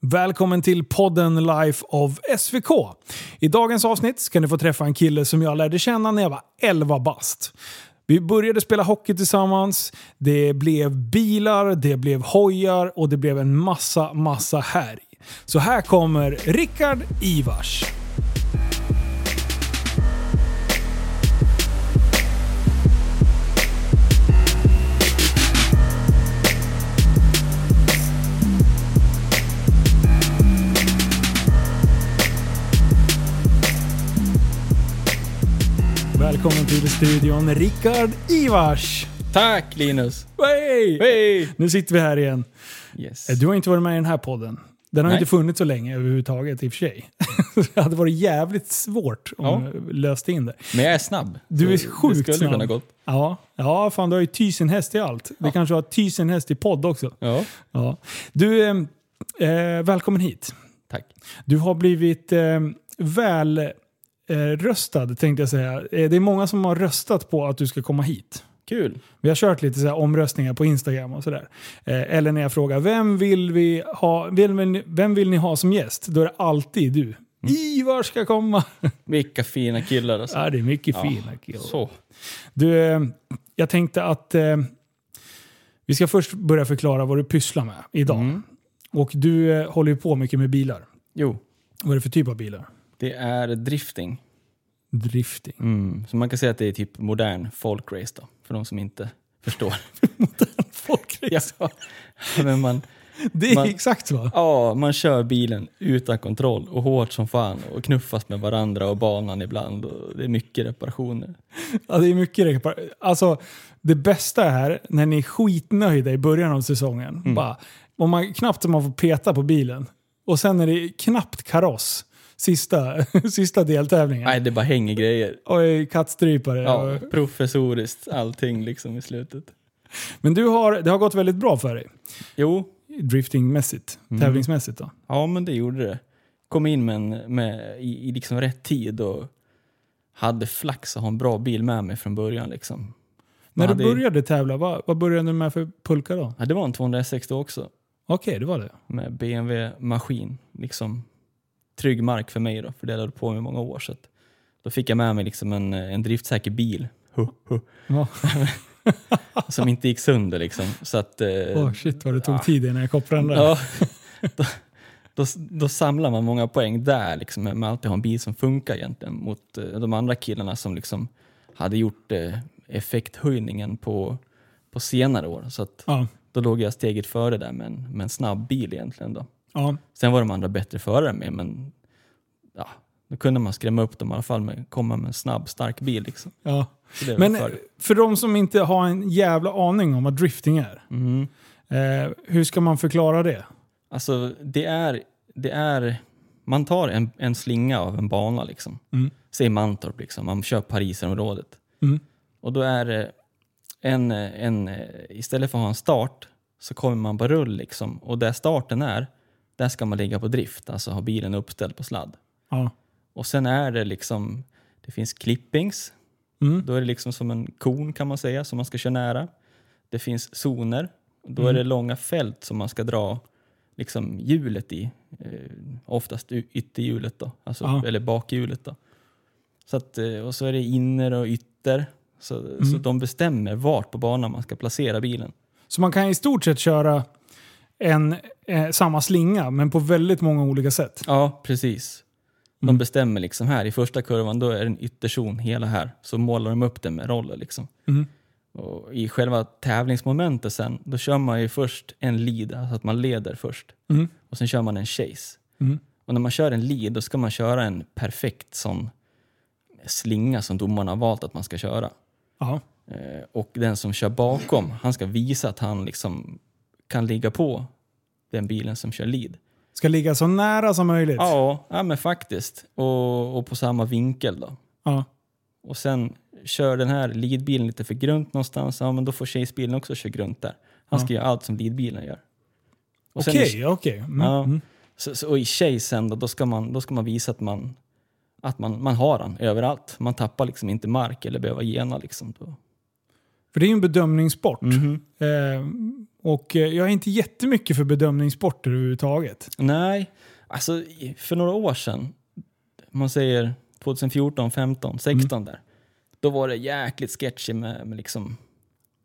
Välkommen till podden Life of SVK. I dagens avsnitt ska ni få träffa en kille som jag lärde känna när jag var 11 bast. Vi började spela hockey tillsammans, det blev bilar, det blev hojar och det blev en massa, massa härj. Så här kommer Rickard Ivars. Välkommen till studion Rickard Ivars. Tack Linus! Hey! Hej! Nu sitter vi här igen. Yes. Eh, Du har inte varit med i den här podden. Den har Nej. inte funnits så länge överhuvudtaget i och för sig. det hade varit jävligt svårt om Ja. jag löste in det. Men jag är snabb. Du är sjukt Det skulle snabb. kunna gått. Ja, ja fan du har ju tusen häst i allt. Vi kanske har tusen häst i podd också. Ja, Ja. Du, eh, eh, välkommen hit. tack. Du har blivit eh, väl röstad tänkte jag säga. Eh, det är många som har röstat på att du ska komma hit. Kul. Vi har kört lite så omröstningar på Instagram och sådär. Eh, eller när jag frågar vem vill, vi ha, vem, vem vill ni ha som gäst? Då är det alltid du. Ivar ska komma! Vilka fina killar alltså. ja, det är mycket Ja, fina killar. Så. Du, eh, jag tänkte att eh, vi ska först börja förklara vad du pysslar med idag. Mm. Och du eh, håller ju på mycket med bilar. Jo, Vad är det för typ av bilar? Det är drifting. Drifting. Mm. Så man kan säga att det är typ modern folkrace då, för de som inte förstår. Folkrace. ja, men man, Det är Man- exakt så. ja, man kör bilen utan kontroll och hårt som fan och knuffas med varandra och banan ibland. Och det är mycket reparationer. Ja, det är mycket repar- Alltså, det bästa är när ni är skitnöjda i början av säsongen. Mm. Bara, om man, knappt som man får peta på bilen. Och sen är det knappt kaross. Sista, sista deltävlingen. Nej, det bara hänger grejer. Oj, kattstrypare. Ja, Och, professoriskt allting liksom i slutet. men du har, det har gått väldigt bra för dig. Jo, Driftingmässigt. Mm. Tävlingsmässigt då. Ja, men det gjorde det. Kom in med, en, med i, i liksom rätt tid och hade flax att ha en bra bil med mig från början. Liksom. När du hade- började tävla, vad, vad började du med för pulka då? Ja, det var en 260 också, Okej, det var det. med BMW-maskin. Liksom, trygg mark för mig då, för det hållit på med i många år. Så då fick jag med mig liksom en, en driftsäker bil Huh, huh. Ja. som inte gick sönder. Liksom. Så att, eh, Oh, shit vad det tog ja. tid innan jag kopplade den där. Ja, då, då, då samlar man många poäng där, liksom, med att alltid ha en bil som funkar egentligen mot eh, de andra killarna som liksom hade gjort eh, effekthöjningen på, på senare år. Så att, Ja. då låg jag steget före där med en, med en snabb bil egentligen. Då. Ja. Sen var de andra bättre förare med, men ja, då kunde man skrämma upp dem i alla fall med komma med en snabb, stark bil. Liksom. Ja. Men fördel. för de som inte har en jävla aning om vad drifting är. Mhm. Eh, hur ska man förklara det? Alltså, det är, det är... Man tar en, en slinga av en bana, liksom. Mm. Säg Mantorp, liksom. man kör Parisområdet. Mm. Och då är det en, en... Istället för att ha en start så kommer man på rull, liksom. Och där starten är, där ska man ligga på drift, alltså ha bilen uppställd på sladd. Ja. Och sen är det liksom... Det finns clippings, Mm. då är det liksom som en kon kan man säga, som man ska köra nära. Det finns zoner, då Mm. är det långa fält som man ska dra liksom hjulet i. Eh, oftast ytterhjulet då, alltså, Ja. eller bakhjulet då. Så att, eh, och så är det inner och ytter. Så, så Mm. de bestämmer vart på banan man ska placera bilen. Så man kan i stort sett köra en, eh, samma slinga, men på väldigt många olika sätt. Ja, precis. De Mm. bestämmer liksom här i första kurvan, då är det en ytterzon hela här. Så målar de upp det med roller liksom. Mm. Och I själva tävlingsmomentet sen, då kör man ju först en lead, alltså att man leder först. Mm. Och sen kör man en chase. Mm. Och när man kör en lead, då ska man köra en perfekt sån slinga som domarna har valt att man ska köra. Ja. Eh, och den som kör bakom, han ska visa att han liksom kan ligga på den bilen som kör lead. Ska ligga så nära som möjligt. Ja, ja men faktiskt. Och, och på samma vinkel då. Ja. Och sen kör den här leadbilen lite för grunt någonstans, ja men då får chase-bilen också köra grunt där. Han ska göra allt som leadbilen gör. Okej, okej. Mm. Ja. Mm. Så, så, och i chasen då, då, ska man, då ska man visa att man, att man, man har den överallt. Man tappar liksom inte mark eller behöver gena liksom. För det är ju en bedömningssport. Mhm. Eh, Och eh, jag är inte jättemycket för bedömningssporter överhuvudtaget. Nej, alltså för några år sedan, man säger 2014, 15, 16 där, då var det jäkligt sketchy med, med liksom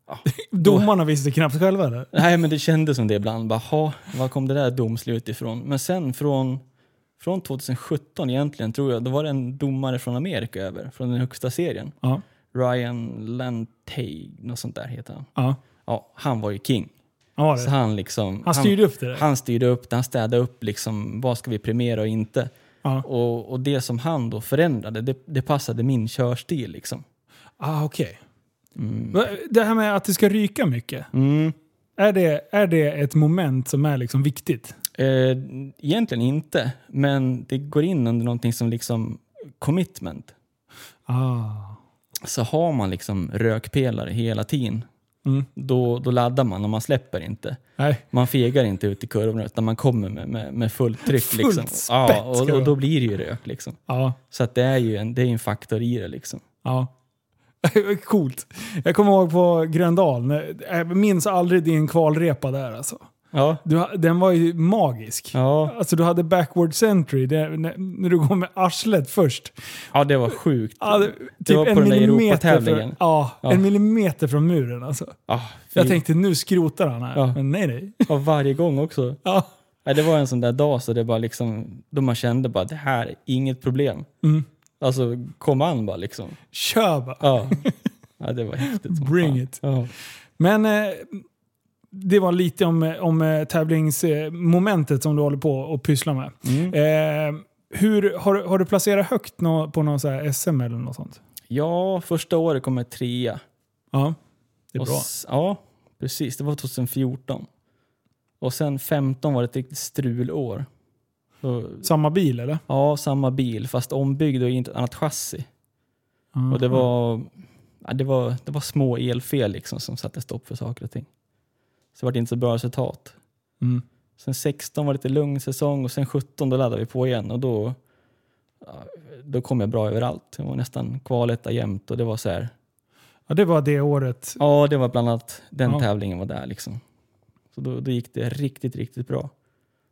Domarna visste knappt själva det. Nej, men det kändes som det ibland. Bara, "Ha, var kom det där domslut ifrån? Men sen från, från 2017 egentligen, tror jag, då var det en domare från Amerika över, från den högsta serien. Ja. Ryan Lantay, något sånt där heter han. Ja, Ja, han var ju king. Ja Så han liksom... Han styrde upp det där. Han styrde upp det, han städade upp liksom, vad ska vi premiera och inte. Ja. Och, och det som han då förändrade, det, det passade min körstil liksom. Ah, okej. Mm. Va- Det här med att det ska ryka mycket. Mm. Är det, är det ett moment som är liksom viktigt? Eh, egentligen inte, men det går in under någonting som liksom commitment. Ah. Så har man liksom rökpelare hela tiden, Mm. då, då laddar man och man släpper inte. Nej. Man fegar inte ut i kurvorna utan man kommer med, med, med fullt tryck. Fullt liksom. spett ja, och, och då blir det ju rök. Liksom. Ja. Så att det är ju en, det är en faktor i det. Liksom. Ja. Coolt. Jag kommer ihåg på Gröndal, jag minns aldrig din kvalrepa där alltså. Ja. Du, den var ju magisk. Ja. Alltså du hade backward century, det, när, när du går med arslet först. ja, det var sjukt. Ja, det, typ var på en den där Europatävlingen. från, ja, Ja. en millimeter från muren alltså. Ah, Jag tänkte nu skrotar han här, Ja. men nej nej. ja, varje gång också. Ja. Ja, det var en sån där dag så det bara liksom, då man kände bara det här är inget problem. Mm. Alltså kom an bara liksom. Kör bara. Ja, ja det var häftigt Bring fan. it. Ja. Men eh, det var lite om, om eh, tävlingsmomentet som du håller på och pysslar med. Mm. Eh, hur, har, du- har du placerat högt nå, på någon så här SM eller något sånt? ja, första året kom jag trea. Ja, det är Och bra. Ja, precis. Det var 2014. Och sen 15 var det ett riktigt strulår. Så, Samma bil eller? ja, samma bil fast ombyggd och i ett annat chassi. Och det var, ja, det var, det var små elfel liksom som satte stopp för saker och ting. Så det var inte så bra resultat. Mm. Sen 16 var det lite lugn säsong och sen 17 då laddade vi på igen och då, då kom jag bra överallt. Jag var nästan kvaletta jämt och det var så här. Ja, det var det året. Ja, det var bland annat den Ja. tävlingen var där liksom. Så då, då gick det riktigt, riktigt bra.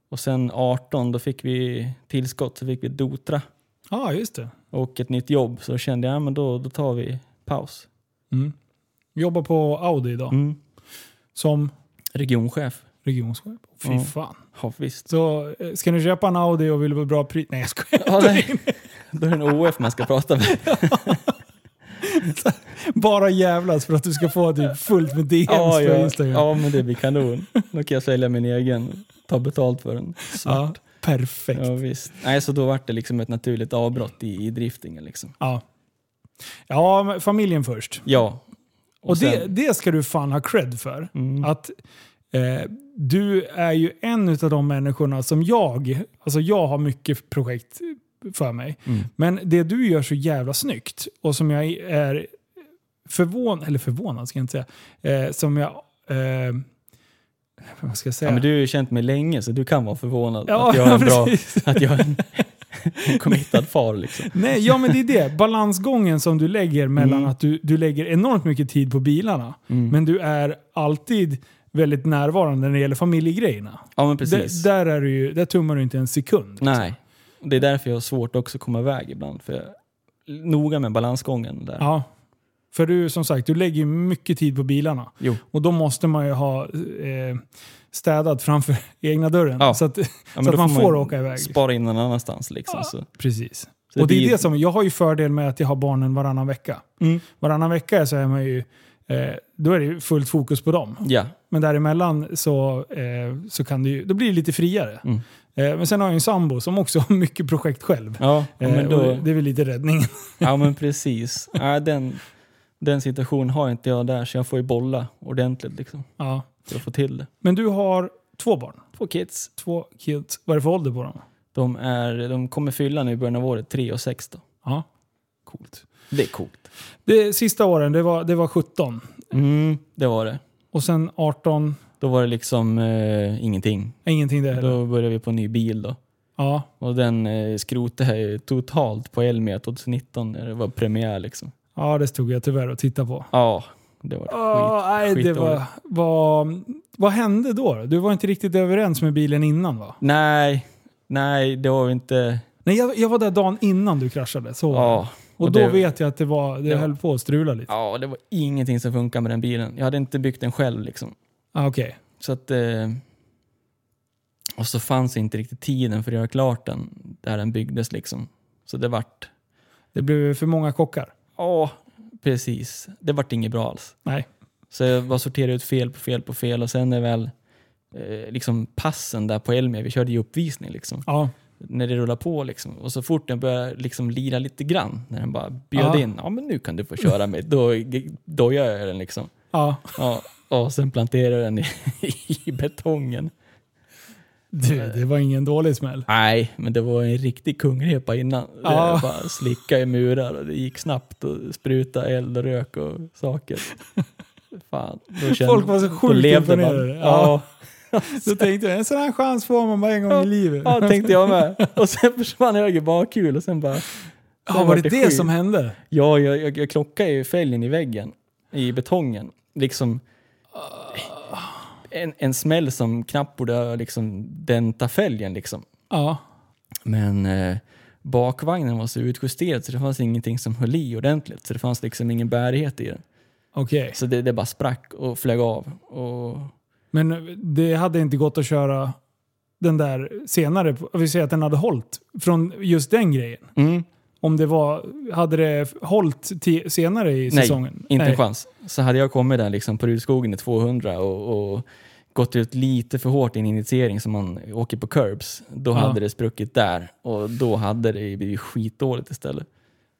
Och sen 18 då fick vi tillskott så fick vi Dotra Ja, just det. och ett nytt jobb. Så kände jag, ja, men då, då tar vi paus. Mm. Jobbar på Audi idag. Mm. Som Regionchef. regionchef. Fy Ja. fan. Ja, visst. Så eh, ska ni köpa en Audi och vill ha bra pris? Nej jag skojar. Ja, nej. Då är det en OF man ska prata med. Bara jävlas för att du ska få typ fullt med DMs Ja, på ja, Instagram. ja, men det blir kanon. Då kan jag sälja min egen. Ta betalt för den. Ja, perfekt. Ja, visst. Nej, så då var det liksom ett naturligt avbrott i, i driftingen. Liksom. Ja. Ja, familjen först. Ja. Och, det, sen- det ska du fan ha cred för. Mm. Att eh, du är ju en av de människorna som jag, alltså jag har mycket projekt för mig. Mm. Men det du gör så jävla snyggt och som jag är förvånad, eller förvånad ska jag inte säga, eh, som jag, eh, vad ska jag säga? Ja, men du har ju känt mig länge så du kan vara förvånad Ja, att jag är en bra, precis. att jag är en, en committad far. Liksom. Nej, ja men det är det. Balansgången som du lägger mellan Mm. att du, du lägger enormt mycket tid på bilarna, Mm. men du är alltid väldigt närvarande när det gäller familjegrejerna. Ja, men precis. Där, där, är du ju, där tummar du inte en sekund. liksom. Nej. Det är därför jag har svårt också att komma iväg ibland. För jag är noga med balansgången där. Ja. För du, som sagt, du lägger mycket tid på bilarna. Jo. Och då måste man ju ha eh, städat framför egna dörren. Ja. Så att, Ja, så att man får ju åka iväg. Spara in någon annanstans. Liksom, så. precis. Så och det är det som, jag har ju fördel med att jag har barnen varannan vecka. Mm. Varannan vecka så är man ju, eh, då är det fullt fokus på dem. Ja. Men däremellan så, eh, så kan det ju, då blir det lite friare. Mm. Eh, men sen har jag en sambo som också har mycket projekt själv. Ja, ja, men då, det är väl lite räddningen. ja men precis. Ja, den, den situationen har inte jag där så jag får ju bolla ordentligt liksom, ja. För att få till det. Men du har två barn. Två kids. Två kids. Vad är det för ålder på dem? De, är, de kommer fylla nu i början av året 3 och 6 då. Ja. Coolt. Det är coolt. Det sista åren, det var, det var 17. Mm, det var det. Och sen 18, Då var det liksom eh, ingenting. ingenting där heller. Då började vi på en ny bil då. Ja. Och den eh, skrotade jag ju totalt på Elmia 2019 när det var premiär liksom. ja, det stod jag tyvärr och tittade på. Ja, Det var Ah, nej, det var, var... Vad hände då? Du var inte riktigt överens med bilen innan va? Nej, nej, det var inte... Nej, jag, jag var där dagen innan du kraschade. Så. Ja, och, och då det- vet jag att det, var, det det- höll på att strula lite. ja, det var ingenting som funkade med den bilen. Jag hade inte byggt den själv liksom. Ah, Okej. Så att... Eh, och så fanns inte riktigt tiden för att göra klart den där den byggdes liksom. Så det vart... Det blev för många kockar. Ja, precis. Det vart inget bra alls. Nej. Så jag bara sorterade ut fel på fel på fel och sen är väl eh, liksom passen där på Elmia, vi körde ju uppvisning liksom. Ja. När det rullar på liksom. Och så fort den börjar liksom lira lite grann, när den bara bjöd Ja. in, ja men nu kan du få köra mig, då, då gör jag den liksom. ja. Ja, och sen planterar den i, i betongen. Du, det var ingen dålig smäll. Nej, men det var en riktig kungrepa innan. Ja. Jag bara slicka i murar och det gick snabbt och spruta eld och rök och saker. Fan, då kände, Folk var så sjukt imponerade. Ja, Då tänkte jag, en sån här chans får man bara en gång i livet. ja, tänkte jag med. Och sen försvann höger bakhjul och sen bara... sen Ja, var det det skit. som hände? Ja, jag, jag, jag klockade ju fälgen i väggen, i betongen. Liksom en, en smäll som knappt borde ha liksom denta fälgen liksom. Ja. Men eh, bakvagnen var så utjusterad så det fanns ingenting som höll i ordentligt. Så det fanns liksom ingen bärighet i den. Okej. Så det, det bara sprack och flög av. Och, Men det hade inte gått att köra den där senare. Vi säger att den hade hållit från just den grejen. mm, Om det var, hade det hållit senare i Nej, säsongen? inte en chans. Så hade jag kommit där liksom på Rudskogen i 200 och, och gått ut lite för hårt i en initiering som man åker på curbs, då Ja. hade det spruckit där. Och då hade det blivit skitdåligt istället.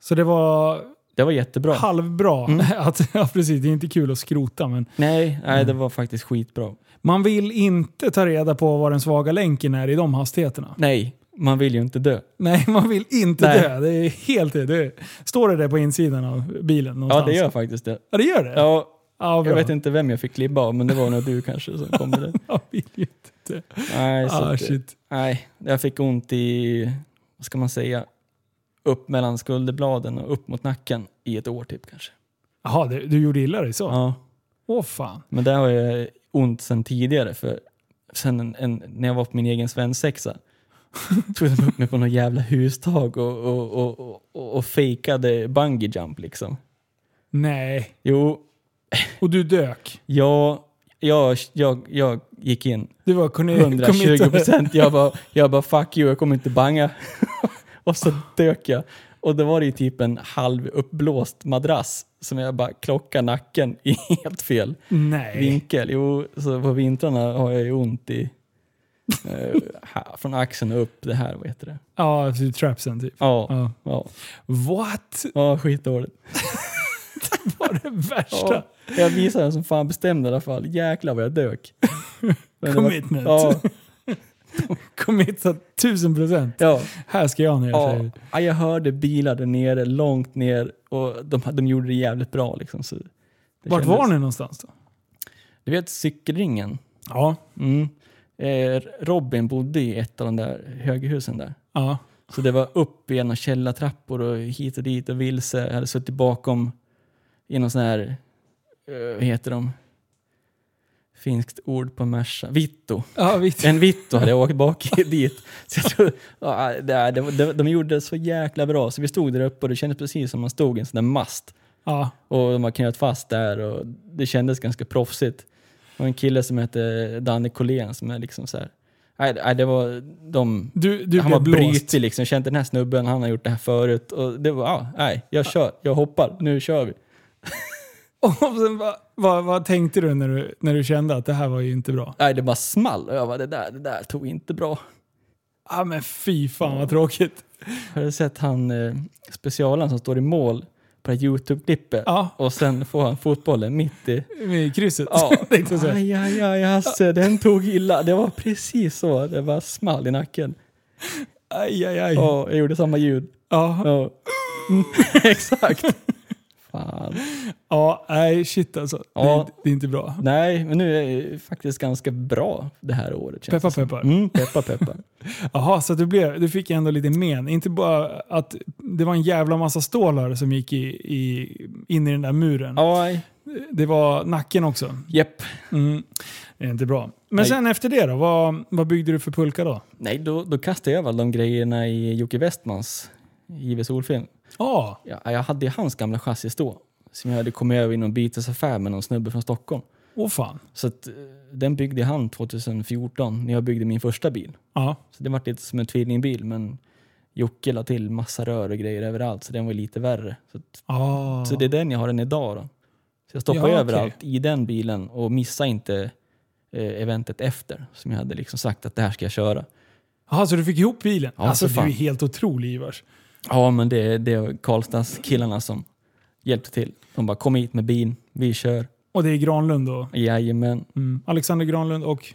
Så det var Det var jättebra. halvbra. Mm. Att, ja, precis. Det är inte kul att skrota, men Nej, nej Mm. det var faktiskt skitbra. man vill inte ta reda på vad den svaga länken är i de hastigheterna. Nej, man vill ju inte dö. Nej, man vill inte Nej. dö. Det är helt det. Står det där på insidan av bilen Ja, någonstans? det gör faktiskt det. Ja, det gör det? Ja, ja jag vet inte vem jag fick klibba av, men det var nog du kanske som kom med det. Jag vill ju inte dö. Nej, så Ah, shit. nej, jag fick ont i, vad ska man säga, upp mellan skulderbladen och upp mot nacken i ett år typ kanske. Jaha, det- du gjorde illa dig så? Ja, Åh fan. men där har jag ont sen tidigare för sen en, en, när jag var på min egen svensexa tog de upp mig på något jävla hustag och, och, och, och, och, fejkade bungee jump liksom. Nej. Jo, Och du dök. jag, jag, jag, jag gick in Du var kunde, 120 procent. Jag bara, jag bara fuck you, jag kommer inte banga. och så dök jag. Och då var det ju typ en halv uppblåst madrass som jag bara klockade nacken i helt fel Nej. vinkel. Jo, så på vintrarna har jag ju ont i här, från axeln upp det här, vad heter det? Ja, typ trapsen typ. Ja, Ja. ja, What? ja skitdåligt. var det värsta? Ja, jag visade den som fan bestämde i alla fall. Jäklar vad jag dök. Men det var- Commitment. Ja, Committat tusen procent. ja. Här ska jag ner. Ja, ja, jag hörde bilar där nere, långt ner och de, de gjorde det jävligt bra. Liksom, så det Vart kändes- var ni någonstans då? Du vet cykelringen? Ja. Mm. Eh, Robin bodde i ett av de där höghusen där. Ja. Så det var upp i några källartrappor och hit och dit och vilse. Jag hade suttit bakom i någon sån här, eh, vad heter de? Finskt ord på Merca. Vitto. Ja, vi, En Vitto hade jag åkt bak dit. Så jag tror, ja, det, det, det, de gjorde det så jäkla bra. Så vi stod där uppe och det kändes precis som man stod i en sån där mast. ja. Och de har knöt fast där och det kändes ganska proffsigt. Och en kille som hette Danny Collén som är liksom så här. Nej, nej, det var de... Du, du han var brytig liksom. Jag kände den här snubben, han har gjort det här förut. Och det var, ja, nej, jag kör, jag hoppar, nu kör vi. Och sen, vad, vad, vad tänkte du när, du när du kände att det här var ju inte bra? Nej, det bara small. Jag bara, det där, det där tog inte bra. Ja men fy fan vad tråkigt. Har du sett han eh, specialen som står i mål på det här Youtube-klippet? Ja, Och sen får han fotbollen mitt i... med krysset. Ja. Aj, aj, aj, Hasse, den tog illa. Det var precis så. Det var small i nacken. Aj, aj, aj. Ja, jag gjorde samma ljud. Ja, Ja. Mm, exakt. Fan. ja nej shit alltså. Det, Ja. det är inte bra. Nej, men nu är det faktiskt ganska bra det här året. känns Peppar, det. Mm, peppar, peppar. Jaha, så du, blev, du fick ändå lite men. Inte bara att det var en jävla massa stålar som gick i, i, in i den där muren. Nej. det var nacken också. Jepp. Mm. Det är inte bra. Men Nej. sen efter det då? Vad, vad byggde du för pulka då? Nej, då, då kastade jag väl de grejerna i Jocke Westmans JW Solfilm. Ja, Ja, jag hade hans gamla chassis då. Som jag hade kommit över i någon bytesaffär med någon snubbe från Stockholm. åh fan. Så att, eh, den byggde han 2014 när jag byggde min första bil. Ja. Så det var lite som en tvillingbil men Jocke la till massa rör och grejer överallt så den var lite värre. Så, att, Ah. så det är den jag har den idag då. Så jag stoppar Ja, överallt okej. i den bilen och missar inte eh, eventet efter som jag hade liksom sagt att det här ska jag köra. Jaha, så du fick ihop bilen? Ja, alltså du är helt otrolig Ivars. Ja men det, det var Karlstads killarna som hjälpte till. De bara kom hit med bil, vi kör. Och det är Granlund då? Jajamän. Mm. Alexander Granlund och...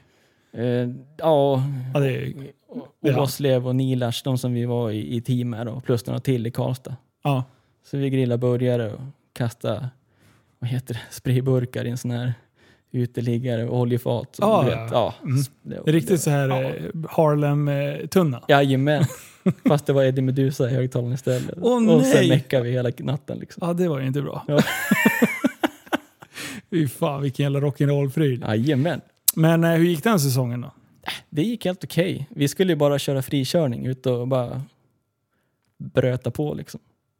Eh, ja, Ja, det är, och Ja. Åslev och Nilars, de som vi var i, i team med då, plus några till i Karlstad. ja. Så vi grillade burgare och kastade vad heter det, sprayburkar i en sån här uteliggare och oljefat. Ja, du vet, ja. Mm. Det, Det är riktigt så här Ja. eh, Harlem-tunna. Jajamän. Fast det var Eddie Meduza i högtalaren istället. Åh, och sen meckade vi hela natten. Liksom. Ja, det var ju inte bra. Ja. Fy fan vilken jävla rock'n'roll-pryl. Jajamän. Men eh, hur gick den säsongen då? Det gick helt okej. Vi skulle ju bara köra frikörning ut och bara bröta på liksom.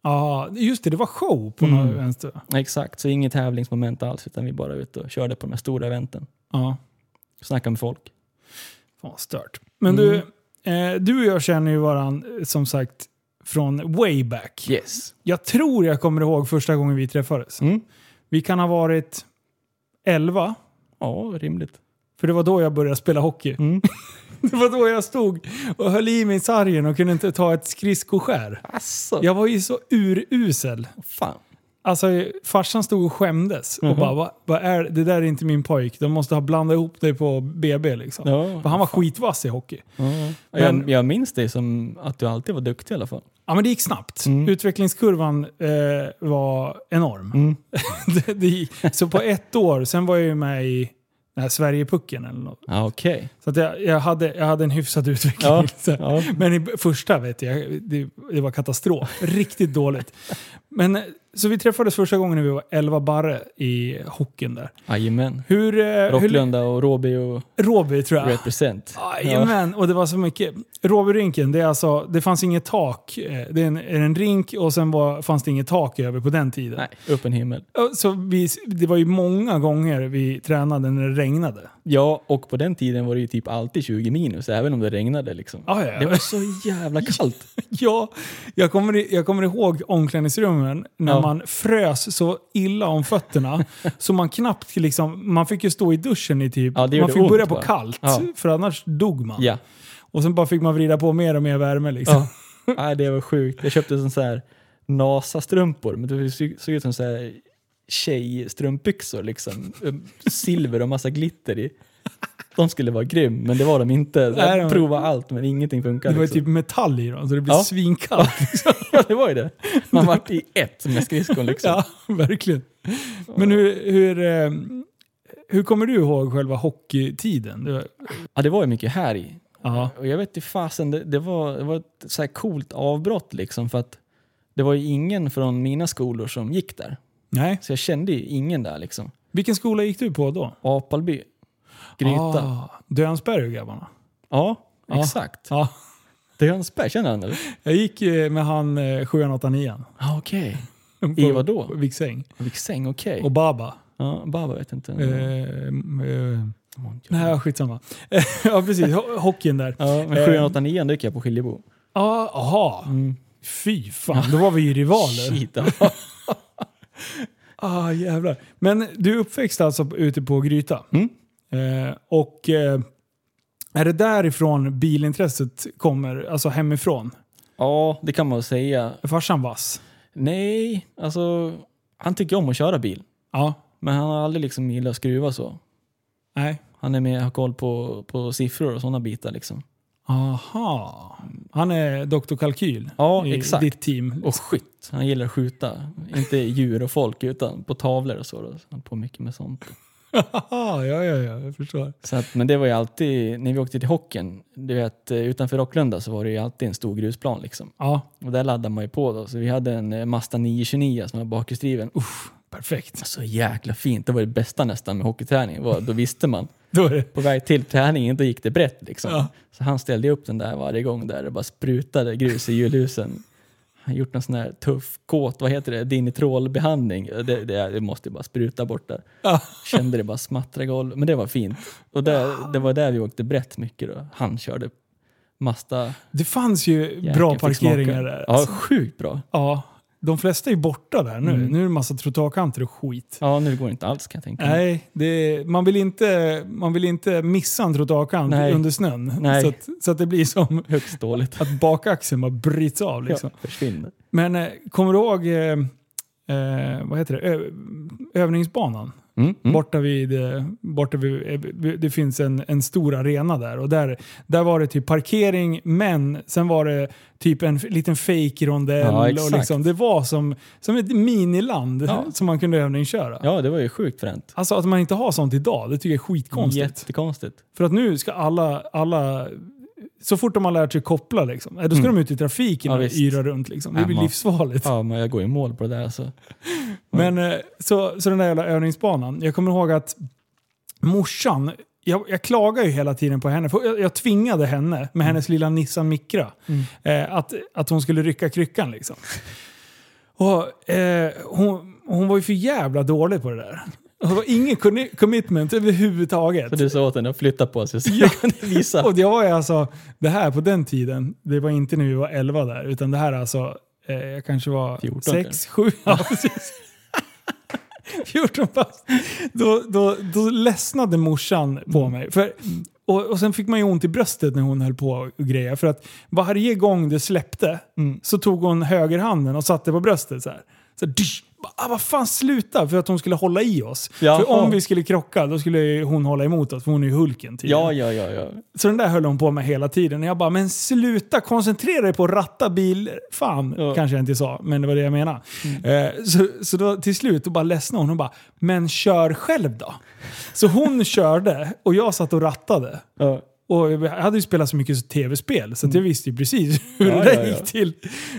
Ja, just det. Det var show på Mm. något vänster. Exakt, så inget tävlingsmoment alls utan vi bara ute och körde på de här stora eventen. Ja, Snackade med folk. fan stört. Men Mm. du, eh, du och jag känner ju varann eh, som sagt från way back. Yes. Jag tror jag kommer ihåg första gången vi träffades. Mm. Vi kan ha varit 11, Ja, rimligt. för det var då jag började spela hockey. Mm. Det var då jag stod och höll i mig sargen och kunde inte ta ett skridskoskär. Asså. Jag var ju så urusel. Fan. Alltså farsan stod och skämdes och Mhm. bara vad, vad är det där är inte min pojk. De måste ha blandat ihop dig på BB liksom. Ja, För han var skitvass i hockey. Ja. Men- Jag, jag minns dig som att du alltid var duktig i alla fall. Ja men det gick snabbt. Mm. Utvecklingskurvan eh, var enorm. Mm. det, det så på ett år, sen var jag ju med i den här Sverigepucken eller något. Ja, okej. Så att jag, jag, hade, jag hade en hyfsad utveckling. Ja, ja. Men i första vet jag, det, det var katastrof. Riktigt dåligt. Men, så vi träffades första gången när vi var 11 barre i hockeyn där. Jajamän. Hur... eh, hur Rocklunda och Roby och Råby tror jag. represent. Jajamän, och det var så mycket. Råbyrinken, det, är alltså, det fanns inget tak. Eh, Det är en, är en rink och sen var, fanns det inget tak över på den tiden. Nej, öppen himmel. Så vi, det var ju många gånger vi tränade när det regnade. Ja, och på den tiden var det ju typ alltid 20 minus, även om det regnade. Liksom. Ja, ja, ja. Det var så jävla kallt. Ja, jag kommer, jag kommer ihåg omklädningsrummen när Ja. man frös så illa om fötterna så man knappt liksom, man fick ju stå i duschen i typ, man fick ont, börja på va? kallt för annars dog man. Och sen bara fick man vrida på mer och mer värme liksom. ja. Nej, det var sjukt. Jag köpte sån så här NASA-strumpor, men det såg ut som så här tjejstrumpbyxor liksom. Silver och massa glitter i. De skulle vara grym, men det var de inte. Jag de- provade allt, men ingenting funkade. Det var liksom. typ metall i dem så det blev Ja. svinkallt. Ja, det var ju det. Man vart i ett med skridskon liksom. Ja, verkligen. Men hur, hur, eh, hur kommer du ihåg själva hockeytiden? Ja, det var ju mycket här i. Och jag vet inte fasen, det, det, var, det var ett så här coolt avbrott liksom för att det var ju ingen från mina skolor som gick där. Nej. Så jag kände ju ingen där liksom. Vilken skola gick du på då? Apalby. Gryta. Ah, Dönsberg och grabbarna. Ja, Ja. exakt. Ja. Dönsberg, känner han eller? Jag gick eh, med han eh, 789 Ja, okej. på I vad då? Viksäng. Viksäng, okej. Och Baba. Ja, Baba vet inte. Eh, eh, nej, skitsamma. ja, precis. Ho- hockeyn där. Ja, men Eh. 789 gick jag på Skiljebo. Ja, aha. Mm. Fy fan, då var vi ju rivaler. Shit. Ah, jävlar. Men du är uppväxt alltså ute på Gryta. Mm. Eh, och eh, är det därifrån bilintresset kommer, alltså hemifrån? ja, det kan man säga. Är farsan vass? Nej, alltså han tycker om att köra bil. Ja. Men han har aldrig liksom gillat att skruva så. Nej. Han är med har koll på, på siffror och sådana bitar liksom. Aha. Han är Dr. Kalkyl Ja, i exakt. ditt team. Och skytt. Han gillar att skjuta. Inte djur och folk utan på tavlor och så. Då. Så Han på mycket med sånt. ja, ja, ja, jag förstår. Så att, men det var ju alltid, när vi åkte till hockeyn, du vet eh, utanför Rocklunda så var det ju alltid en stor grusplan liksom. Ja, Och där laddade man ju på då. Så vi hade en eh, Mazda 929 som var bakhjulsdriven. Uff, Perfekt. Så jäkla fint. Det var det bästa nästan med hockeyträningen. Var, då visste man. Då är det... På väg till träningen, då gick det brett liksom. Ja. Så han ställde upp den där varje gång där det bara sprutade grus i hjulhusen. Han gjort någon sån här tuff, kåt, vad heter det, dinitrolbehandling. Det, det, det måste ju bara spruta bort där. Ja. Kände det bara smattra i golvet. Men det var fint. Och där, det var där vi åkte brett mycket då. Han körde Mazda. Det fanns ju bra parkeringar där. Ja, alltså. sjukt bra. ja. De flesta är borta där nu. Mm. Nu är det massa trottoarkanter och skit. Ja, nu går det inte alls kan jag tänka mig. Nej, det, man, vill inte, man vill inte missa en trottoarkant Nej. under snön. Nej. Så, att, så att det blir som Högst dåligt. att bakaxeln bara bryts av. Liksom. Ja, försvinner. Men eh, kommer du ihåg eh, eh, vad heter det? Ö, övningsbanan? Mm, mm. Borta vid, eh, borta vid, eh, det finns en, en stor arena där och där, där var det typ parkering men sen var det typ en liten fake rondell Ja, och liksom, det var som, som ett miniland Ja. som man kunde övningsköra. Ja, det var ju sjukt fränt. Alltså att man inte har sånt idag, det tycker jag är skitkonstigt. Jättekonstigt. För att nu ska alla, alla så fort de har lärt sig koppla liksom, eh, då ska Mm. de ut i trafiken Ja, och yra runt. Liksom. Det blir livsfarligt. Ja, men jag går i mål på det där alltså. Men eh, så, så den där jävla övningsbanan. Jag kommer ihåg att morsan, jag, jag klagar ju hela tiden på henne. För jag, jag tvingade henne med hennes lilla Nissan Micra eh, att, att hon skulle rycka kryckan. Liksom. Och, eh, hon, hon var ju för jävla dålig på det där. Och Det var ingen commi- commitment överhuvudtaget. Så du sa åt henne att flytta på sig så kunde visa. Och jag var ju alltså, det här på den tiden, det var inte när vi var 11 där, utan det här alltså, eh, jag kanske var 14 6, kanske. 7, ja precis. 14 fast. Då, då, då ledsnade morsan på Mm. mig. För, och, och sen fick man ju ont i bröstet när hon höll på och greja. För att varje gång det släppte Mm. så tog hon högerhanden och satte på bröstet så här. Så här, dysch, ah, vad fan sluta! För att hon skulle hålla i oss. Jaha. För om vi skulle krocka då skulle hon hålla emot oss, för hon är ju Hulken tydligen. Ja, ja, ja, ja. Så den där höll hon på med hela tiden. Och jag bara, men sluta koncentrera dig på att ratta bil. Fan, Ja. kanske jag inte sa, men det var det jag menade. Eh, så, så då till slut då bara ledsnade hon och bara, men kör själv då. Så hon körde och jag satt och rattade. ja. Och jag hade ju spelat så mycket tv-spel så jag visste ju precis hur Ja, det där ja, ja. gick till.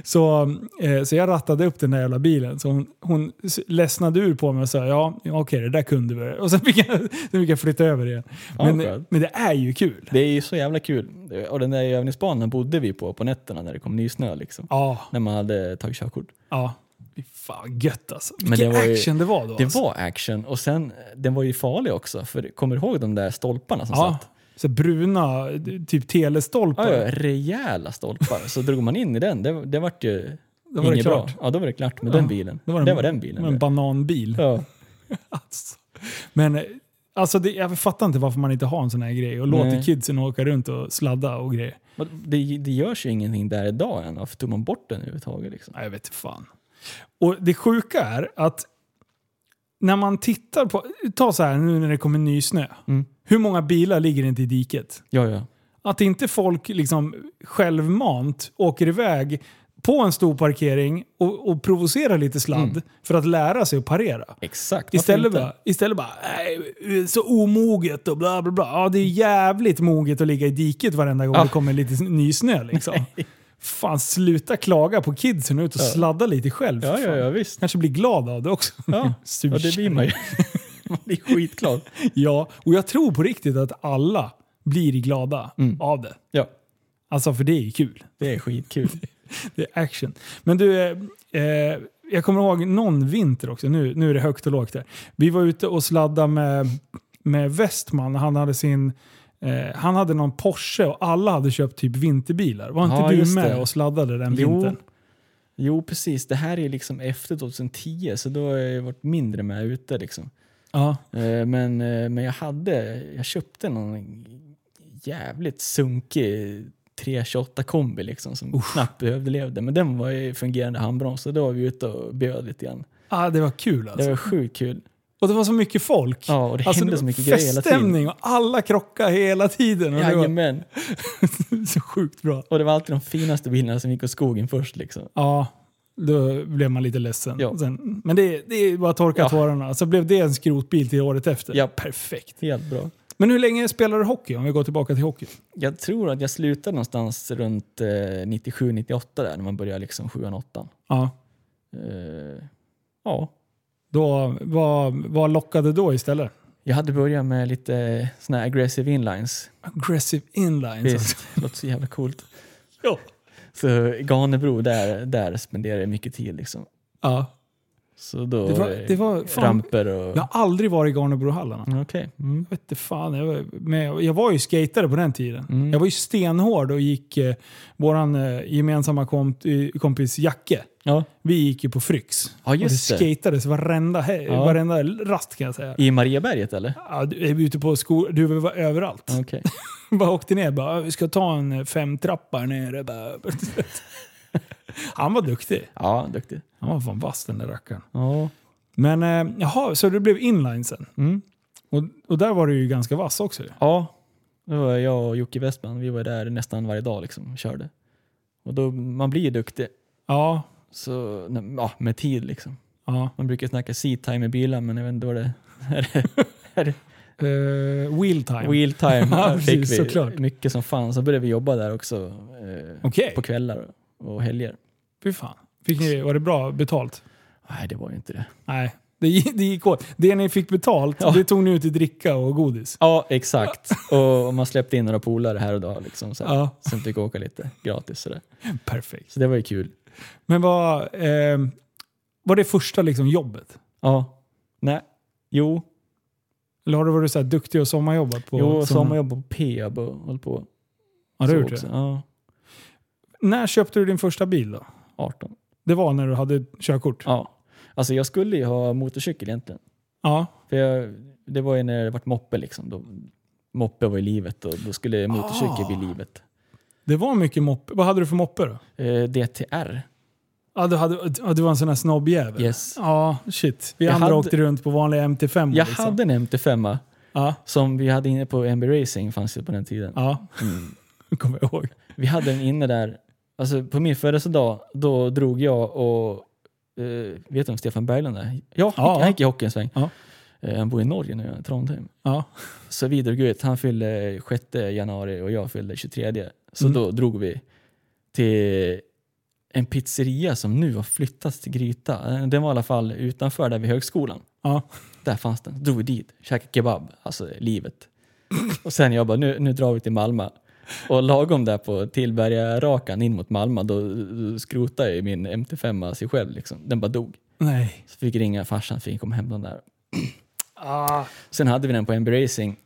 Så, eh, så jag rattade upp den där jävla bilen. Så hon, hon ledsnade ur på mig och sa ja, ja okej det där kunde vi. Och sen fick jag, sen fick jag flytta över igen. Ja, Men, skönt. men det är ju kul. Det är ju så jävla kul. Och den där övningsbanan bodde vi på på nätterna när det kom nysnö liksom. Ja, När man hade tagit körkort. ja. Fan gött alltså. Men Vilken det var ju- action det var då. Det alltså. var action och sen, den var ju farlig också. För kommer du ihåg de där stolparna som ja, satt? Så bruna, typ telestolpar. Ja, ja, rejäla stolpar. Så drog man in i den, det, det vart ju Då var det inget bra. klart. Ja, då var det klart med Ja, den bilen. var det det- var den Det bilen. var en bananbil. ja. Alltså. Men alltså det, jag fattar inte varför man inte har en sån här grej och låter Nej. kidsen åka runt och sladda och grejer. Det, det görs ju ingenting där idag än. Varför tog man bort den överhuvudtaget? Liksom? Jag vet fan. Och det sjuka är att när man tittar på, ta så här nu när det kommer nysnö. Mm. Hur många bilar ligger inte i diket? Ja, ja. Att inte folk liksom självmant åker iväg på en stor parkering och, och provocerar lite sladd Mm. för att lära sig att parera. Exakt. Istället bara, istället bara så omoget och bla bla bla. Ja, det är jävligt moget att ligga i diket varenda gång Ja. det kommer lite nysnö. Liksom. Fan, sluta klaga på kidsen och ut och Ja. sladda lite själv. Ja, ja, ja, visst. Kanske blir glad av det också. Ja, och det blir man ju. man blir skitglad. Ja, och jag tror på riktigt att alla blir glada Mm. av det. Ja, Alltså för det är kul. det är skitkul. Det är action. Men du, eh, eh, jag kommer ihåg någon vinter också. Nu, nu är det högt och lågt där. Vi var ute och sladdade med, med Westman. Han hade sin... Eh, han hade någon Porsche och alla hade köpt typ vinterbilar. Var inte Ja, du just med det. och sladdade den Jo. vintern? Jo, precis. Det här är liksom efter 2010, så då har jag varit mindre med ute. Liksom. Ja. Eh, Men, eh, men jag hade, jag köpte någon jävligt sunkig 328 kombi liksom, som knappt överlevde. Men den var ju fungerande handbroms så då var vi ute och bjöd lite grann. Ah, det var kul alltså. Det var sjukt kul. Och det var så mycket folk. Ja, och det alltså, hände det så mycket grejer hela tiden. feststämning och alla krockade hela tiden. Och det var Jajamän. så sjukt bra. Och det var alltid de finaste bilarna som gick åt skogen först. Liksom. Ja, då blev man lite ledsen. Ja. Sen, men det, det är bara att torka Ja. tårarna. Så blev det en skrotbil till året efter. Ja. Perfekt. Helt bra. Men hur länge spelar du hockey? Om vi går tillbaka till hockey. Jag tror att jag slutade någonstans runt eh, 97-98 där när man började liksom 7 8 Ja. eh, Ja, Då, vad, vad lockade då istället? Jag hade börjat med lite såna här aggressive inlines. Aggressive inlines. Visst, det låter så jävla coolt. Ja. Så i Ganebro, där, där spenderade jag mycket tid liksom. ja. Så då Det var- eh, det var fan- ramper och... Jag har aldrig varit i Garnebrohallarna. Mm, Okej. Mm. Jag vet fan, jag var, med, jag var ju skatare på den tiden. Mm. Jag var ju stenhård och gick eh, våran eh, gemensamma komp kompis Jacke. Ja. Vi gick ju på Fryx. Ja, just och det. det skatades varenda, he- Ja. varenda rast kan jag säga. I Mariaberget eller? Ja, du är ute på skol, du var överallt. Okej. bara åkte ner bara, "Ja, vi ska ta en eh, femtrappa här nere. Bara. Han var duktig. Ja, duktig. Han var fan vass den där rackaren. Ja. Men eh, jaha, så det blev inlinesen. Mm. Och, och där var du ju ganska vass också. ju. Ja, det var jag och Jocke Westman. Vi var där nästan varje dag liksom och körde. Och då, man blir ju duktig. Ja, Så, ja, med tid liksom. ja. Man brukar snacka seat time i bilar men jag vet inte vad det är. Det, Uh, wheel time. wheel time Ja, precis, fick vi såklart. mycket som fan. Så började vi jobba där också eh, Okej, på kvällar och helger. fy fan. Fick ni, var det bra betalt? Nej, det var ju inte det. Nej, det, det gick åt. Det ni fick betalt, Ja. det tog ni ut i dricka och godis. Ja, exakt. Och man släppte in några polare här och där liksom, så här, Ja, som fick åka lite gratis. Perfekt. så det var ju kul. Men vad, eh, var det första liksom jobbet? Ja. Nej. Jo, Eller har du varit så här duktig och sommarjobbat på? jo som- sommarjobb på Peab och håll på. Ja, har gjort också. det. Ja, När köpte du din första bil då? 18. Det var när du hade körkort? Ja. Alltså jag skulle ju ha motorcykel egentligen. Ja. För jag, det var ju när det vart moppe liksom. Då, moppe var i livet och då skulle motorcykel Ah. bli livet. Det var mycket moppe. Vad hade du för moppe då? Eh, DTR. Ja, du, hade, ja, du var en sån här snobbjävel? Yes. Ja, shit. Vi Jag andra hade- åkte runt på vanliga MT5. Jag liksom. hade en MT5 Ja, som vi hade inne på MB Racing fanns det på den tiden. ja. Mm. kommer jag ihåg. Vi hade den inne där, alltså på min födelsedag, då drog jag och, eh, vet du om Stefan Berglund är? Ja, Ja. han gick i hockey en sväng. Ja. Eh, han bor i Norge nu, Trondheim. Ja. Så vi drog ut, han fyllde 6 januari och jag fyllde 23. Så Mm. då drog vi till en pizzeria som nu har flyttats till Gryta. Eh, Den var i alla fall utanför där vid högskolan. Ja. Där fanns den. Drog vi dit, käkade kebab, alltså livet. Och sen jag bara, nu, nu drar vi till Malmö. Och lagom där på Tillberga-rakan in mot Malmö, då, då skrotade ju min MT5 sig själv. Liksom. Den bara dog. Nej. Så fick ringa farsan, fick komma hem den där. Ah. Sen hade vi den på MB Racing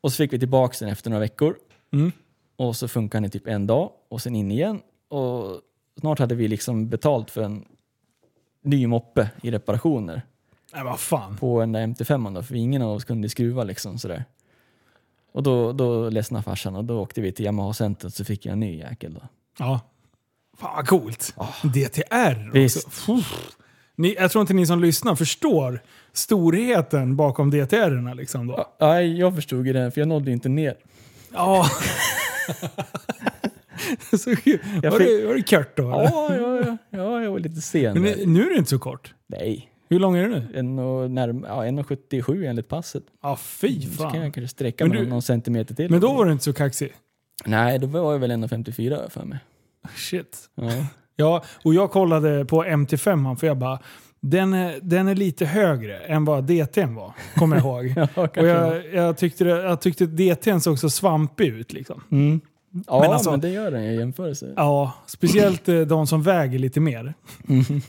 och så fick vi tillbaka den efter några veckor. Mm. Och så funkade den i typ en dag och sen in igen. Och snart hade vi liksom betalt för en ny moppe i reparationer Nej, vad fan. på den där MT5 då, för ingen av oss kunde skruva liksom sådär. Och då, då ledsnade farsan och då åkte vi till Yamaha-centret så fick jag en ny jäkel då. Ja. Fan vad coolt. Ah. DTR Visst. Ni, jag tror inte ni som lyssnar förstår storheten bakom DTR-erna liksom då. Ja, jag förstod ju det för jag nådde inte ner. Ja. så, var, fick- det, var det kört då? Ja, ja, ja, ja, jag var lite sen. Men nu, är det inte så kort. Nej, Hur lång är det nu? en och närm- ja, 1,77 enligt passet. Ja, fy Så kan jag fan. kanske sträcka Men mig du- någon centimeter till. Men då var du inte så kaxig. Nej, då var jag väl 1,54 för mig. Shit. Ja. Ja, och jag kollade på MT5 för jag bara, den är, den är lite högre än vad DT'n var, kommer jag ihåg. Ja, och jag, jag, tyckte jag tyckte DT'n såg så svampig ut. Liksom. Mm. Ja, Men men, alltså- det gör den i jämförelse. Ja, speciellt eh, de som väger lite mer. Mm.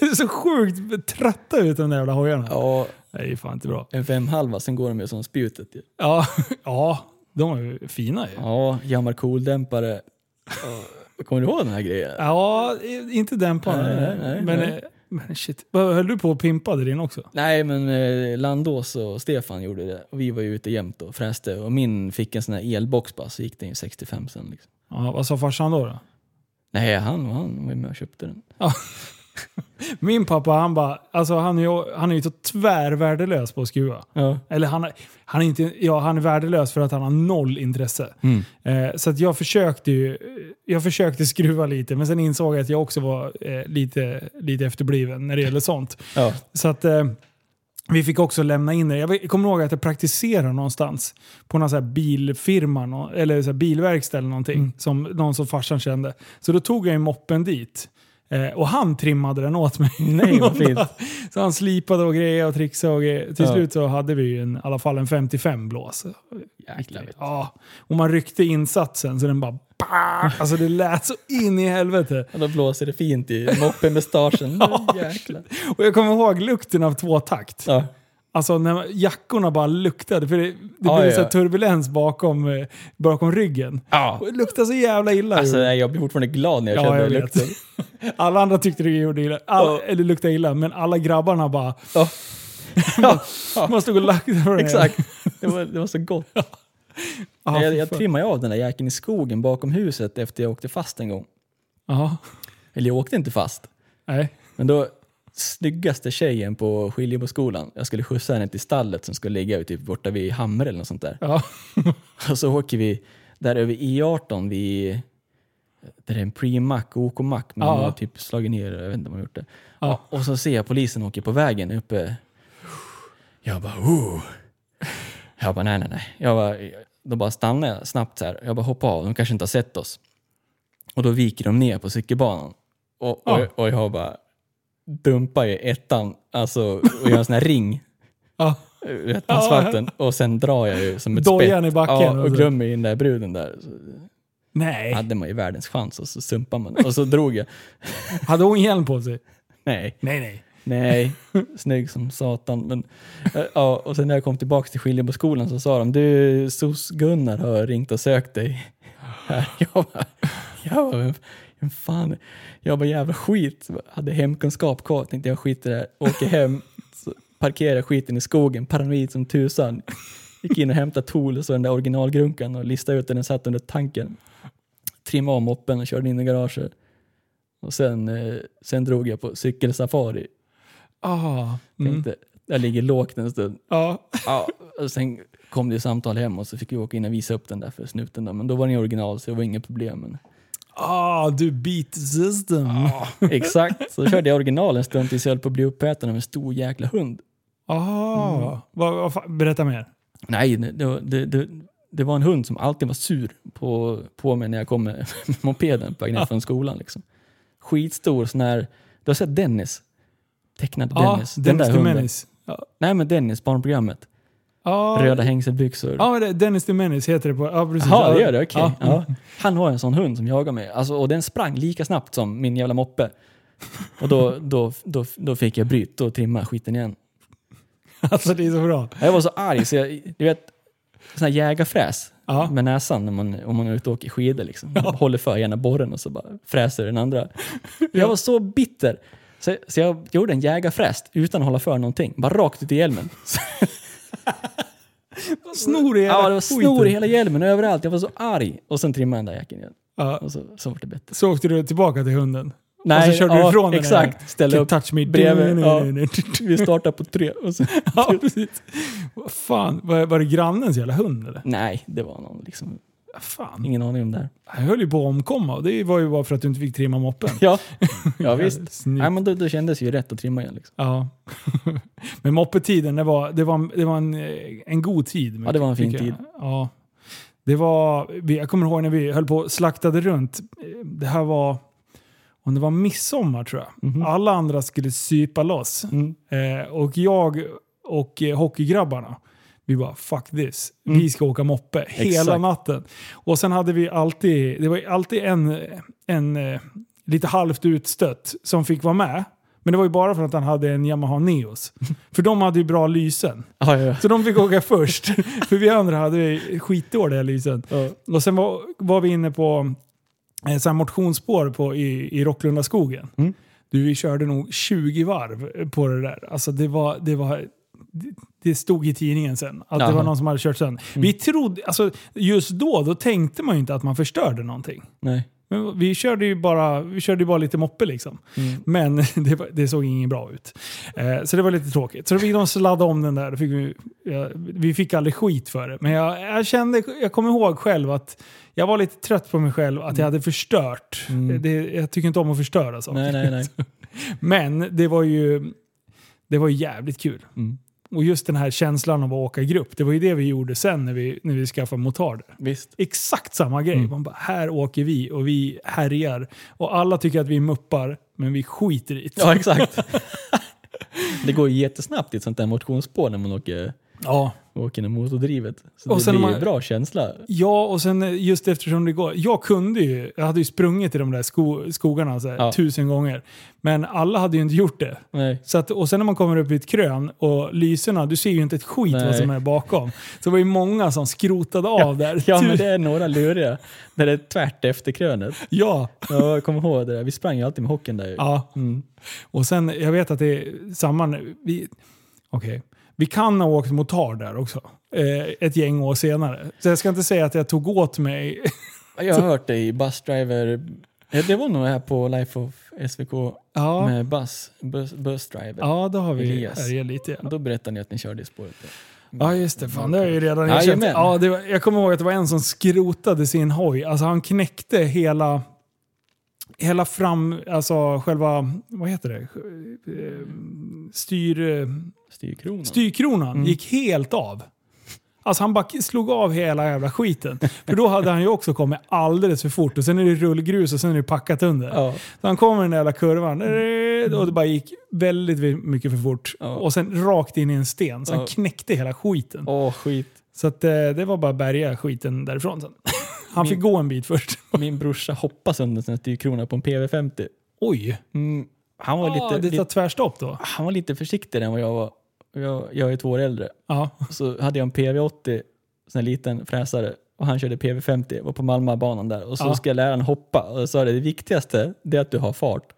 Det är så sjukt trötta ut de där jävla hojarna. Ja, Det är fan inte bra. en femhalva, sen går de ju som spjutet. ju. Ja, ja de är fina ju. Ja, jammar cool-dämpare. Ja, Kommer du ihåg den här grejen? Ja, inte den på Nej, nej, men, nej. eh, men shit. Höll du på och pimpade din också? Nej, men eh, Landås och Stefan gjorde det. Och vi var ju ute jämt och fräste. Och min fick en sån här elbox bara, så gick den ju 65 sen. Liksom. Ja, vad sa farsan då? då? Nej, han, han var ju med och köpte den. Min pappa han bara, alltså han är ju, han är ju så tvärvärdelös på att skruva. Ja. Eller han, han, är inte, ja, han är värdelös för att han har noll intresse. Mm. Eh, så att jag försökte ju, jag försökte skruva lite men sen insåg jag att jag också var eh, lite, lite efterbliven när det gäller sånt. Ja. Så att eh, vi fick också lämna in det. Jag kommer ihåg att jag praktiserade någonstans på någon så här bilfirma eller så bilverkstad eller någonting. Mm. Som någon som farsan kände. Så då tog jag ju moppen dit. Eh, och han trimmade den åt mig. Nej, vad fint. så han slipade och grejade och trixade och grejade. Till Ja. slut så hade vi ju en, i alla fall en 55 blås. Jäklar. Ja, och man ryckte insatsen så den bara... Bah! Alltså det lät så in i helvete. Och då blåser det fint i moppemustaschen. Jäklar. Och jag kommer ihåg lukten av tvåtakt. Ja. Alltså när jackorna bara luktade, för det, det Ja, blev ja. så turbulens bakom, eh, bakom ryggen. Ja. Det luktade så jävla illa. Alltså, jag blir fortfarande glad när jag Ja, känner jag lukten. Alla andra tyckte det gjorde illa, all, Ja. eller luktade illa, men alla grabbarna bara... Ja. Man stod och lackade på den. Exakt. Det var, det var så gott. Ja, jag fy jag fan. trimmade av den där jäkeln i skogen bakom huset efter jag åkte fast en gång. Ja. Eller jag åkte inte fast. Nej. Men då, snyggaste tjejen på Skiljeboskolan, jag skulle skjutsa henne till stallet som skulle ligga typ borta vid Hamre eller något sånt där. Ja. Och så åker vi där över E18 vid där det är en pre-mack, OK-mack, men Ja. har typ slagit ner, jag vet inte om har gjort det. Ja. Ja. Och så ser jag polisen åker på vägen uppe. Jag bara, oh. Jag bara, nej, nej, nej. Jag bara, då bara stannar jag snabbt här. Jag bara hoppar av, de kanske inte har sett oss. Och då viker de ner på cykelbanan. Och, Ja. och, och jag bara dumpar i ettan, alltså, och gör en sån här ring Ja. vet, på asfalten. Och sen drar jag ju som ett Dojan i backen Ja, och glömmer in den där bruden där. Så Nej. hade man ju världens chans och så sumpar man. Och så drog jag. Hade hon hjälm på sig? Nej, Nej, nej. nej, snygg som satan. Men, eh, ja, och sen när jag kom tillbaka till Skiljeboskolan så sa de, du, SOS-Gunnar har ringt och sökt dig. Här. Jag bara, jag bara, "Vem- vem fan, jag bara jävla skit. Hade hemkunskap kvar, tänkte jag skiter i det. Åker hem, parkerar skiten i skogen, paranoid som tusan. Gick in och hämtade Tool så den där originalgrunkan och listade ut den den satt under tanken. Trimmade av moppen och körde in i garaget. Och sen, eh, sen drog jag på cykelsafari. Ah. Mm. Tänkte, jag ligger lågt en stund. Ja. Ja, och sen kom det samtal hem och så fick vi åka in och visa upp den där för snuten. Då. Men då var den original så det var inget problem. Men... Ah, du beat system. Exakt, så körde jag original en stund tills jag höll på att bli uppäten av en stor jäkla hund. Ah. Mm. Vad, vad, berätta mer. Nej, det, det, det, det, var en hund som alltid var sur på, på mig när jag kom med, mopeden på väg ner från skolan. Liksom. Skitstor sån här, du har sett Dennis? Tecknad Ja, Dennis. Den Dennis där hunden. Menace. Ja. Nej men Dennis, barnprogrammet. Ah. Röda hängselbyxor. Ja, det- Dennis Menace heter det på... Ja, precis. Jaha, det Ja. gör det? Okej. Ja. Ja. Han har en sån hund som jagar mig. Alltså, och den sprang lika snabbt som min jävla moppe. Och då, då, då, då fick jag bryt. Trimmade jag skiten igen. Alltså det är så bra. Jag var så arg så jag, du vet, sån här jägarfräs Ja. med näsan när man, om man är ute och åker skidor. Liksom. Man Håller för ena borren och så bara fräser den andra. Jag var så bitter. Så, så jag gjorde en jägarfräs utan att hålla för någonting. Bara rakt ut i hjälmen. Snor i hela Ja, det var snor i hela hjälmen överallt. Jag var så arg. Och sen trimmade jag den där jäkeln igen. Ja. Och så, så var det bättre. Så åkte du tillbaka till hunden. Nej, och så körde ja, du ifrån den. exakt. Ställde upp touch me. bredvid. Ja. Vi startar på tre. Och så, Ja, precis. Fan, var, var det grannens jävla hund eller? nej, det var någon liksom, Fan. ingen aning om det här. Jag höll ju på att omkomma och det var ju bara för att du inte fick trimma moppen. Ja, ja visst. Snyggt. Nej, men då, då kändes det ju rätt att trimma igen. Liksom. Ja. Men moppetiden, det var, det var, det var en, en god tid. Ja, det var en fin tid. Ja. Det var, jag kommer ihåg när vi höll på och slaktade runt. Det här var, om det var midsommar tror jag. Mhm. Alla andra skulle sypa loss. Mm. Eh, och jag och eh, hockeygrabbarna, vi bara fuck this. Mm. Vi ska åka moppe hela Exakt. natten. Och sen hade vi alltid, det var alltid en, en eh, lite halvt utstött som fick vara med. Men det var ju bara för att han hade en Yamaha Neos. För de hade ju bra lysen. Ja, ja, Så de fick åka först. för vi andra hade skitdåliga lysen. ja. Och sen var, var vi inne på eh, så här motionsspår på, i, i Rocklundaskogen. Mm. Du, vi körde nog 20 varv på det där. Alltså det var... Det var det- det stod i tidningen sen att det Jaha. var någon som hade kört sönder. Vi trodde, alltså just då, då tänkte man ju inte att man förstörde någonting. Nej. Men vi körde ju bara, vi körde bara lite moppe liksom. Mm. Men det, det såg inget bra ut. Eh, så det var lite tråkigt. Så då fick de sladda om den där. Fick vi, ja, vi fick aldrig skit för det. Men jag, jag kände, jag kommer ihåg själv att jag var lite trött på mig själv att jag hade förstört. Mm. Det, jag tycker inte om att förstöra saker. Nej, nej, nej. Men det var ju det var ju jävligt kul. Mm. Och just den här känslan av att åka i grupp, det var ju det vi gjorde sen när vi, när vi skaffade motarder. Visst. Exakt samma grej. Mm. Man bara, här åker vi och vi härjar. Och alla tycker att vi muppar. men vi skiter i det. Ja, exakt. det går ju jättesnabbt i ett sånt där motionsspår när man åker, Ja. åker med motordrivet. Så Och det blir man- bra känsla. Ja, och sen eh, just eftersom det går. Jag kunde ju, jag hade ju sprungit i de där sko, skogarna så här, Ja. tusen gånger. Men alla hade ju inte gjort det. Nej. Så att, och sen när man kommer upp i ett krön och lyserna, du ser ju inte ett skit vad Nej. som är bakom. Så det var ju många som skrotade av där. Ja, men det är några luriga. När det är tvärt efter krönet. ja. Ja, jag kommer ihåg det där. Vi sprang ju alltid med hockeyn där. ja. Mm. Och sen, jag vet att det är samma... Vi, okej. Vi kan ha åkt motard där också. Eh, ett gäng år senare. Så jag ska inte säga att jag tog åt mig. Jag har hört det i Busdriver. Ja, Det var nog här på Life of SVK ja, med Bus, bus, Busdriver. ja, då har vi Elias. lite. Ja. Då berättade ni att ni körde i spåret. Ja just det, fan det har jag ju redan erkänt. Ja, var, jag kommer ihåg att det var en som skrotade sin hoj. Alltså han knäckte hela, hela fram, alltså själva, vad heter det? Eh, Styr, Styrkronan. styrkronan Mm. gick helt av. Alltså han bara slog av hela jävla skiten. För då hade han ju också kommit alldeles för fort och sen är det rullgrus och sen är det packat under. Ja. Så han kom i den där jävla kurvan och det bara gick väldigt mycket för fort. Ja. Och sen rakt in i en sten. Så han knäckte hela skiten. Åh, skit. Så att, eh, det var bara att bärga skiten därifrån sen. Han fick Min- gå en bit först. Min brorsa hoppade sönder här styrkrona på en PV50. Oj! Mm. Han, var Ah, lite, det tar tvärstopp då. han var lite försiktigare än vad jag var. Jag, jag är två år äldre. Ja. Så hade jag en PV80, sån här liten fräsare. Och han körde PV50, var på Malmöbanan där. Och så Ja. ska jag lära honom hoppa. Och jag sa det, det viktigaste det är att du har fart.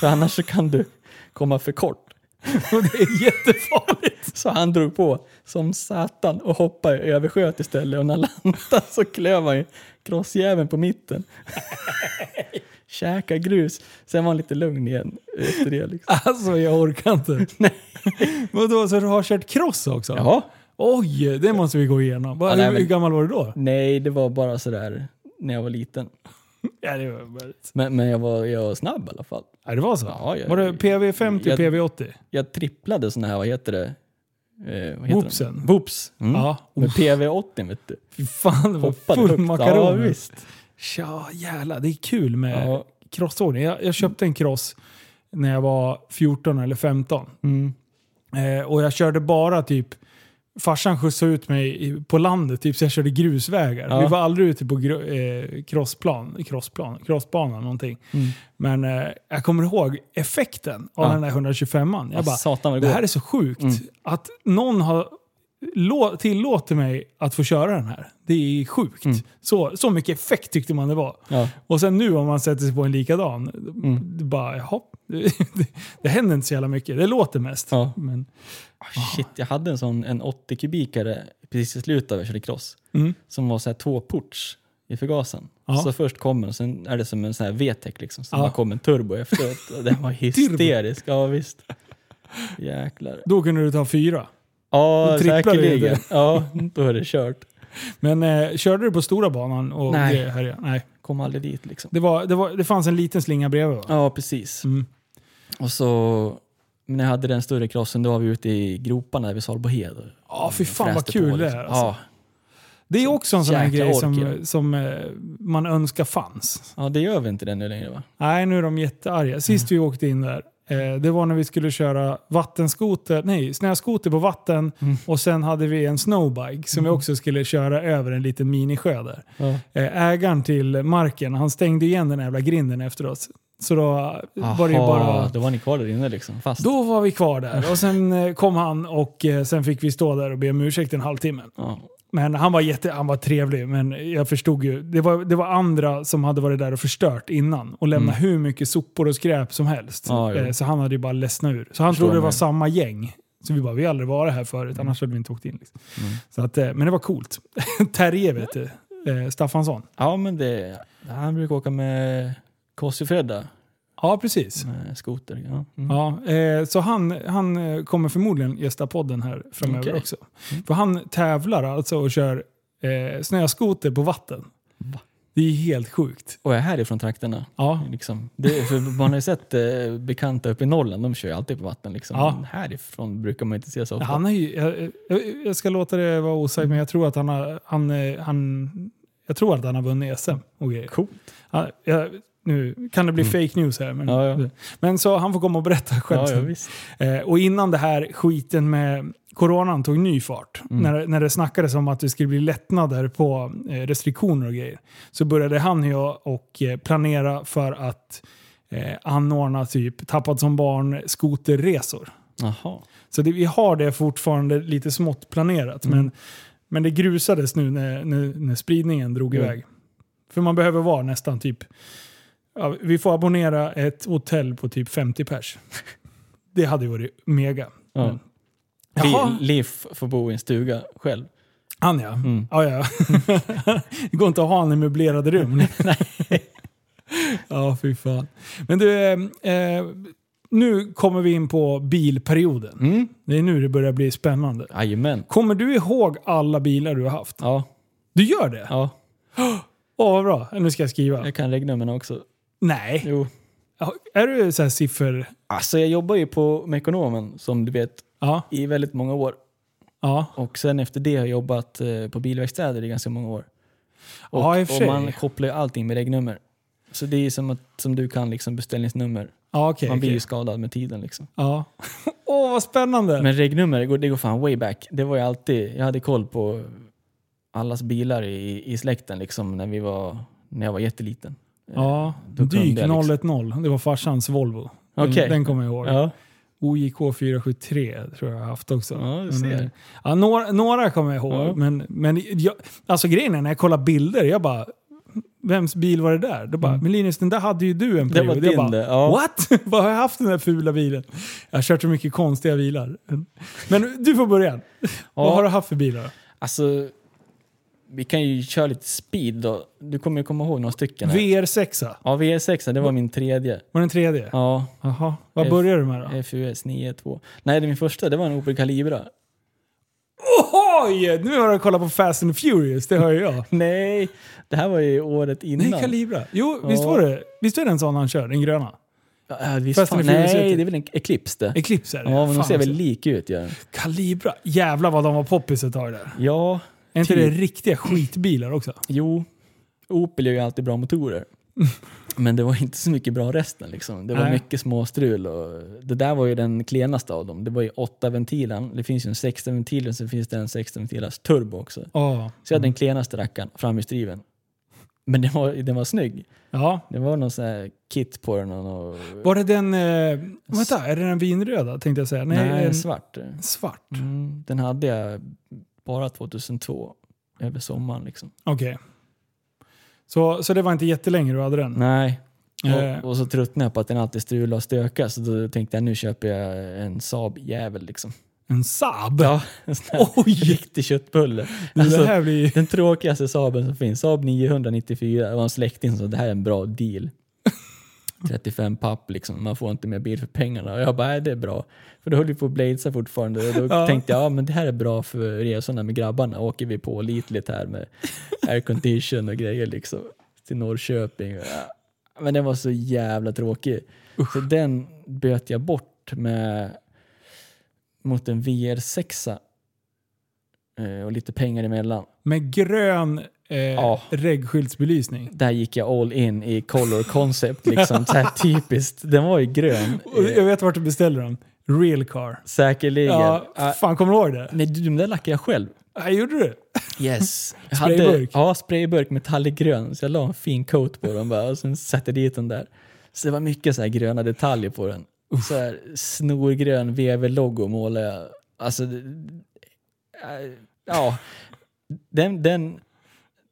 För annars så kan du komma för kort. Och det är jättefarligt. Så han drog på som satan och hoppade över sköt istället. Och när han landade så klöv han ju crossjäveln på mitten. Käka grus. Sen var han lite lugn igen efter det. Liksom. Alltså jag orkar inte. Nej. Vadå, så du har kört cross också? Jaha. Oj, det måste vi gå igenom. Ja, nej, hur, hur men- gammal var du då? Nej, det var bara sådär när jag var liten. Ja, det var, bara- Men, men jag, var, jag var snabb i alla fall. ja, det var så? Ja, jag- var det PV50 och jag- PV80? Jag tripplade såna här, vad heter det? Eh, vad heter Whoopsen. de? Whoops. Mm. Ja. Med PV80 vet du. Fy fan, det var Hoppade full högt. makaron. Ja, visst. Tja, jävlar. Det är kul med Ja. crossåkning. Jag, jag köpte en cross när jag var 14 eller 15. Mm. Eh, och jag körde bara typ Farsan skjutsade ut mig på landet, typ, så jag körde grusvägar. Ja. Vi var aldrig ute på eh, crossplan, crossplan, crossbanan någonting. Mm. Men eh, jag kommer ihåg effekten av Ja. den där 125an. Jag Ja, bara, satan det det här är så sjukt. Mm. Att någon har tillåter mig att få köra den här. Det är sjukt. Mm. Så, så mycket effekt tyckte man det var. Ja. Och sen nu om man sätter sig på en likadan, Mm. det bara jaha. Det, det, det händer inte så jävla mycket. Det låter mest. Ja. Men, Ah, shit, jag hade en sån en 80 kubikare precis i slutet av jag körde cross. mm. Som var så här två ports i förgasaren. Ja. Så först kommer och sen är det som en sån här VTEC liksom. Sen Ja. bara kom en turbo efteråt. Den var hysterisk. Ja visst. Jäklar. Då kunde du ta fyra. Ja, säkerligen. Ja, då är det kört. Men eh, körde du på stora banan? Och Nej. Det, här, Nej. Kom aldrig dit liksom. Det, var, det, var, det fanns en liten slinga bredvid va? Ja, precis. Mm. Och så när jag hade den större crossen då var vi ute i groparna vid Salbohed. Ja, fy fan vad kul på, det liksom. är. Alltså. Ja, Det är också en sån här grej som, som eh, man önskar fanns. ja, det gör vi inte det nu längre va? Nej, nu är de jättearga. Sist vi åkte in där, det var när vi skulle köra vattenskoter, nej, snöskoter på vatten Mm. och sen hade vi en snowbike som vi också skulle köra över en liten minisjö där. Ja. Eh, ägaren till marken, han stängde igen den jävla grinden efter oss. Så då var det ju Aha, bara... Då var ni kvar där inne liksom? Fast? Då var vi kvar där och sen eh, kom han och eh, sen fick vi stå där och be om ursäkt en halvtimme. Ja. Men han var, jätte, han var trevlig, men jag förstod ju. Det var, det var andra som hade varit där och förstört innan och lämnat hur mycket sopor och skräp som helst. Mm. Ja. Eh, så han hade ju bara ledsnat ur. Så han Förstår trodde det var mig. samma gäng. Så vi bara, vi har aldrig varit här förut, annars hade vi inte åkt in. Liksom. Mm. Så att, eh, men det var coolt. Terje vet du, eh, Staffansson. ja, men det... Han brukar åka med Kossi-Fredda Ja, precis. med skoter. Ja. Mm. Ja, eh, så han, han eh, kommer förmodligen gästa podden här framöver Okej. också. Mm. För han tävlar alltså och kör eh, snöskoter på vatten. Va? Det är helt sjukt. Och är härifrån trakterna. Ja, Liksom. Det, för man har ju sett eh, bekanta uppe i Norrland, de kör ju alltid på vatten. Liksom. Ja. Men härifrån brukar man inte se så ofta. han är ju, jag, jag, ska låta det vara osagt, men jag tror att han har, han, eh, han, jag tror att han har vunnit SM och grejer. Coolt. Han, jag, nu kan det bli fake news här. Men, Mm. Ja, ja. men så han får komma och berätta själv Ja. Eh, och innan det här skiten med coronan tog ny fart, Mm. när, när det snackades om att det skulle bli lättnader på eh, restriktioner och grejer, så började han ju och eh, planera för att eh, anordna typ tappat som barn skoterresor. Jaha. Så det, vi har det fortfarande lite smått planerat, Mm. men, men det grusades nu när, när, när spridningen drog iväg. För man behöver vara nästan typ... Ja, vi får abonnera ett hotell på typ 50 pers. Det hade ju varit mega. Ja. Men- Jaha, Liv får bo i en stuga själv. han ja. Mm. ja, ja. det går inte att ha han i möblerade rum. ja, fy fan. Men du, eh, eh, nu kommer vi in på bilperioden. Mm. Det är nu det börjar bli spännande. Jajamän. Kommer du ihåg alla bilar du har haft? Ja, Du gör det? ja, Åh, vad bra. Nu ska jag skriva. jag kan regnumren också. Nej. Jo. Är du så här siffer... Alltså jag jobbar ju på Mekonomen som du vet Ja. i väldigt många år. Ja. Och sen efter det har jag jobbat eh, på bilverkstäder i ganska många år. Och, Ja, och man kopplar ju allting med regnummer. Så det är som att som du kan liksom beställningsnummer. Ja, okej. man blir ju skadad med tiden liksom. Ja. Åh, vad spännande! Men regnummer, det går, det går fan way back. Det var ju alltid, jag hade koll på allas bilar i, i släkten liksom när, vi var, när jag var jätteliten. Ja, Då kunde Dyk jag liksom. 010. Det var farsans Volvo. Den, Okej. den kommer jag ihåg. Ja. OJK 473 tror jag jag har haft också. Ja, Men, eh, Ja, några, några kommer jag ihåg. Ja. Men, men jag, alltså grejen är när jag kollar bilder, jag bara Vems bil var det där? Då bara, men Linus den där hade ju du en Mm. Det period. var jag din bara, det, ja. What? Vad har jag haft den där fula bilen? Jag har kört så mycket konstiga bilar. Men du får börja. Vad har du haft för bilar? Alltså, vi kan ju köra lite speed då. Du kommer ju komma ihåg några stycken. Här. VR6 Ja, VR6, det var min tredje. var den tredje? Ja, Jaha. Vad F- började du med då? FUS 9.2. Nej, det min första, det var en Opel Calibra. Oj! Nu har jag kollat på Fast and Furious, det hör jag. Nej, det här var ju året innan. Nej, Calibra. Jo, Ja. visst var det? Visst är det en sån han kör? Den gröna? Ja, visst fan, nej, det är väl en Eclipse det. Eclipse är det. Ja, men de ser väl alltså. lik ut. Ja, Calibra. Jävlar vad de var poppis ett tag där. ja Är inte Typ. det riktiga skitbilar också? jo. Opel gör ju alltid bra motorer. Men det var inte så mycket bra resten. Liksom. Det var Nej. mycket småstrul. Och det där var ju den klenaste av dem. Det var ju åtta ventilen. Det finns ju en 16 ventil och sen finns det en 16 ventilars turbo också. Ja. Så jag hade den klenaste rackaren framhjulsdriven. Men den var, den var snygg. Ja. Det var någon sån här kit på den. Och, och, Var det den... Eh, vänta, är det den vinröda tänkte jag säga? Nej, nej, en svart. svart. Mm, den hade jag bara 2002. Över sommaren liksom. Okej. Så, så det var inte jättelänge du hade den? Nej. Eh. Och, och så tröttnade jag på att den alltid strulade och stökade så då tänkte jag nu köper jag en Saab-jävel liksom. En Saab? Ja, en Oj! riktig köttbulle. Det Alltså, här blir... den tråkigaste Saaben som finns, Saab 994, det var en släkting som sa det här är en bra deal. 35 papp liksom, man får inte mer bil för pengarna. Och jag bara, nej det är bra. För då höll vi på att bladesa fortfarande och då Ja. tänkte jag, ja men det här är bra för resorna med grabbarna. Åker vi på litligt här med aircondition och grejer liksom. Till Norrköping. Men den var så jävla tråkig. Så den böt jag bort med mot en VR6 eh, och lite pengar emellan. Med grön eh, Ja. reggskyltsbelysning. Där gick jag all in i color concept, liksom så här typiskt. Den var ju grön. Jag vet vart du beställer dem. Real car. Säkerligen. Ja, fan kommer du ihåg det? Nej, de där lackade jag själv. Ja, gjorde du? Yes. Jag Sprayburk? ja, sprayburk metallic grön. Så jag la en fin coat på den bara och sen satte jag dit den där. Så det var mycket så här gröna detaljer på den. Så här snorgrön VV-logo målade jag. Alltså, äh, ja. Den, den,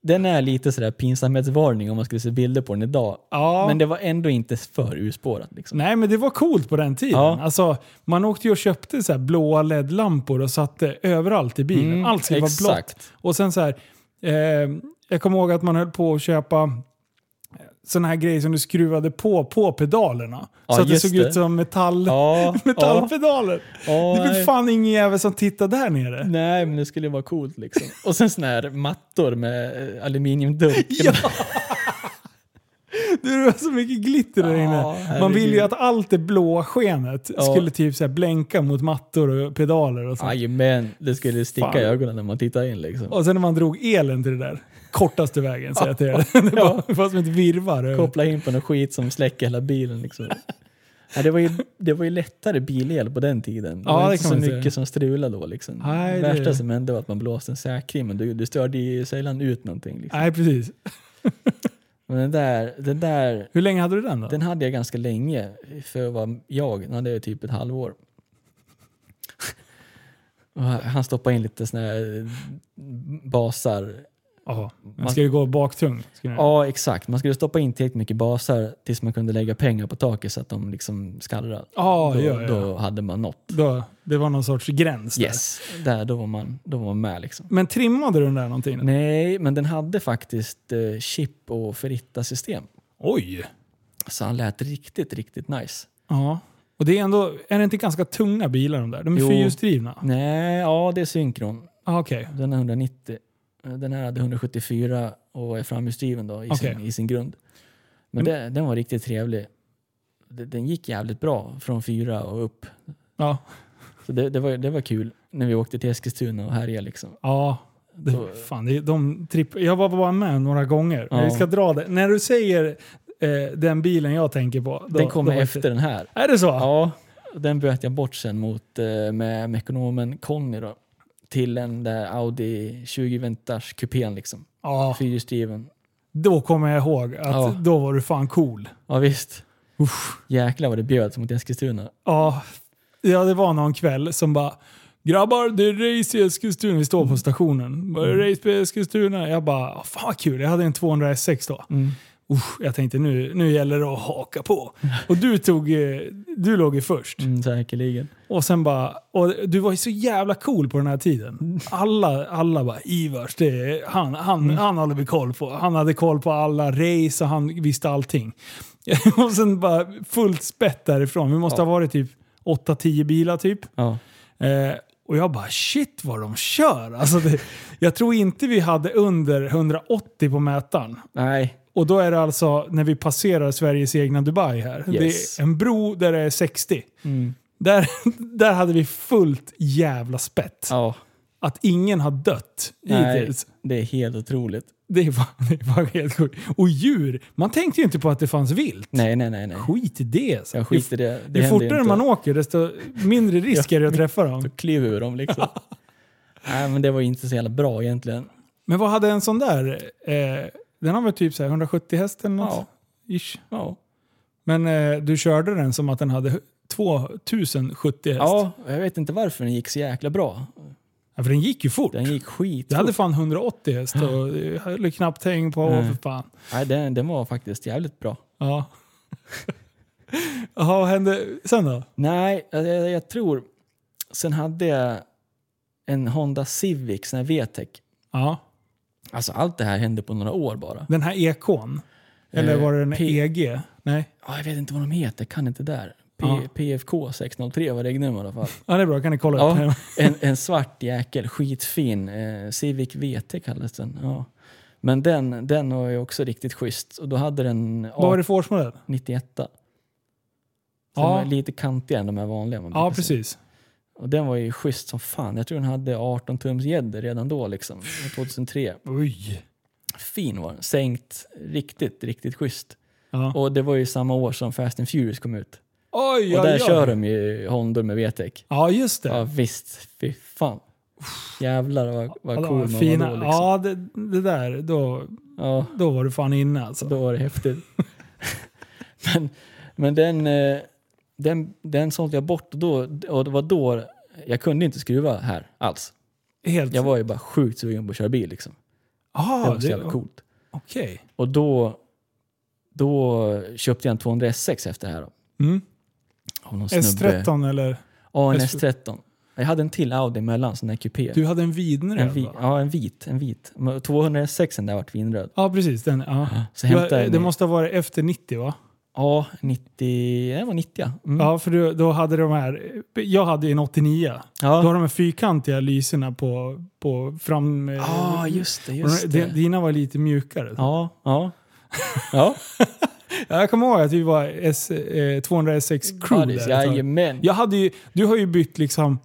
den är lite sådär pinsamhetsvarning om man skulle se bilder på den idag. Ja. Men det var ändå inte för urspårat. Liksom. Nej, men det var coolt på den tiden. Ja. Alltså, man åkte ju och köpte så blåa LED-lampor och satte överallt i bilen. Mm, Allt skulle vara blått. Och sen så här, eh, jag kommer ihåg att man höll på att köpa sådana här grejer som du skruvade på på pedalerna. Ja, så att det såg det. ut som metall, Ja, metallpedaler. ja, det nej. fan ingen jävel som tittar där nere. Nej, men det skulle vara coolt liksom. Och sen såna här mattor med eh, aluminiumdunk. Ja. Det var så mycket glitter där inne. Man herregud. vill ju att allt det blåa skenet skulle typ så blänka mot mattor och pedaler och sånt. Jajamän, det skulle sticka Fan. i ögonen när man tittar in liksom. Och sen när man drog elen till det där. Kortaste vägen, säger jag till er. Det var, det som ett virrvarr. Koppla in på någon skit som släcker hela bilen. Liksom. Ja, det, var ju, det var ju lättare bilel på den tiden. Det Ja, var det inte så man säga. mycket som strulade då. Liksom. Nej, det det- värsta som hände var att man blåste en säkring, men du, du störde ju sällan ut någonting. Liksom. Nej, precis. Men den där, den där Hur länge hade du den då? den hade jag ganska länge, för vara jag. Den hade jag typ ett halvår. Han stoppade in lite såna här basar. Ja. Ska det gå baktung? Det- Ja, exakt. Man skulle stoppa in tillräckligt mycket basar tills man kunde lägga pengar på taket så att de liksom skallrade. Ja, då, ja, ja. då hade man nått. Då, det var någon sorts gräns där. Yes, där, då, var man, då var man med. Liksom. Men trimmade du den där någonting? Nej, men den hade faktiskt eh, chip och Ferritta-system. Oj! Så han lät riktigt, riktigt nice. Ja. Och det är ändå, är det inte ganska tunga bilar de där? De är fyrhjulsdrivna? Nej, ja det är synkron. Ah, Okej. Den är 190. Den här hade 174 och är framhjulsdriven då i, Okej. sin, i sin grund. Men Mm. det, den var riktigt trevlig. Den gick jävligt bra från fyra och upp. Ja. Så det, det, var, det var kul när vi åkte till Eskilstuna och härjade liksom. Ja. Det, Så- fan, det, de tripp, jag var bara med några gånger. Ja. Vi ska dra det. När du säger eh, den bilen jag tänker på. Då, den kommer efter det- den här. Är det så? Ja, den böt jag bort sen mot, eh, med ekonomen Conny då. Till en där Audi 20 Ventage kupén liksom. Ja. Fyrhjulsdriven. Då kommer jag ihåg att Ja. då var du fan cool. Ja visst. Uff. Jäklar vad det bjöds mot Eskilstuna. Ja, ja, det var någon kväll som bara Grabbar, det är race i Eskilstuna. Vi står på stationen. Bara, Mm. Race på Eskilstuna. Jag bara, "Åh, fan vad kul. Jag hade en 200 S6 då. Mm. Usch, jag tänkte nu, nu gäller det att haka på. Och du tog, eh, du låg ju först. Mm, säkerligen. Och sen bara, och du var ju så jävla cool på den här tiden. Alla, alla bara, Ivars, det han, han, han håller vi koll på. Han hade koll på alla race och han visste allting. och sen bara fullt spett därifrån. Vi måste Ja. ha varit typ 8-10 bilar typ. Ja. Eh, och jag bara shit vad de kör. Alltså det, jag tror inte vi hade under 180 på mätaren. Nej, Och då är det alltså när vi passerar Sveriges egna Dubai här. Yes. Det är en bro där det är 60. Mm. Där, där hade vi fullt jävla spett. ja, Att ingen har dött Nej. hittills. det är helt otroligt. Det var, det var helt sjukt. Och djur, man tänkte ju inte på att det fanns vilt. Nej, nej, nej. nej. Skit i det. Alltså. Jag skiter i det. Det ju fortare inte. man åker desto mindre risk är det att träffa dem. Så kliver ur dem liksom. nej, men det var inte så jävla bra egentligen. Men vad hade en sån där? Eh, den har väl typ så här 170 häst eller något? Ish. Ja. Men eh, du körde den som att den hade 2070 häst. ja, jag vet inte varför den gick så jäkla bra. Ja, för den gick ju fort. Den gick skit. Det hade fan 180 häst och jag höll knappt häng på Nej. för fan. Nej, den, den var faktiskt jävligt bra. Ja. Jaha, vad hände sen då? Nej, jag, jag tror... Sen hade jag en Honda Civic, sån här VTEC. Ja. Alltså allt det här hände på några år bara. Den här ekon? Eller Eh, var det en P- EG? Nej? Ja, jag vet inte vad de heter, kan inte där. P- Ja. PFK 603 var regnummer i alla fall. Ja, det är bra. Kan ni kolla Ja, upp? en, en svart jäkel, skitfin. Eh, Civic VT kallades den. Ja. Men den, den var ju också riktigt schysst. Och då hade den Vad var det för årsmodell? 91. Så Ja. Den var lite kantigare än de här vanliga. man Ja, brukar säga. Och den var ju schysst som fan. Jag tror den hade 18 tums gäddor redan då liksom. 2003. Oj. Fin var den. Sänkt. Riktigt, riktigt schysst. Ja. Och det var ju samma år som Fast and Furious kom ut. Oj, Och oj, där oj. kör de ju Hondor med VTEC. Ja, just det. Ja visst, fy fan. Jävlar vad, vad de cool man fina. var då liksom. Ja, det, det där. Då, Ja, då var du fan inne alltså. då var det häftigt. men men den, eh, den, den sålde jag bort och, då, och det var då jag kunde inte skruva här alls. Helt... Jag var ju bara sjukt sugen på att köra bil liksom. Det Aha, var så jävla coolt. Okej. Och då, då köpte jag en 200 S6 efter det här. Då. Mm. Av någon snubbe. S13 eller? Ja, en S- S13. Jag hade en till Audi emellan, sån där kupé. Du hade en vidnröd en vi, ja, en vit. En vit. Men 200 S6 där vart vinröd. Ja, precis. Den, ja. Så hämtade det måste ha varit efter 90 va? Ja, 90... Det var 90 ja. Mm. Ja, för du, då hade de här... Jag hade ju en 89. Då Ja, har de här fyrkantiga lyserna på, på fram... eh, ah, just det. Just de- det. Dina var lite mjukare. Ja, ja. Ja, Ja, Jag kommer ihåg att vi var S, eh, 200 SX crew jajamän. Jag hade ju, du har ju bytt liksom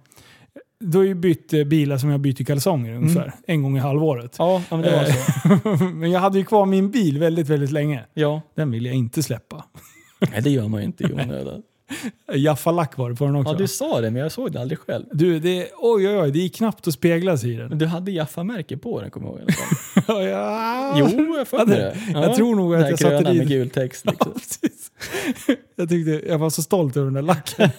Du har ju bytt eh, bilar som jag byter kalsonger ungefär. En gång i halvåret. Ja, ja, men det var så. Men jag hade ju kvar min bil väldigt, väldigt länge. Ja, Den vill jag inte släppa. Nej, det gör man ju inte i onödan. Jaffa-lack var det på den också. Ja, du sa det, men jag såg det aldrig själv. Du, det, oj oj oj, det gick knappt att spegla sig i den. Men du hade Jaffa-märke på den, kommer jag ihåg. ja. Jo, jag mig det. jag tror nog att Den jag satte gröna dit- med gul text. Ja, Liksom. precis. Jag, tyckte, jag var så stolt över den där lacken.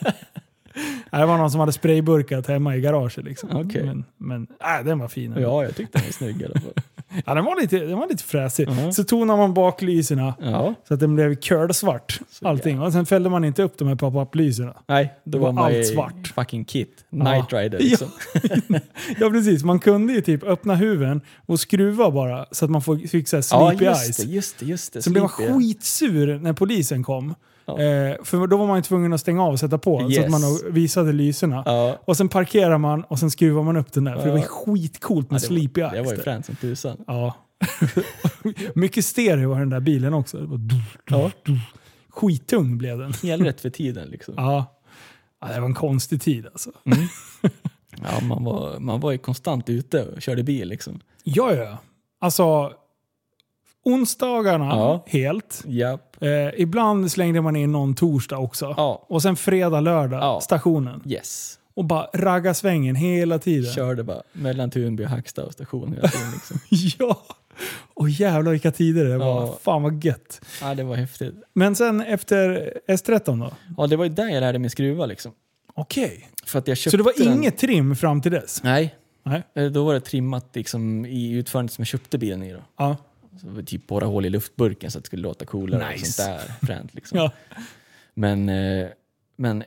Det var någon som hade sprayburkat hemma i garaget. Liksom. Okej. Men, men äh, den var fin. Ja, jag tyckte den var snygg i alla fall. Ja, den, var lite, den var lite fräsig. Mhm. Så tonade man baklyserna Ja. så att den blev curlsvart. Allting. Och sen fällde man inte upp de här pop-up-lyserna. Nej, då Det var var allt svart. fucking kit. Night Rider liksom. Ja precis, man kunde ju typ öppna huven och skruva bara så att man fick såhär Ja, sleepy just eyes. det, just det, just det. Sen blev man skitsur när polisen kom. Ja. Eh, för då var man ju tvungen att stänga av och sätta på så att Yes. man visade lyserna. Ja, Och sen parkerar man och sen skruvar man upp den där. För det var Ja. skitcoolt med sleepy var, eyes. det var ju fränt som tusan. Ja. Mycket stereo var den där bilen också. Det Ja. Skittung blev den. Helt rätt för tiden liksom. Ja. ja. Det var en konstig tid alltså. Ja, man, var, man var ju konstant ute och körde bil liksom. Ja, ja. Alltså, onsdagarna Ja. helt. Japp. Eh, ibland slängde man in någon torsdag också. Ja. Och sen fredag, lördag, Ja. stationen. Yes. Och bara ragga svängen hela tiden. Körde bara mellan Tunby och Hackstad station hela tiden liksom. Ja! Och jävlar vilka tider det var. Ja. Fan vad gött. Ja, det var häftigt. Men sen efter S13 då? Ja, det var ju där jag lärde mig skruva liksom. Okej. Köpte Så det var den- inget trim fram till dess? Nej. Nej. Eh, Då var det trimmat liksom, i utförandet som jag köpte bilen i. Då. Ja. Så typ borra hål i luftburken så att det skulle låta coolare Nice. och sånt där. Fränt liksom. Ja. Men, eh, men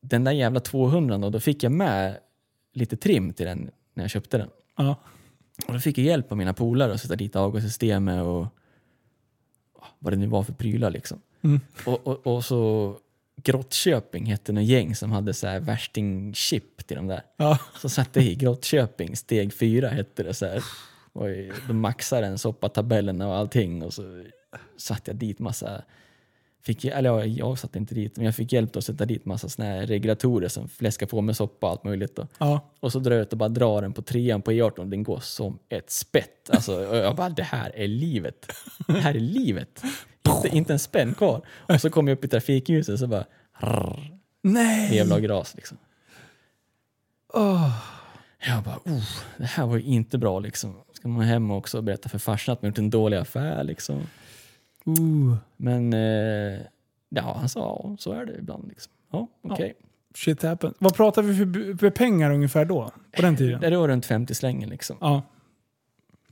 den där jävla 200 då, då fick jag med lite trim till den när jag köpte den. ja. Och då fick jag hjälp av mina polare att sätta dit avgassystemet och ja, vad det nu var för prylar liksom. Mm. Och, och, och så Grottköping hette något gäng som hade så här värsting-chip till de där. ja. Så satte jag i Grottköping, steg fyra hette det så här. Och de maxade den, soppatabellerna och allting och så satte jag dit massa Fick, jag- eller ja, jag satte inte dit, men jag fick hjälp att sätta dit massa såna här regulatorer som fläskar på med soppa och allt möjligt. Då. ja. Och så drar jag ut och bara drar den på trean på E18 och den går som ett spett. Alltså, jag bara, det här är livet. Det här är livet. Inte, inte en spänn kvar. Och så kommer jag upp i trafikljuset och så bara, rrr, Nej! jävla gras liksom. Åh. Jag bara, oh, det här var ju inte bra liksom. Ska man hem också och berätta för farsan att man gjort en dålig affär liksom. Uh. Men eh, ja, han sa, ja, så är det ibland liksom. Ja, okej. Shit happens. Vad pratar vi för, för pengar ungefär då? På den tiden? Det var runt 50 slängen liksom. Ja.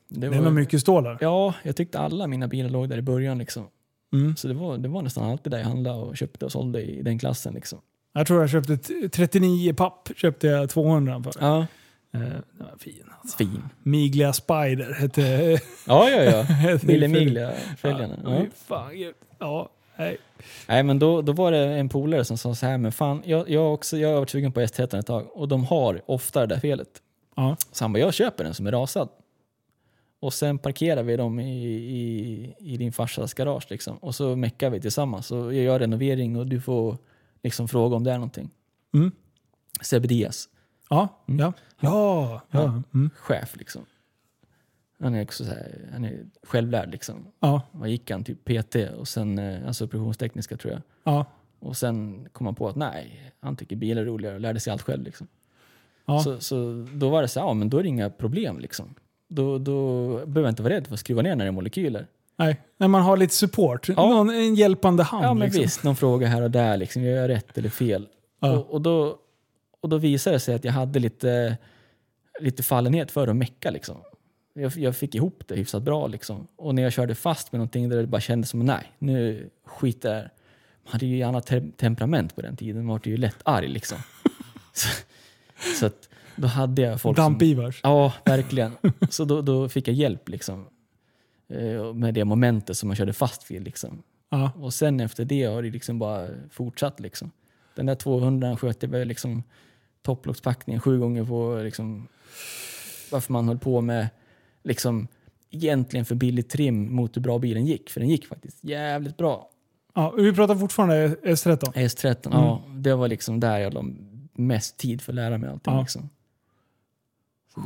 Det Det var, är nog mycket stålar. Ja, jag tyckte alla mina bilar låg där i början liksom. Mm. Så det var, det var nästan alltid där jag handlade och köpte och sålde i den klassen liksom. Jag tror jag köpte t- 39 papp. Köpte jag 200 för. Ja, den var fin. Alltså. fin. Miglia Spider hette... Ja, ja, ja. filmen. Miglia fälgarna. Ja, fan, ja, nej. Nej, men då, då var det en polare som sa så här, men fan, jag, jag, också, jag har varit sugen på S13 ett tag och de har ofta det där felet. Ja. Så han bara, jag köper den som är rasad. Och sen parkerar vi dem i, i, i din farsas garage liksom. Och så meckar vi tillsammans. Och jag gör renovering och du får liksom fråga om det är någonting. Mm. Sebbe Diaz, Ja, Mm. ja. Ja, ja. Mm. chef liksom. Han är också så här, han är självlärd liksom. Ja, Vad gick han? Typ PT och sen, eh, alltså produktionstekniska tror jag. ja. Och sen kom han på att nej, han tycker bilar är roligare och lärde sig allt själv liksom. ja. Så, så då var det så här, ja men då är det inga problem liksom. Då, då behöver jag inte vara rädd för att skruva ner när det är molekyler. Nej, när man har lite support. Någon, en hjälpande hand. Ja men liksom. visst, någon fråga här och där liksom, jag gör rätt eller fel. Ja. Och, och, då, och då visade det sig att jag hade lite, lite fallenhet för att mecka liksom. Jag, jag fick ihop det hyfsat bra liksom. Och när jag körde fast med någonting där det bara kändes som nej, nu skiter jag det här. Man hade ju annat te- temperament på den tiden, man var ju lätt arg liksom. så, så att då hade jag folk som... Damp-Ivars. Ja, verkligen. Så då, då fick jag hjälp liksom. Eh, Med det momentet som man körde fast vid. Liksom. Och sen efter det har det liksom bara fortsatt. Liksom. Den där 200 sköt jag liksom topplockspackningen sju gånger på liksom, varför man höll på med liksom, egentligen för billig trim mot hur bra bilen gick. För den gick faktiskt jävligt bra. Ja, vi pratar fortfarande S13. S13, ja, det var liksom där jag la mest tid för att lära mig allting. Ja. Liksom.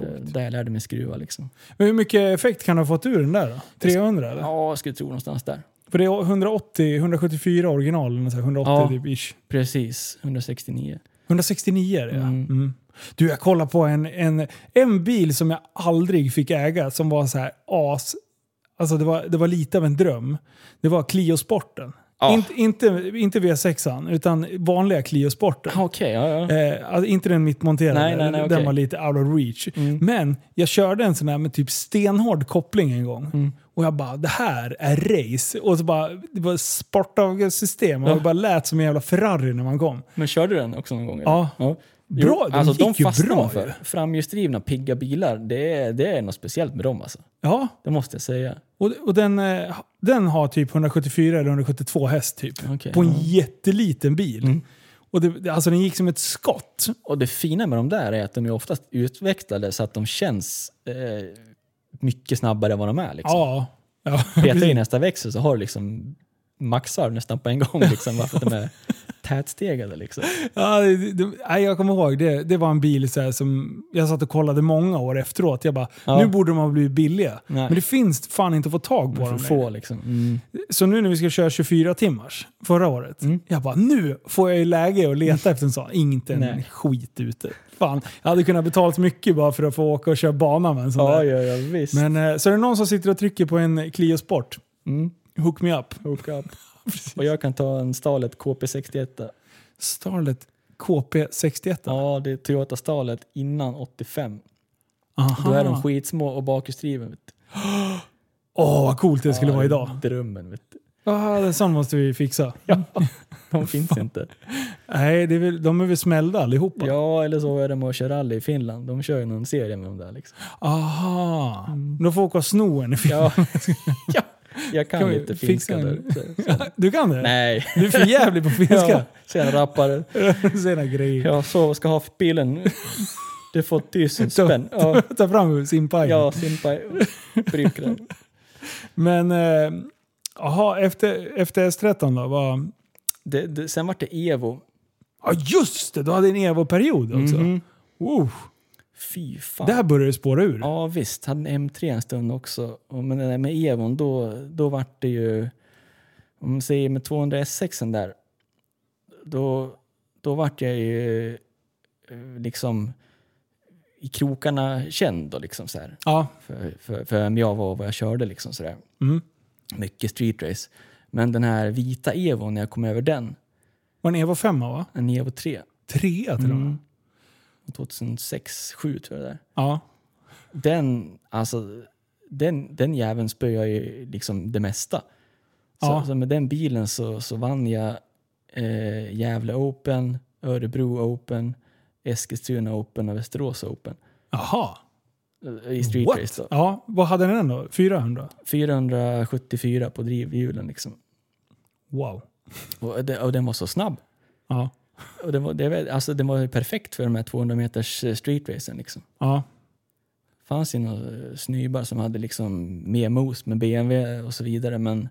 Det, där jag lärde mig skruva liksom. Men hur mycket effekt kan du ha fått ur den där då? 300 eller? Ja, jag skulle tro någonstans där. För det är 180, 174 original, eller så här, 180 Ja. typ ish. Precis, 169. 169 är det ja. Mm. Mm. Du, jag kollade på en, en, en bil som jag aldrig fick äga som var så här as... Alltså det var, det var lite av en dröm. Det var Clio Sporten. Ja. Inte, inte, inte V6an, utan vanliga Clio Sporten. Ah, Okej, ja, ja. Eh, alltså inte den mittmonterade, Nej, nej, nej, den okej. var lite out of reach. Mm. Men jag körde en sån här med typ stenhård koppling en gång. Mm. Och jag bara, det här är race. Och så bara, det var sportavgassystem. Och Ja. det bara lät som en jävla Ferrari när man kom. Men körde du den också någon gång? eller? Ja. ja. Bra, de alltså, gick ju fastnar bra för. ju. Framhjulsdrivna pigga bilar, det är, det är något speciellt med dem alltså. Ja, Det måste jag säga. och, och den, eh, den har typ 174 eller 172 häst typ. Okej, på en ja. jätteliten bil. Mm. Och det, alltså den gick som ett skott. Och det fina med de där är att de är oftast utvecklade så att de känns eh, mycket snabbare än vad de är. Liksom. Ja. ja Petar i nästa växel så har du liksom maxvarv nästan på en gång. Liksom, varför de är tätstegade. Liksom. Ja, det, det, jag kommer ihåg, det, det var en bil så här, som jag satt och kollade många år efteråt. Jag bara, Ja. nu borde de ha blivit billiga. Nej. Men det finns fan inte att få tag på dem. få liksom. Mm. Så nu när vi ska köra 24 timmars, förra året, Mm. jag bara, nu får jag ju läge att leta efter en sån. Inte en Nej. skit ute. Fan, jag hade kunnat betala mycket bara för att få åka och köra bana med en sån Ja, där. ja, ja, visst. Men, eh, så är det någon som sitter och trycker på en Clio Sport, Mm. Hook me up. Hook up. Och jag kan ta en Stalet KP61. Starlet KP61. Ja, det är Toyota Stalet innan 85. Aha. Då är de skitsmå och bakhjulsdriven. Åh, vad coolt det skulle Ja, vara det idag. Drömmen. Vet du. Ah, en sån måste vi fixa. Ja, de finns inte. Nej, det är väl, de är väl smällda allihopa? Ja, eller så är de och kör rally i Finland. De kör ju någon serie med dem där. Liksom. Aha. De får åka och sno en i Ja. ja, jag kan, Kan lite finska en- där. Så, så. Du kan det? Nej. Du är för jävlig på finska. Ja, sen rappare. Sena grejer. Ja, så ska ha för bilen. Du får tusen spänn. Ja, Ta fram simpaj. ja simpa. Bryker den. Men, eh, aha, efter, efter S13 då? Vad... Det, det, sen vart det Evo. Ja just det, du hade en Evo-period också. Mhm. Wow. Fy fan. Där började det spåra ur. Ja visst, hade en M3 en stund också. Men det där med Evon, då, då vart det ju... Om man säger med 200 S6 där, då, då vart jag ju eh, liksom i krokarna känd då liksom så här. Ja. För, för, för vem jag var och vad jag körde liksom så där. Mm. Mycket street race. Men den här vita Evon, när jag kom över den, Var en Evo 5 va? en Evo 3, Trea till och med. Mm. 2006, 2007 tror jag det är. Ja. den, alltså, den, den jäveln spöar ju liksom det mesta. Så, Ja. så med den bilen så, så vann jag eh, Gävle Open, Örebro Open, Eskilstuna Open och Västerås Open. Jaha. I street What? race då. Ja, vad hade den då? 400? 474 på drivhjulen liksom. Wow. Och, det, och den var så snabb. Ja. Och det var, det, var- alltså, den var ju perfekt för de här 200 meters eh, street racen liksom. Ja. fanns ju några snybar som hade liksom mer mos med BMW och så vidare men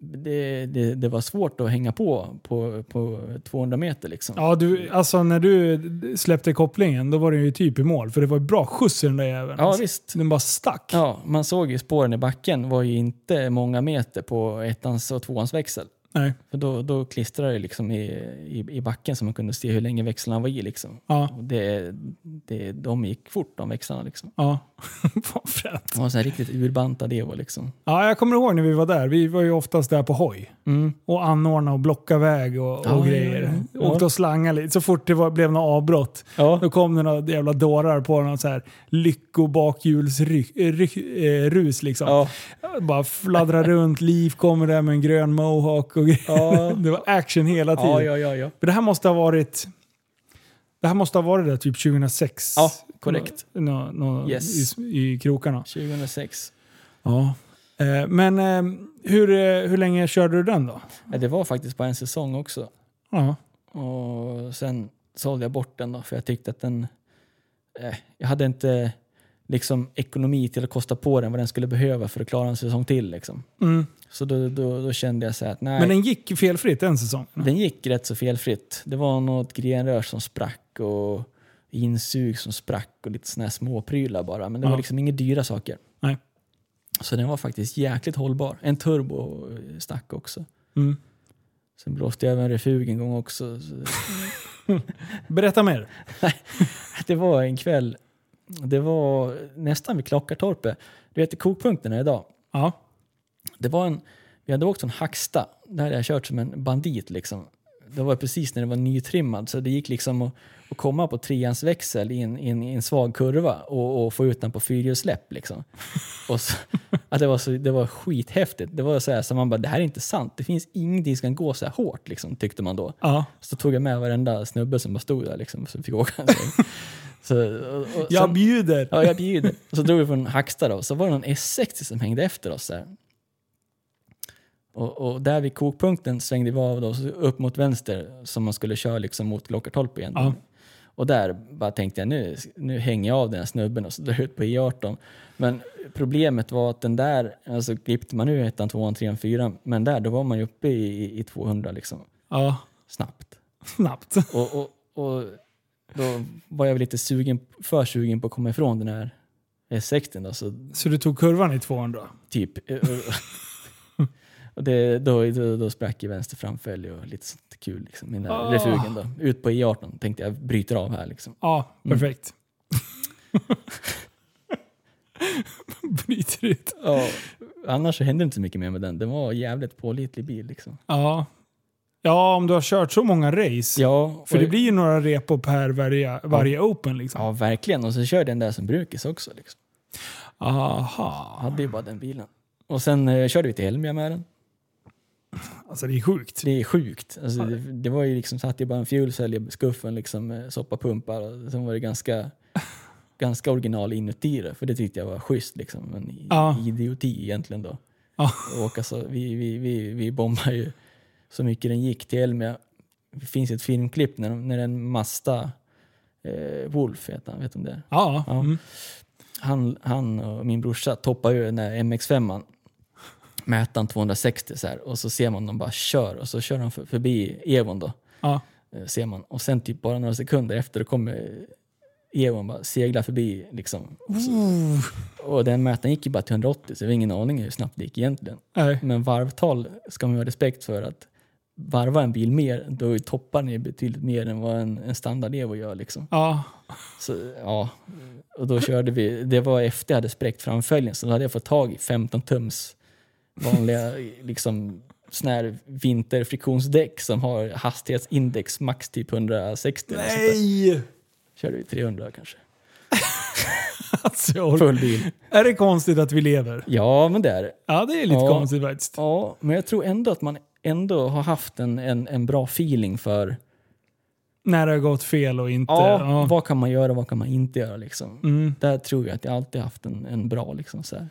det, det, det var svårt att hänga på på, på 200 meter liksom. Ja, du, alltså när du släppte kopplingen då var den ju typ i mål. För det var bra skjuts i den där jäveln. Ja, visst. Den bara stack. Ja, man såg ju spåren i backen var ju inte många meter på ettans och tvåans växel. Nej. För då, då klistrade det liksom i, i, i backen så man kunde se hur länge växlarna var i. Liksom. Ja. Och det, det, de gick fort de växlarna. Liksom. Ja. Vad fränt. Det var så här riktigt urbantad Evo. Liksom. Ja, jag kommer ihåg när vi var där. Vi var ju oftast där på hoj. Mm. Och anordna och blocka väg och, och Ja, grejer. ja. Åkte och slangade lite. Så fort det var, blev något avbrott. Då kom det några jävla dårar på någon så här lyckobakhjulsrus liksom. Ja. Bara fladdra runt, Liv kommer där med en grön mohawk och grejer. Ja. Det var action hela tiden. Ja, ja, ja. Men det här måste ha varit... Det här måste ha varit där typ 2006. Ja, korrekt. Nå, nå, Yes. i, I krokarna. 2006. Ja. Eh, men eh, hur, eh, hur länge körde du den då? Det var faktiskt bara en säsong också. Ja. Och sen sålde jag bort den då, för jag tyckte att den... Eh, jag hade inte liksom ekonomi till att kosta på den vad den skulle behöva för att klara en säsong till. Liksom. Mm. Så då, då, då kände jag så här att nej, Men den, den gick felfritt en säsong? gick rätt så felfritt. Det var något grenrör som sprack och insug som sprack och lite såna här småprylar bara. Men det Ja. var liksom inga dyra saker. Nej. Så den var faktiskt jäkligt hållbar. En turbo stack också. Mm. Sen blåste jag över en refug en gång också. Så Berätta mer. Det var en kväll, det var nästan vid Klockartorpet. Du vet kokpunkterna idag. Ja. Det var en, vi hade åkt en Hacksta, där hade jag kört som en bandit liksom. Det var precis när det var nytrimmad så det gick liksom att, att komma på treans växel i en, i en, i en svag kurva och, och få ut den på fyrhjulssläpp liksom. Och så, att det, var så, det var skithäftigt. Det var så här så man bara, det här är inte sant. Det finns ingenting som kan gå så här hårt liksom, tyckte man då. Ja. Så tog jag med varenda snubbe som bara stod där liksom, så fick åka sväng. så, och, och Jag sen- bjuder. Ja, jag bjuder. Och så drog vi från Hacksta då. Så var det någon S60 som hängde efter oss där. Och, och där vid kokpunkten svängde vi av då, upp mot vänster som man skulle köra liksom mot Klockartorp igen. Ja. Och där bara tänkte jag nu, nu hänger jag av den här snubben och så drar ut på E18. Men problemet var att den där, alltså klippte man nu ettan, tvåan, trean, fyran, men där då var man ju uppe i, i 200 liksom Ja. snabbt. Snabbt. Och, och, och då var jag lite sugen, för sugen på att komma ifrån den här S60 då, så Så du tog kurvan i 200? typ. och det, då, då, då sprack ju vänster framfälg och lite sånt kul liksom, den där Ah. refugen då. Ut på E18 tänkte jag bryter av här liksom. Ja, Mm. perfekt. Bryter ut. Ja, annars så hände inte så mycket mer med den. Den var jävligt pålitlig bil liksom. Ja. Ja, om du har kört så många race. Ja, För det blir ju några repor per varje, varje open liksom. Ja, verkligen. Och så jag den där som brukis också. Liksom. Aha. Hade ju bara den bilen. Och sen eh, körde vi till Elmia med den. Alltså det är sjukt. Det är sjukt. Alltså, det, det var ju liksom, satt ju bara en fuelcell i skuffen liksom, med soppapumpar och sen var det ganska, ganska original inuti det, för det tyckte jag var schysst. Liksom. Men Ja. idioti egentligen då. Ja. Och åka så, vi, vi, vi, vi bombade ju så mycket den gick till Elmia. Det finns ett filmklipp när, när en Mazda eh, Wolf, heter han, vet du om det? Ja. Ja. Mm. han, han och min brorsa toppar ju den där MX5 ettan 260 så här, och så ser man dem bara kör och så kör de för, förbi Evon då. ja. eh, Ser man. Och sen typ bara några sekunder efter kommer Evon bara segla förbi liksom. Och, så, och den mätaren gick ju bara till 180 så vi har ingen aning hur snabbt det gick egentligen. Nej. Men varvtal ska man ha respekt för att varva en bil mer, då toppar ni betydligt mer än vad en, en standard Evo gör liksom. Ja. Så, ja, och då körde vi, det var efter jag hade spräckt framföljen så då hade jag fått tag i 15 tums vanliga liksom sån här vinterfriktionsdäck som har hastighetsindex max typ 160. eller sånt där. Nej! Körde vi 300 kanske. Alltså, jag Full bil. är det konstigt att vi lever? Ja, men det är det. Ja, det är lite Ja. konstigt faktiskt. Ja, men jag tror ändå att man ändå har haft en, en, en bra feeling för När det har gått fel och inte... ja, Ja. vad kan man göra och vad kan man inte göra. Liksom. Mm. Där tror jag att jag alltid haft en, en bra liksom, så här.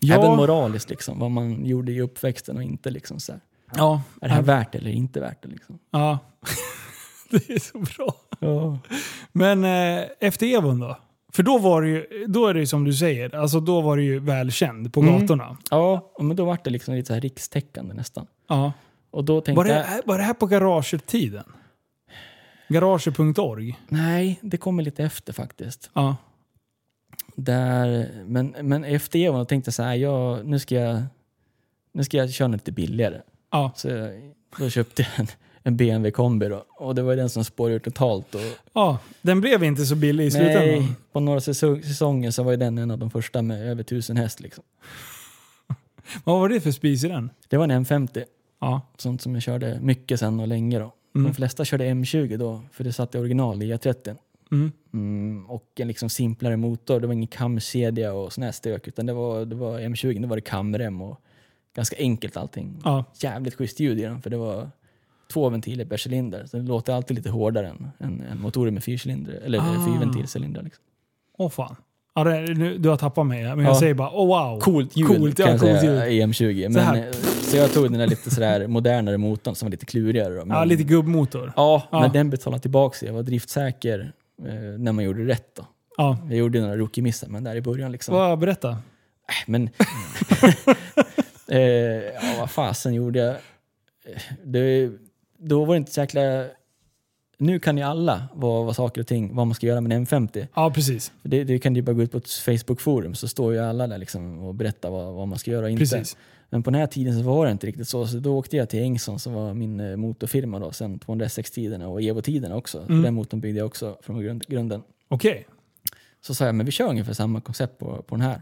Ja. Även moraliskt, liksom, vad man gjorde i uppväxten och inte. Liksom, så här. Ja. Är det här värt eller inte värt det? Liksom? ja. det är så bra. Ja. Men eh, efter Evon då? För då var det ju, då är det ju som du säger, alltså då var det ju välkänd på Mm. gatorna. ja, men då var det liksom lite så här rikstäckande nästan. Ja. Och då tänkte Var det, jag, var det här på garagetiden? Garage.org? nej, det kommer lite efter faktiskt. Ja. Där, men, men efter Evon då tänkte jag så här, jag, nu, ska jag, nu ska jag köra lite billigare. Ja. Så jag, då köpte jag en, en BMW kombi då. Och det var den som spårade ur totalt. Och, ja. Den blev inte så billig i slutändan. nej, på några säsong, säsonger så var ju den en av de första med över 1000 häst. Liksom. Vad var det för spis i den? Det var en M50. Ja. Sånt som jag körde mycket sen och länge då. Mm. De flesta körde M20 då, för det satt i original i E30. Mm. Mm, och en liksom simplare motor. Det var ingen kamkedja och sån här stök, utan det var, det var M20, då var det kamrem och ganska enkelt allting. Ja. Jävligt schysst ljud i den, för det var två ventiler per cylinder. Så det låter alltid lite hårdare än, än, än motorer med fyrcylinder, eller Ah. fyrventilcylindrar. Liksom. Åh fan. Ja, det, nu, du har tappat mig, men jag Ja. säger bara oh wow. Coolt ljud Coolt, ja, kan jag säga i M20. Så Men, här. eh, så jag tog den där lite sådär modernare motorn som var lite klurigare. Då. Men, Ja, lite gubbmotor. Ja, Ja. men den betalade tillbaka sig. Jag var driftsäker när man gjorde rätt. Då. Ja. Jag gjorde några rookie-missar, men där i början liksom. Vad, berätta. Men... eh, ja, vad fasen gjorde jag? Eh, Det, då var det inte så jäkla nu kan ju alla vad, vad saker och ting, vad man ska göra med en M50. Ja, precis. Det, det kan du bara gå ut på ett Facebook-forum så står ju alla där liksom och berättar vad, vad man ska göra och inte. Precis. Men på den här tiden så var det inte riktigt så. Så då åkte jag till Engson som var min eh, motorfirma då, sen 206-tiderna och Evo-tiderna också. Mm. Den motorn byggde jag också från grund, grunden. Okej. Så sa jag, men vi kör ungefär samma koncept på, på den här.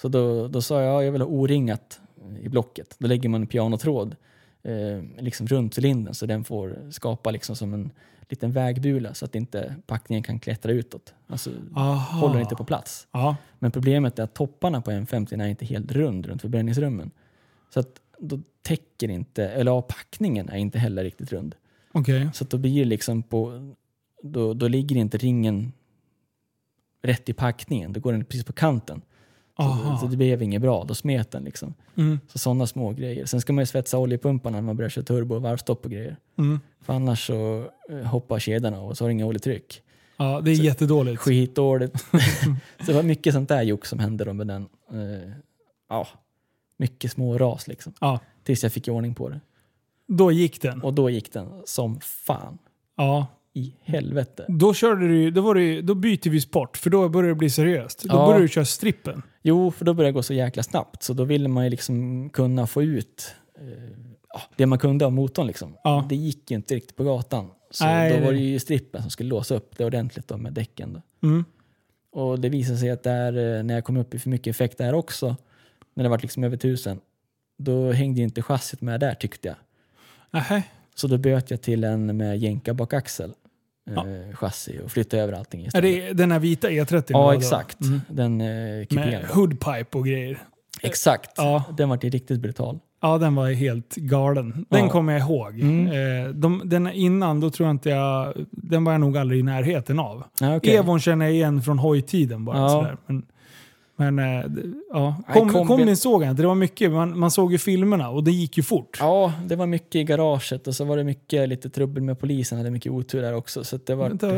Så då, då sa jag, ja, jag vill ha oringat i blocket. Då lägger man en pianotråd eh, liksom runt cylindern så den får skapa liksom som en liten vägbula så att inte packningen kan klättra utåt. Alltså Aha. håller inte på plats. Ja. Men problemet är att topparna på M50 är inte helt rund runt förbränningsrummen. Så att då täcker inte, eller ja, packningen är inte heller riktigt rund. Okej. Så att då blir det liksom på, då, då ligger inte ringen rätt i packningen. Då går den precis på kanten. Så, så det blev inget bra, då smet den liksom. Mm. Så sådana små grejer. Sen ska man ju svetsa oljepumparna när man börjar köra turbo och varvstopp och grejer. Mm. För annars så eh, hoppar kedjan av och så har du inga oljetryck. Ja, det är jättedåligt. Skitdåligt. så det var mycket sånt där jock som hände då med den. Eh, ja, mycket små ras liksom. Ja. Tills jag fick ordning på det. Då gick den. Och då gick den som fan. Ja. I helvete. Då, körde du, då, var ju- då byter vi sport, för då börjar det bli seriöst. Då Ja. börjar du köra strippen. Jo, för då började det gå så jäkla snabbt. Så då ville man ju liksom kunna få ut eh, det man kunde av motorn. Liksom. Ja. Det gick ju inte riktigt på gatan. Så Nej, då var det- det ju strippen som skulle låsa upp det ordentligt då med däcken. Då. Mm. Och det visade sig att där, eh, när jag kom upp i för mycket effekt där också, när det var liksom över tusen, då hängde inte chassit med där tyckte jag. Nähä. Så då böt jag till en med jänka bakaxel. Ja. Eh, chassi och flyttade över allting Är istället. det den här vita E30? Ja, exakt. Mm. Den eh, kupén. Med hoodpipe och grejer. Exakt. Ja. Den var riktigt brutal. Ja, den var helt galen. Den Ja. kommer jag ihåg. Mm. Eh, de, den innan, då tror jag inte jag... Den var jag nog aldrig i närheten av. Ja, okej. Evon känner jag igen från hojtiden bara. Ja. Sådär. Men, men eh, ja. Kom, kombin- kombin såg jag inte. Det var mycket. Man, man såg ju filmerna och det gick ju fort. Ja, det var mycket i garaget och så var det mycket lite trubbel med polisen. hade mycket otur där också. Så det var... Vänta,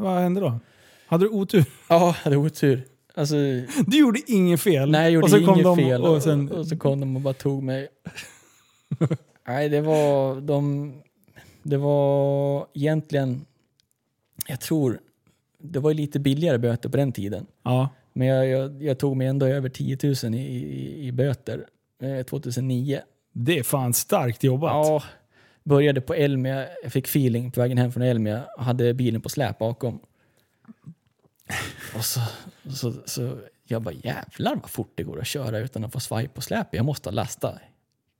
vad hände då? Hade du otur? Ja, jag hade otur. Alltså, Du gjorde inget fel. nej, jag gjorde och så kom inget de fel. Och sen, och så kom de och bara tog mig. nej, det var... De, det var egentligen... Jag tror... Det var lite billigare böter på den tiden. ja. Men jag, jag, jag tog mig ändå över 10 000 i, i, i böter eh, 2009. Det är fan starkt jobbat. Ja, började på Elmia. Jag fick feeling på vägen hem från Elmia hade bilen på släp bakom. Och så, så, så jag bara jävlar vad fort det går att köra utan att få svaj på släp. Jag måste lasta.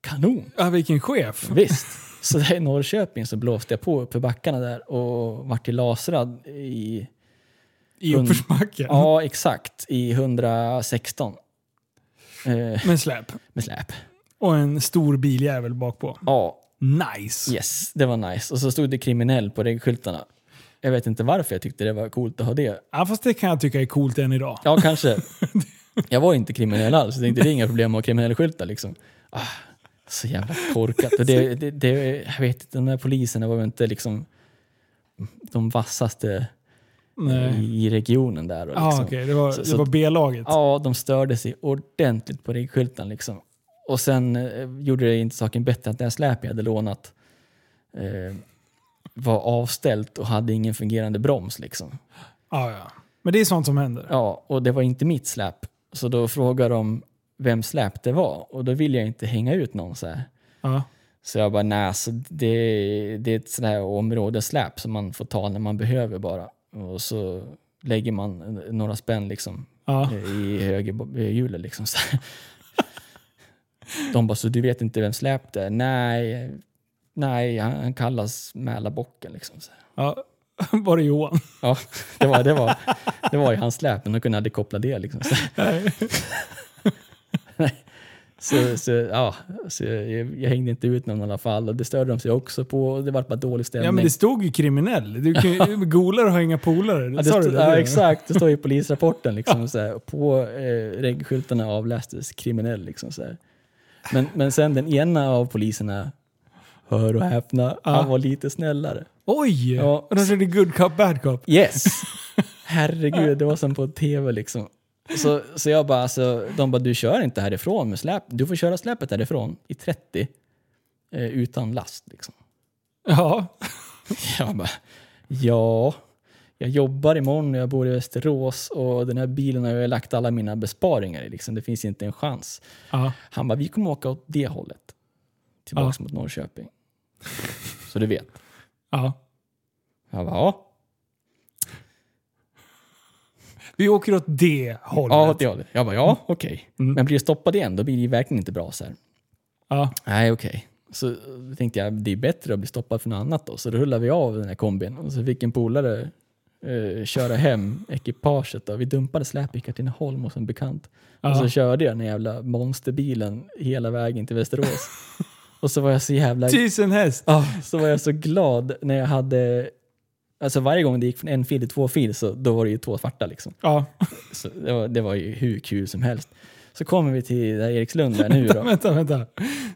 Kanon! Ja, vilken chef. Visst. Så där i Norrköping så blåste jag på upp för backarna där och vart till lasrad i, I uppförsbacken. ja exakt, i 116. Eh, Med släp. med släp. Och en stor biljävel bak på. Ja, Nice. Yes, det var nice. Och så stod det kriminell på regelskyltarna. Jag vet inte varför jag tyckte det var coolt att ha det. Ja, fast det kan jag tycka är coolt än idag. Ja, kanske. Jag var inte kriminell alls. Jag tänkte det är inga problem med att ha kriminella skyltar liksom. Ah, så jävla korkat. Och det, det, det, jag vet inte, de här poliserna var väl inte liksom de vassaste. I, i regionen där. Och Ja, liksom. Det var, Så- det så- var B-laget. Ja, de störde sig ordentligt på regelskylten liksom. Och sen eh, gjorde det inte saken bättre att det här släpet jag hade lånat eh, var avställt och hade ingen fungerande broms liksom. Ja, ja. Men det är sånt som händer. Ja, och det var inte mitt släp. Så då frågade de vem släp det var och då ville jag inte hänga ut någon så här. Ja. Så jag bara, nej, så det, det är ett sådär områdessläp som man får ta när man behöver bara. Och så lägger man några spänn liksom Ja. eh, i högerhjulet. Liksom. Så här. De bara, så du vet inte vem släp det är? Nej, nej han, kallas Mälarbocken. Liksom. Så ja. Var det Johan? Ja, det var, det var, det var i hans släp, men de kunde aldrig koppla det. Liksom. Så. Så, så, ja, så jag, jag hängde inte ut någon i alla fall och det störde de sig också på. Och det var bara dålig stämning. Ja, men det stod ju kriminell. Du kan ju golare har inga polare. Ja, stod, det? ja, exakt. Det står i polisrapporten. Liksom, så här, på eh, regelskyltarna avlästes kriminell. Liksom, så här. Men, men sen den ena av poliserna, hör och häpna, han var lite snällare. Oj! Ja. Och de körde good cop, bad cop. Yes! Herregud, det var som på tv liksom. Så, så jag bara, alltså, de bara, du kör inte härifrån med släp. Du får köra släpet härifrån i 30 eh, utan last. Liksom. Ja. Jag bara, Ja, jag jobbar imorgon och jag bor i Västerås och den här bilen har jag lagt alla mina besparingar i. Liksom. Det finns inte en chans. Ja. Han bara, vi kommer åka åt det hållet. Tillbaks mot Norrköping. Så du vet. Ja. Jag bara, ja. Vi åker åt det hållet. Ja, åt det hållet. Jag bara, ja, okej. Mm. Men blir det stoppat igen, då blir det ju verkligen inte bra så här. Ja. Nej, okej. Så då tänkte jag, det är bättre att bli stoppad för något annat då. Så då rullade vi av den här kombin och så fick en polare eh, köra hem ekipaget. Då. Vi dumpade släp i Katrineholm och som bekant. Och så Ja. körde jag den jävla monsterbilen hela vägen till Västerås. och så var jag så jävla Tusen häst. Ja, så var jag så glad när jag hade... Alltså varje gång det gick från en fil till två fil så då var det ju två svarta liksom. Ja. Så det, var, det var ju hur kul som helst. Så kommer vi till där Erikslund där nu då. vänta, vänta.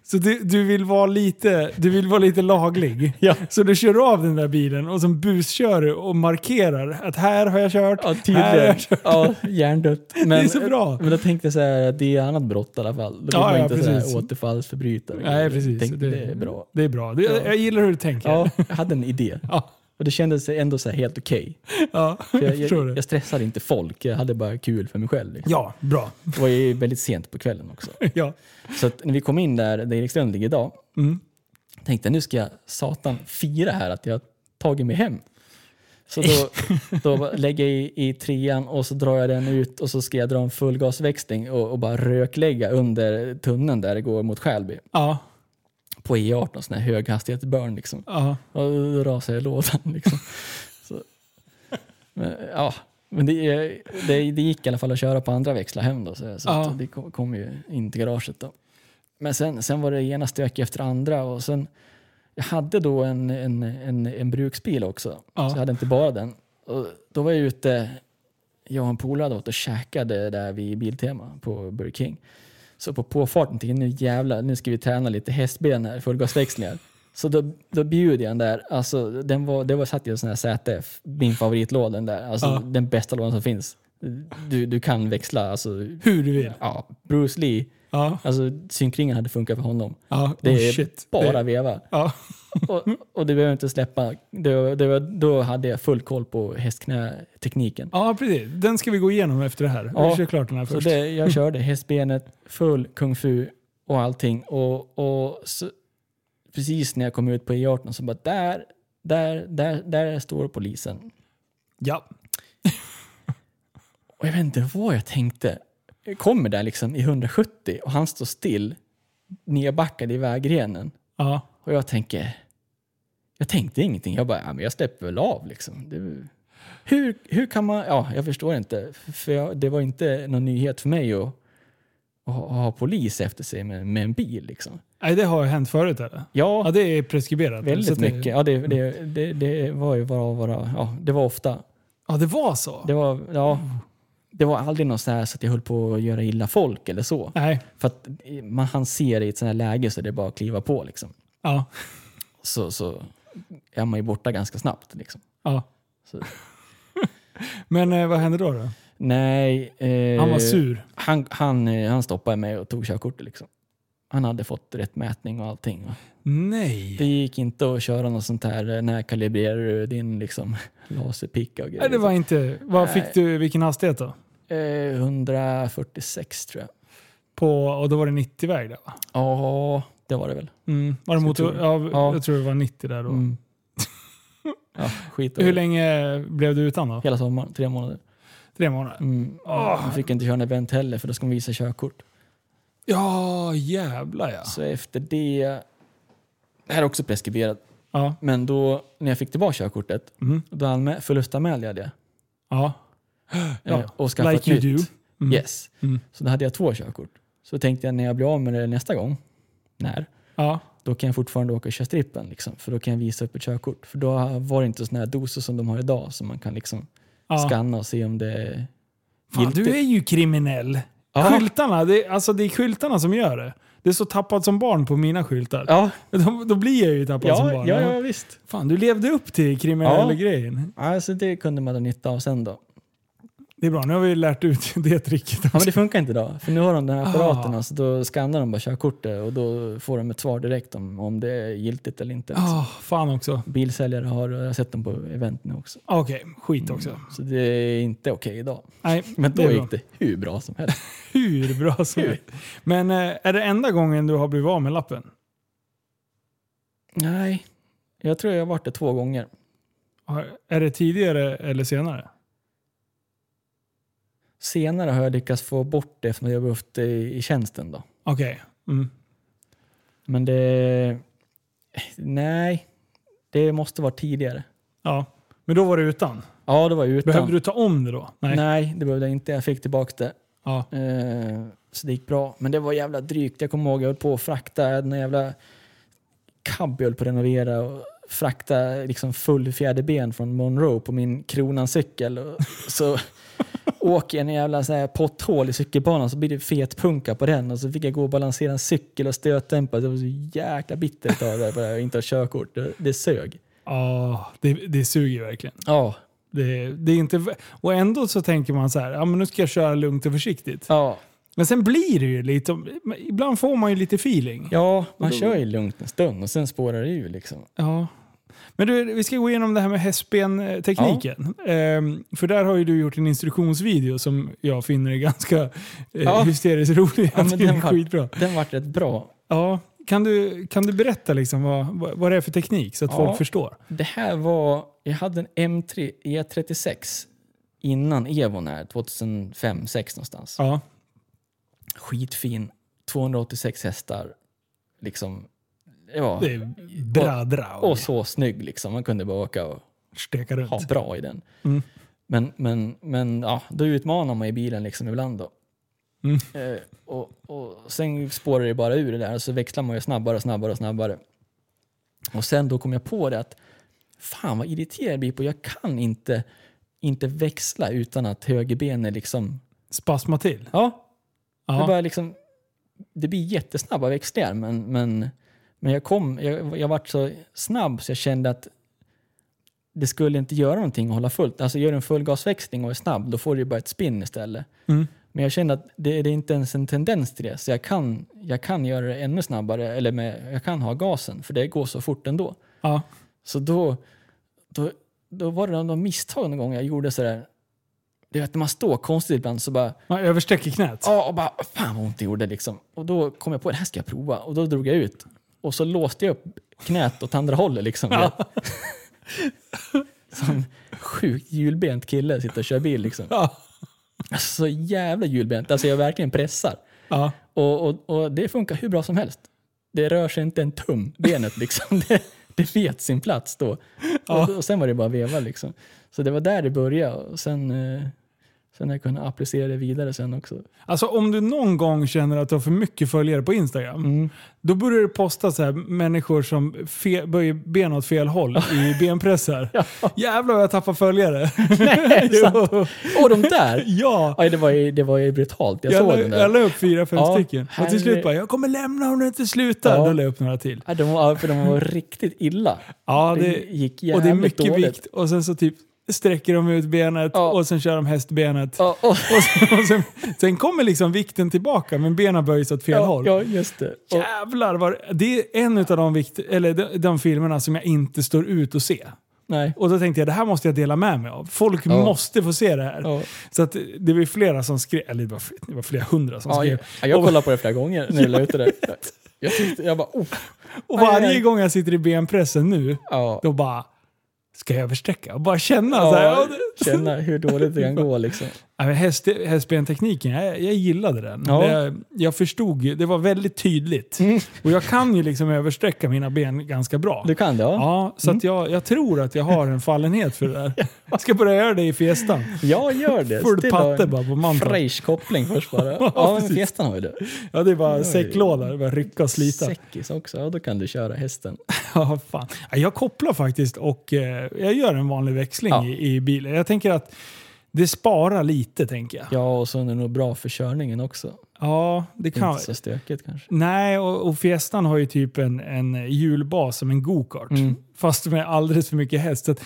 Så du, du, vill vara lite, du vill vara lite laglig? Ja. Så du kör av den där bilen och som buskör du och markerar att här har jag kört. Ja, Här har jag kört. Ja, hjärndött. Men, Det är så bra. Men då tänkte jag så här, det är annat brott i alla fall. Då blir Ja, man ja, inte så precis. här återfallsförbrytare. Nej, precis. Tänkte, det, är bra. Det är bra. Det, Ja. Jag gillar hur du tänker. Ja, jag hade en idé. Ja. Och det kändes ändå så helt okej. Ja, För jag Jag, jag, stressade inte folk, jag hade bara kul för mig själv. Liksom. Ja, bra. Det var ju väldigt sent på kvällen också. Ja. Så när vi kom in där, där Erikslund ligger idag, Mm. tänkte nu ska jag satan fira här att jag tagit mig hem. Så då, då lägger jag i, i trean och så drar jag den ut och så ska jag dra en fullgasväxling och, och bara röklägga under tunneln där det går mot Skälby. Ja. På E18, sån här höghastighetsburn liksom. Ja. Och jag lådan liksom. Så, men, ja, men det, det, det gick i alla fall att köra på andra växlar hem då. Så, så Ja. det kom, kom ju in till garaget då. Men sen, sen var det ena stök efter andra och sen jag hade då en, en, en, en bruksbil också. Ja. Så jag hade inte bara den. Och då var jag ute, jag och en polare hade varit och käkade där vid Biltema på Burger King. Så på påfarten tänkte jag nu jävlar, nu ska vi träna lite hästben här, fullgasväxlingar. Så då, då bjuder jag den där, alltså den var, det var satt i en sån här ZF, min favoritlåda den där, alltså Ja. den bästa lådan som finns. Du, du kan växla, alltså, Hur du vill. ja, Bruce Lee, Ja. alltså synkringen hade funkat för honom. Ja. Det oh, är shit. bara Det, veva. ja. Och, och det behöver inte släppa, det, det, då hade jag full koll på hästknätekniken. ja, precis. Den ska vi gå igenom efter det här. Ja. Vi kör klart den här Så först. det, jag körde hästbenet, full kung fu och allting. Och, och så, precis när jag kom ut på E18 så bara där, där, där, där står polisen. Ja. Och jag vet inte vad jag tänkte. Jag kommer där liksom i 170 och han står still, nedbackad i vägrenen. Ja. Och jag tänker, jag tänkte ingenting. Jag bara, ja, men jag släpper väl av liksom. Det, hur, hur kan man, ja jag förstår inte. För jag, det var inte någon nyhet för mig att, att ha, polis efter sig med, med en bil liksom. Nej, det har hänt förut eller? Ja, Ja, det är preskriberat. Väldigt att det- mycket. Ja, det, det, det, det var ju bara, bara, ja, det var ofta. Ja, det var så? Det var, ja, det var aldrig något så, så att jag höll på att göra illa folk eller så. Nej. För att man han ser i ett sånt här läge så det är bara att kliva på liksom. Ja. Så, så är man ju borta ganska snabbt liksom. ja. Så, Men eh, vad hände då? då? nej. Eh, Han var sur. Han, han, eh, han stoppade mig och tog körkortet liksom. Han hade fått rätt mätning och allting. va. Nej. Det gick inte att köra något sånt här, eh, när kalibrerar du din liksom, laserpicka och grejer. Nej, det var inte... Vad fick du, vilken hastighet då? eh, 146 tror jag. På, och då var det 90-väg där va? Ja, det var det väl. Mm. Var det motor, tror ja, Ja. Jag tror det var 90 där då. Mm. ja, skit Hur länge blev du utan då? Hela sommaren, tre månader. Tre månader? Mm. Åh. Jag fick inte köra en event heller för då ska man visa körkort. Ja, jävlar ja. Så efter det, det här är också preskriberat, Ja. men då när jag fick tillbaka körkortet, Mm. då anmä- förlustanmälde jag det. Ja. Ja. Och skaffade Like ett you nytt. do. Mm. Yes. Mm. Så då hade jag två körkort. Så tänkte jag när jag blir av med det nästa gång, när, Ja. då kan jag fortfarande åka och köra strippen. Liksom, för då kan jag visa upp ett körkort. För då var det inte sådana här doser som de har idag som man kan liksom ja. scanna och se om det är Fan, giltigt. du är ju kriminell. Ja. Skyltarna, det, alltså det är skyltarna som gör det. Det är så tappat som barn på mina skyltar. Ja, Då, då blir jag ju tappad som ja, barn. ja, ja visst. Fan, du levde upp till kriminella Ja. grejen. Alltså det kunde man ha nytta av sen då. Det är bra, nu har vi lärt ut det tricket Ja, också. men det funkar inte idag. För nu har de den här apparaten, Ah. alltså, då skannar de bara körkortet och då får de ett svar direkt om, om det är giltigt eller inte. Ah, fan också. Bilsäljare har, jag har sett dem på event nu också. Okej, skit också. Så det är inte okej idag. Nej, Men det då är gick det hur bra som helst. Hur bra som helst. Men eh, är det enda gången du har blivit av med lappen? Nej, jag tror jag har varit det två gånger. Är det tidigare eller senare? Senare har jag lyckats få bort det eftersom jag har behövt det i, tjänsten. Då. Okej. Mm. Men det... Nej, det måste vara tidigare. Ja. Men då var det utan? Ja, det var utan. Behövde du ta om det då? Nej. det behövde jag inte. Jag fick tillbaka det. Ja. Eh, så det gick bra. Men det var jävla drygt. Jag kommer ihåg jag höll på att frakta en jävla cab jag höll på att renovera och frakta liksom full fjäderben från Monroe på min Kronan-cykel. Och Så åker en jävla så här potthål i cykelbanan så blir det fet punka på den och så fick jag gå och balansera en cykel och stötdämpa. Det var så jäkla bittert av det att inte har körkort. Det, det sög. Ja, det, det suger verkligen. Ja, Det, det är inte, och ändå så tänker man så här, ja men nu ska jag köra lugnt och försiktigt. ja, Men sen blir det ju lite, ibland får man ju lite feeling. ja man då- kör ju lugnt en stund och sen spårar det ur liksom. Ja. Men du, vi ska gå igenom det här med hästben-tekniken. Ehm, för där har ju du gjort en instruktionsvideo som jag finner är ganska eh, Ja. hysteriskt rolig. Ja, men den var- skitbra. Den vart rätt bra. Ja. Kan, du, kan du berätta liksom vad, vad, det är för teknik så att Ja. folk förstår? Det här var, jag hade en M3 E36 innan Evon här, 2005-2006 någonstans. Ja. Skitfin, 286 hästar. Liksom, var, Det är bra drag. och så snygg liksom. Man kunde bara åka och Steka runt. ha bra i den. Mm. Men, men, men ja, då utmanar man i bilen liksom ibland då. Mm. Eh, och, och sen spårar det bara ur det där och så växlar man ju snabbare och snabbare och snabbare. Och sen då kom jag på det att fan vad irriterad jag blir på, jag kan inte, inte växla utan att högerbenet liksom, Spasma till. ja, det, Ja. bara liksom, det blir jättesnabba växlingar men, men, men jag kom, jag, jag vart så snabb så jag kände att det skulle inte göra någonting att hålla fullt. Alltså gör du en fullgasväxling och är snabb, då får du ju bara ett spinn istället. Mm. Men jag kände att det, det är inte ens en tendens till det, så jag kan, jag kan göra det ännu snabbare, eller med, jag kan ha gasen, för det går så fort ändå. Ja. Så då, då, då var det någon misstag någon gång jag gjorde sådär, du vet när man står konstigt ibland så bara, Man översträcker knät. ja och bara, fan vad ont det gjorde liksom. Och då kom jag på, det här ska jag prova. Och då drog jag ut. Och så låste jag upp knät åt andra hållet liksom. Ja. Som sjukt hjulbent kille sitter och kör bil liksom. Ja. Alltså, så jävla hjulbent. Alltså jag verkligen pressar. Ja. Och, och, och det funkar hur bra som helst. Det rör sig inte en tum, benet liksom. Det, det vet sin plats då. Ja. Och, och sen var det bara att veva liksom. Så det var där det började. Och sen, eh, sen har jag kunnat applicera det vidare sen också. Alltså om du någon gång känner att du har för mycket följare på Instagram, Mm. då börjar du posta så här människor som fe- böjer ben åt fel håll i benpressar. Jävlar vad jag tappar följare. Nej. Och de där! ja. Aj, det, var ju, det var ju brutalt. Jag, Jag, såg den där. jag la upp fyra, fem Ja, stycken. Och till slut bara, jag kommer lämna om du inte slutar. Ja. Då la jag upp några till. Ja, de var, för de var riktigt illa. Ja, det, det, gick och jävligt det är mycket dåligt. vikt. Och sen så typ sträcker de ut benet Ja. och sen kör de hästbenet. Ja, och, Och, sen, och sen, sen kommer liksom vikten tillbaka men benen böjs åt fel ja, håll. ja, just det. Och, Jävlar, vad, det är en av de, vikt, eller de, de filmerna som jag inte står ut att se. nej. Och då tänkte jag det här måste jag dela med mig av. Folk Ja. måste få se det här. Ja. Så att det var flera som skrev, eller det var, det var flera hundra som Ja, skrev. jag, jag Och- kollade på det flera gånger när jag la ut det där. Jag, jag, tyckte, jag bara, oh. Och Aj, varje aj. gång jag sitter i benpressen nu, då bara ska jag översträcka? Och bara känna så här. ja, Ja, det- känna hur dåligt det kan gå liksom. Häst, hästbentekniken, jag, jag gillade den. Ja. Det, jag förstod ju, det var väldigt tydligt. Och jag kan ju liksom översträcka mina ben ganska bra. Du kan det? Ja, Ja, så att jag, jag tror att jag har en fallenhet för det där. Jag ska börja göra det i fiestan. ja gör det. Full Still patte en bara på manteln. Fräsch koppling först bara. Ja, Ja, men. Fiestan har ju det. Ja, det är bara säcklåda. Det är bara rycka och slita. Säckis också, ja då kan du köra hästen. Ja, fan. Ja, Jag kopplar faktiskt och eh, jag gör en vanlig växling Ja. i, i bilen. Jag tänker att det sparar lite, tänker jag. Ja, och så är det nog bra för körningen också. Ja, det kan Inte så stökigt kanske. Nej, och, och Fiestan har ju typ en, en hjulbas som en go-kart. Mm. Fast med alldeles för mycket häst. Att,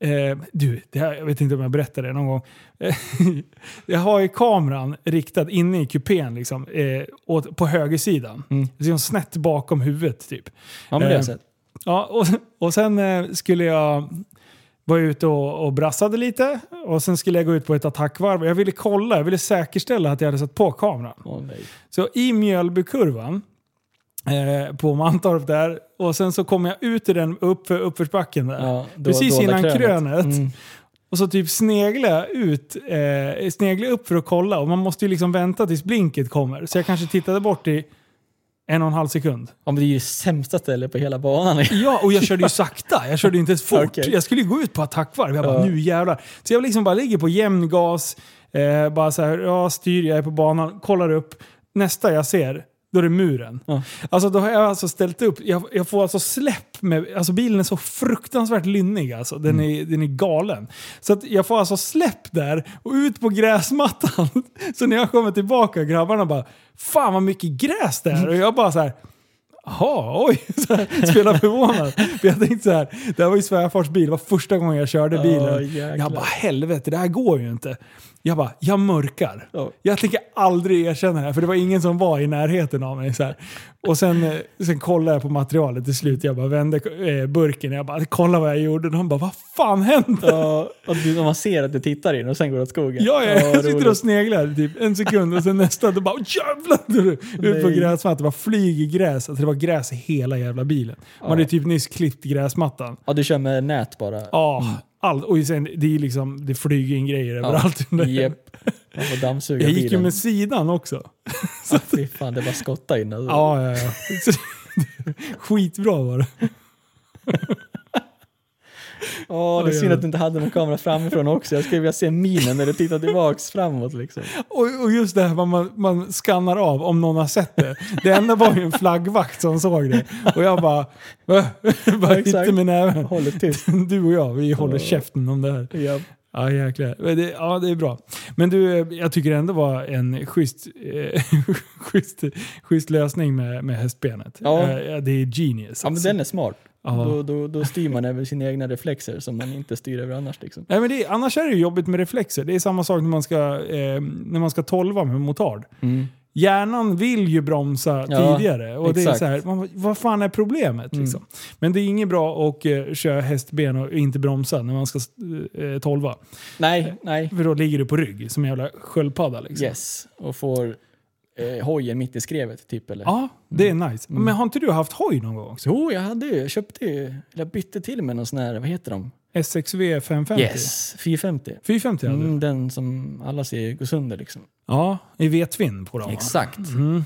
eh, du, det här, jag vet inte om jag berättade det någon gång. Eh, jag har ju kameran riktad inne i kupén liksom, eh, åt, på högersidan. Mm. Liksom snett bakom huvudet typ. Ja, men det har Eh, jag sett. Ja, och, och sen eh, skulle jag vara ute och, och brassade lite. Och sen skulle jag gå ut på ett attackvarv. Jag ville kolla, jag ville säkerställa att jag hade satt på kameran. Nej. Så i Mjölbykurvan eh, på Mantorp där och sen så kommer jag ut i den upp för uppförsbacken där. Ja, då- Precis dolda innan krönet. Mm. Och så typ sneglar jag ut, eh, sneglar jag upp för att kolla och man måste ju liksom vänta tills blinket kommer. Så jag kanske tittade bort i en och en halv sekund. Men det är ju sämsta stället på hela banan. Ja, och jag körde ju sakta. Jag körde ju inte fort. Okej. Jag skulle ju gå ut på attackvarv. Jag bara, Ja. nu jävlar. Så jag liksom bara ligger på jämn gas, eh, bara så här, ja, styr, jag är på banan, kollar upp. Nästa jag ser, då är det muren. Ja. Alltså då har jag alltså ställt upp, jag, jag får alltså släpp med, alltså bilen är så fruktansvärt lynnig alltså. Den, Mm. är, den är galen. Så att jag får alltså släpp där och ut på gräsmattan. Så när jag kommer tillbaka, grabbarna bara Fan vad mycket gräs det är. Och jag bara så här. Jaha, oj. Så här, spelar förvånad. För jag tänkte så här, det här var ju svärfars bil. Det var första gången jag körde bilen. jäklar. jag bara helvete, det här går ju inte. Jag bara, jag mörkar. Ja. Jag tänker aldrig erkänna det här, för det var ingen som var i närheten av mig. Så här. Och sen, eh, sen kollade jag på materialet till slut. Jag bara vände eh, burken. Jag bara, kolla vad jag gjorde. Och de bara, vad fan hände? Ja, och du, man ser att du tittar in och sen går det åt skogen. Ja, jag, jag sitter och sneglar typ en sekund och sen nästa, då bara jävlar! Ut på gräsmattan. Det bara flyger gräs. Alltså, det var gräs i hela jävla bilen. Man hade typ nyss klippt gräsmattan. Ja, du kör med nät bara? Ja, allt. Och sen, det, är liksom, det flyger in grejer överallt. Man får dammsuga Jag gick ju med sidan också. Ja, fy fan, det bara skotta in. Alltså. Ja, ja, ja. Så, skitbra var det. Åh, det är synd att du inte hade någon kamera framifrån också. Jag skulle vilja se minen när du tittar tillbaks framåt. Liksom. Och, och just det här man, man skannar av om någon har sett det. Det enda var ju en flaggvakt som såg det. Och jag bara... Bara hittade med näven. Håller tyst. Du och jag, vi håller Ja. käften om det här. Japp. Ja, jäklar. Det, ja, det är bra. Men du, jag tycker ändå var en schysst, eh, schysst, schysst lösning med, med hästbenet. Ja. Eh, det är genius. Ja, men alltså. den är smart. Ja. Då, då, då styr man över sina egna reflexer som man inte styr över annars. Liksom. Nej, men det, annars är det jobbigt med reflexer. Det är samma sak när man ska, eh, när man ska tolva med motard. Mm. Hjärnan vill ju bromsa Ja, tidigare. Och det är så här, man, vad fan är problemet? Mm. Liksom? Men det är inget bra att eh, köra hästben och inte bromsa när man ska eh, tolva. Nej, nej. För då ligger du på rygg som en jävla sköldpadda. Liksom. Yes. Och får eh, hojen mitt i skrevet typ. Eller? Ja, det är nice. Mm. Men har inte du haft hoj någon gång också? Jo, jag hade ju. Jag köpte ju. Eller jag bytte till med någon sån här, vad heter de? SXV 550? Yes, 450. 450 hade du? Mm, den som alla ser gå sönder liksom. Ja, i V-twin på dem. va? Exakt. Mm.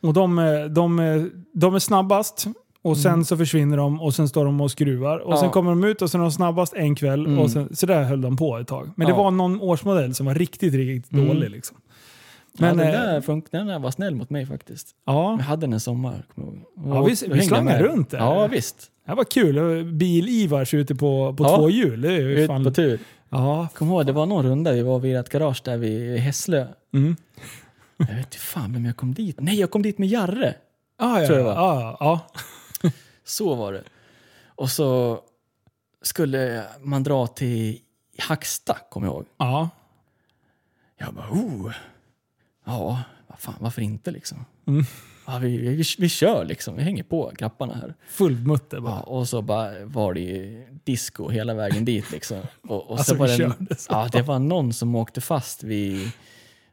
Och de, är- de, är- de är snabbast. Och sen så försvinner de och sen står de och skruvar. Och Mm. Ja. sen kommer de ut och sen är de snabbast en kväll. Mm. Och sen, så där höll de på ett tag. Men det Ja. var någon årsmodell som var riktigt, riktigt Mm. dålig. Liksom. Men, ja, den, eh, där funk- den där var snäll mot mig faktiskt. Ja, Jag hade den en sommar. kommer jag ihåg. Ja, vi- vi slangade runt där. Ja, visst. det var kul. Bil-Ivars ute på, på Ja. två hjul. Det är ju Ut fan... på tur. Ja. Kom ihåg, det var någon runda vi var vid ett garage där vid Hässlö. Mm. Jag vet inte fan vem jag kom dit Nej, jag kom dit med Jarre. Ah, ja, Tror jag ja, ja. Så var det. Och så skulle man dra till Hacksta, kommer jag ihåg. ja. Jag bara, oh. Ja, vad fan, varför inte liksom? Mm. Ja, vi, vi, vi kör liksom, vi hänger på grapparna här. Full mutter bara. Ja, och så bara var det disco hela vägen dit liksom. Och, och Alltså, så var vi det, en, körde så. ja, det var någon som åkte fast vid,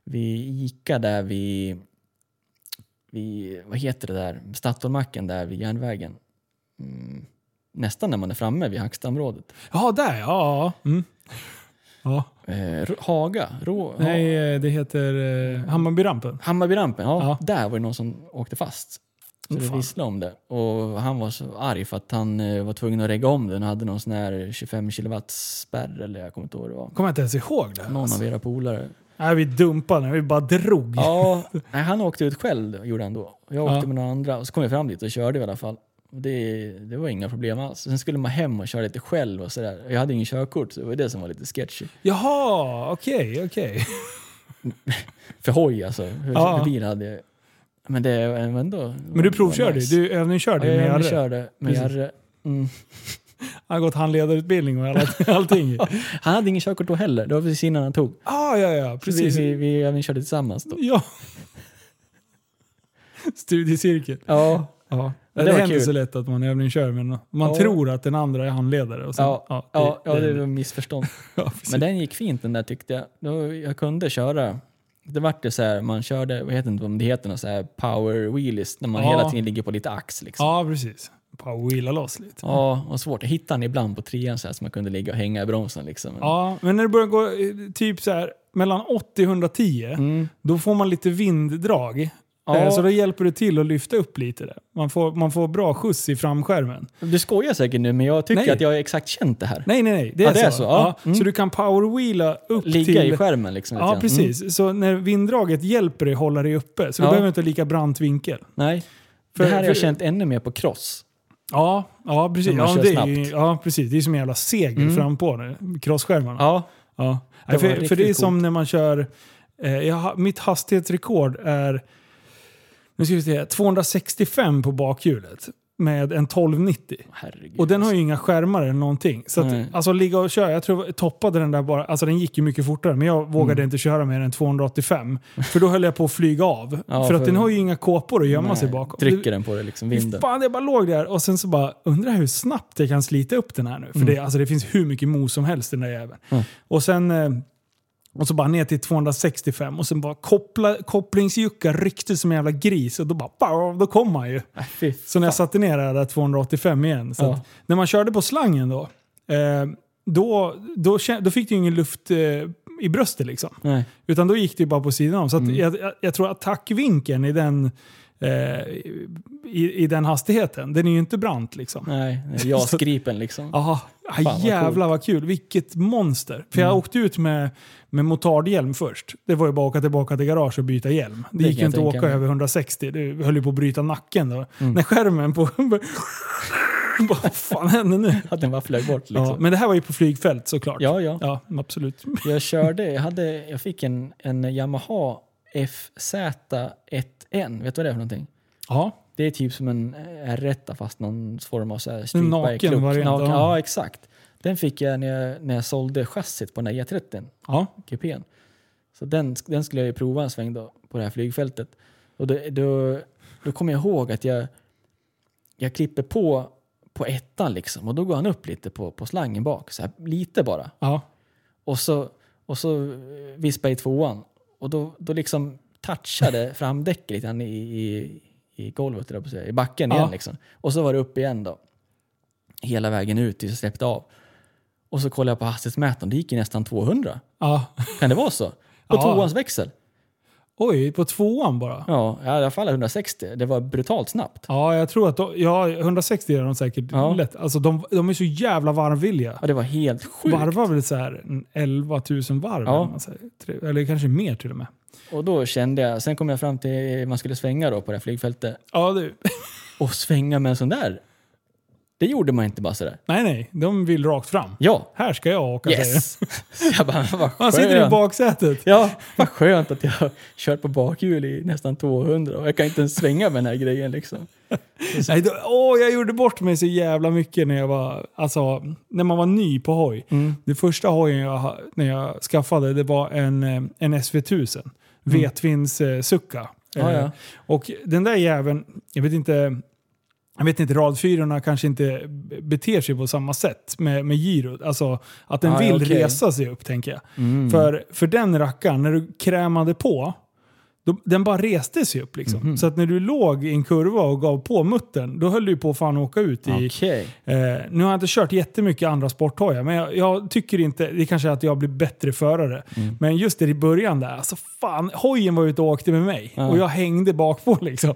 vid Ica där vid, vid, vad heter det där, Statoilmacken där vid järnvägen. Mm, nästan när man är framme vid Hackstaområdet. Ja, där ja. ja. Mm. Ja. Eh, Haga, Rå, Nej, eh, det heter eh, Hammarbyrampen. Hammarbyrampen, ja, Ja. där var det någon som åkte fast. Så Mm, det visslade om det. Och han var så arg för att han eh, var tvungen att regga om den och hade någon sån här 25 kilowatt spärr eller jag kommer inte ihåg vad det var. Kommer jag inte ens ihåg det. Någon Alltså. av era polare. Nej, vi dumpade vi bara drog. Ja, nej, han åkte ut själv gjorde han då. Jag åkte Ja. med några andra och så kom jag fram dit och körde i alla fall. Det, det var inga problem alls. Sen skulle man hem och köra lite själv och sådär. Jag hade ingen körkort så det var det som var lite sketchy. Jaha, okej, okej. för hoj alltså. För, Ja. för bil hade jag. Men det är ändå... Men du provkörde nice. Du övningskörde Ja, med jag Jarre. körde med Precis. Jarre. Mm. Han har gått handledarutbildning och allting. Ja, Han hade ingen körkort då heller. Det var precis innan han tog. ah, ja, ja. Precis. Vi, vi, vi övningskörde tillsammans då. Ja. Studiecirkel. Ja. Ja. Det det händer kul. så lätt att man övningskör men man Ja. tror att den andra är handledare. Och sen, Ja, ja, ja, det, det- var missförstånd. ja. Men den gick fint den där tyckte jag. Då, jag kunde köra. Det vart det så här, man körde, vad heter det, om det heter något så här power wheelies, när man hela tiden ligger på lite ax liksom. Ja, precis. Powerwheela loss lite. Ja, och svårt. Jag hittade den ibland på trean så här så man kunde ligga och hänga i bromsen liksom. Ja, men när det börjar gå eh, typ så här mellan 80 och 110, Mm. då får man lite vinddrag. Ja. Eh, Så då hjälper det till att lyfta upp lite där. Man får, man får bra skjuts i framskärmen. Du skojar säkert nu, men jag tycker Nej. att jag har exakt känt det här. Nej, nej, nej. Det är, Ja, det är så. så, ja. Mm. Så du kan powerwheela upp Ligga till... i skärmen liksom. Ja, grann. precis. Så när vinddraget hjälper dig hålla dig uppe, så du Ja. behöver inte lika brant vinkel. Nej. För- det här har jag för- känt ännu mer på cross. Ja, ja precis. Ja, det är, ja, precis. Det är som en jävla segel Mm. fram på det. Crossskärmarna. Ja. Ja. Det för, för det är coolt. som när man kör... Eh, jag, mitt hastighetsrekord är... Nu ska vi se. 265 på bakhjulet. Med en 1290. Herregud. Och den har ju inga skärmar eller någonting. Så Nej. att, alltså ligga och köra, jag tror jag toppade den där bara, alltså den gick ju mycket fortare men jag vågade Mm. inte köra mer än 285. För då höll jag på att flyga av. Ja, för att för- den har ju inga kåpor att gömma Nej, sig bakom. Trycker den på det liksom, vinden. Fan, jag bara låg där och sen så bara undrar hur snabbt jag kan slita upp den här nu. För Mm. det, alltså, det finns hur mycket mos som helst i den där jäveln. Mm. Och sen eh, och så bara ner till 265 och sen bara koppla, kopplingsjucka ryckte som en jävla gris och då bara pow, då kom man ju. Äh, Så när jag satte ner det där 285 igen. Så Ja. när man körde på slangen då, eh, då, då, då fick du ju ingen luft eh, i bröstet liksom. Nej. Utan då gick det ju bara på sidan om. Så Mm. jag, jag, jag tror attackvinkeln i den, eh, i, i den hastigheten, den är ju inte brant liksom. Nej, JAS-gripen liksom. Aha, Fan, vad jävlar vad kul. Vilket monster. För jag Mm. åkte ut med, med motardhjälm först. Det var ju bara att åka tillbaka till garage och byta hjälm. Det, Det gick ju inte att åka mig. över 160. Du höll ju på att bryta nacken då. Mm. När skärmen på... vad fan händer nu? Att den bara flög bort Ja, liksom. men det här var ju på flygfält såklart. Ja, ja. Ja, absolut. Jag körde, jag, hade, jag fick en, en Yamaha FZ1N. Vet du vad det är för någonting? Ja, Det är typ som en R1 fast någon form av så här En naken variant, Naken, ja. exakt. Den fick jag när jag, när jag sålde chassit på den där E30, ja. GPn. Så den, den skulle jag ju prova en sväng då, på det här flygfältet. Och då, då, då kommer jag ihåg att jag, jag klipper på på ettan liksom och då går han upp lite på, på slangen bak, så här, lite bara. ja. Och så, och så eh, vispade jag i tvåan. Och då, då liksom touchade framdäcket lite grann i, i, i golvet, eller på i backen Ja. igen. Liksom. Och så var det upp igen då. Hela vägen ut tills jag släppte av. Och så kollade jag på hastighetsmätaren, det gick ju nästan 200. ja. Kan det vara så? På Ja. tvåans växel? Oj, på tvåan bara? Ja, i alla fall 160. Det var brutalt snabbt. Ja, jag tror att de, ja, 160 är de säkert Ja. lätt. Alltså de, de är så jävla varmvilliga. Ja, det var helt sjukt. Varvar väl så här en 11 000 varv? Ja. Tre- eller kanske mer till och med. Och då kände jag, sen kom jag fram till man skulle svänga då på det här flygfältet. Ja, du. Och svänga med en sån där, det gjorde man inte bara sådär. Nej, nej. De vill rakt fram. Ja, Här ska jag åka, säger yes! Så jag bara, vad Han sitter i baksätet. Ja, vad skönt att jag har kört på bakhjul i nästan 200 och jag kan inte ens svänga med den här grejen liksom. Nej, då, åh, jag gjorde bort mig så jävla mycket när jag var, alltså, när man var ny på hoj. Mm. Det första hojen jag, när jag skaffade det var en, eh, en SV1000. Vetvins eh, Succa. Mm. Ja, Eh, ja. Och den där jäveln, jag vet inte, jag vet inte, radfyrorna kanske inte beter sig på samma sätt med, med girot. Alltså att den Ah, vill okej. resa sig upp tänker jag. Mm. För, för den rackaren, när du krämade på, då, den bara reste sig upp. Liksom. Mhm. Så att när du låg i en kurva och gav på muttern, då höll du på att fan åka ut i... Okej. Eh, nu har jag inte kört jättemycket andra sporthojar, men jag, jag tycker inte... Det kanske är att jag blir bättre förare. Mm. Men just det i början där, alltså fan, hojen var ute och åkte med mig. Ja. Och jag hängde bakpå liksom.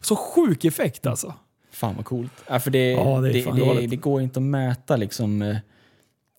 Så sjuk effekt alltså. Fan vad coolt. Ja, för det, Ja, det det, det, det, går inte att mäta liksom, eh,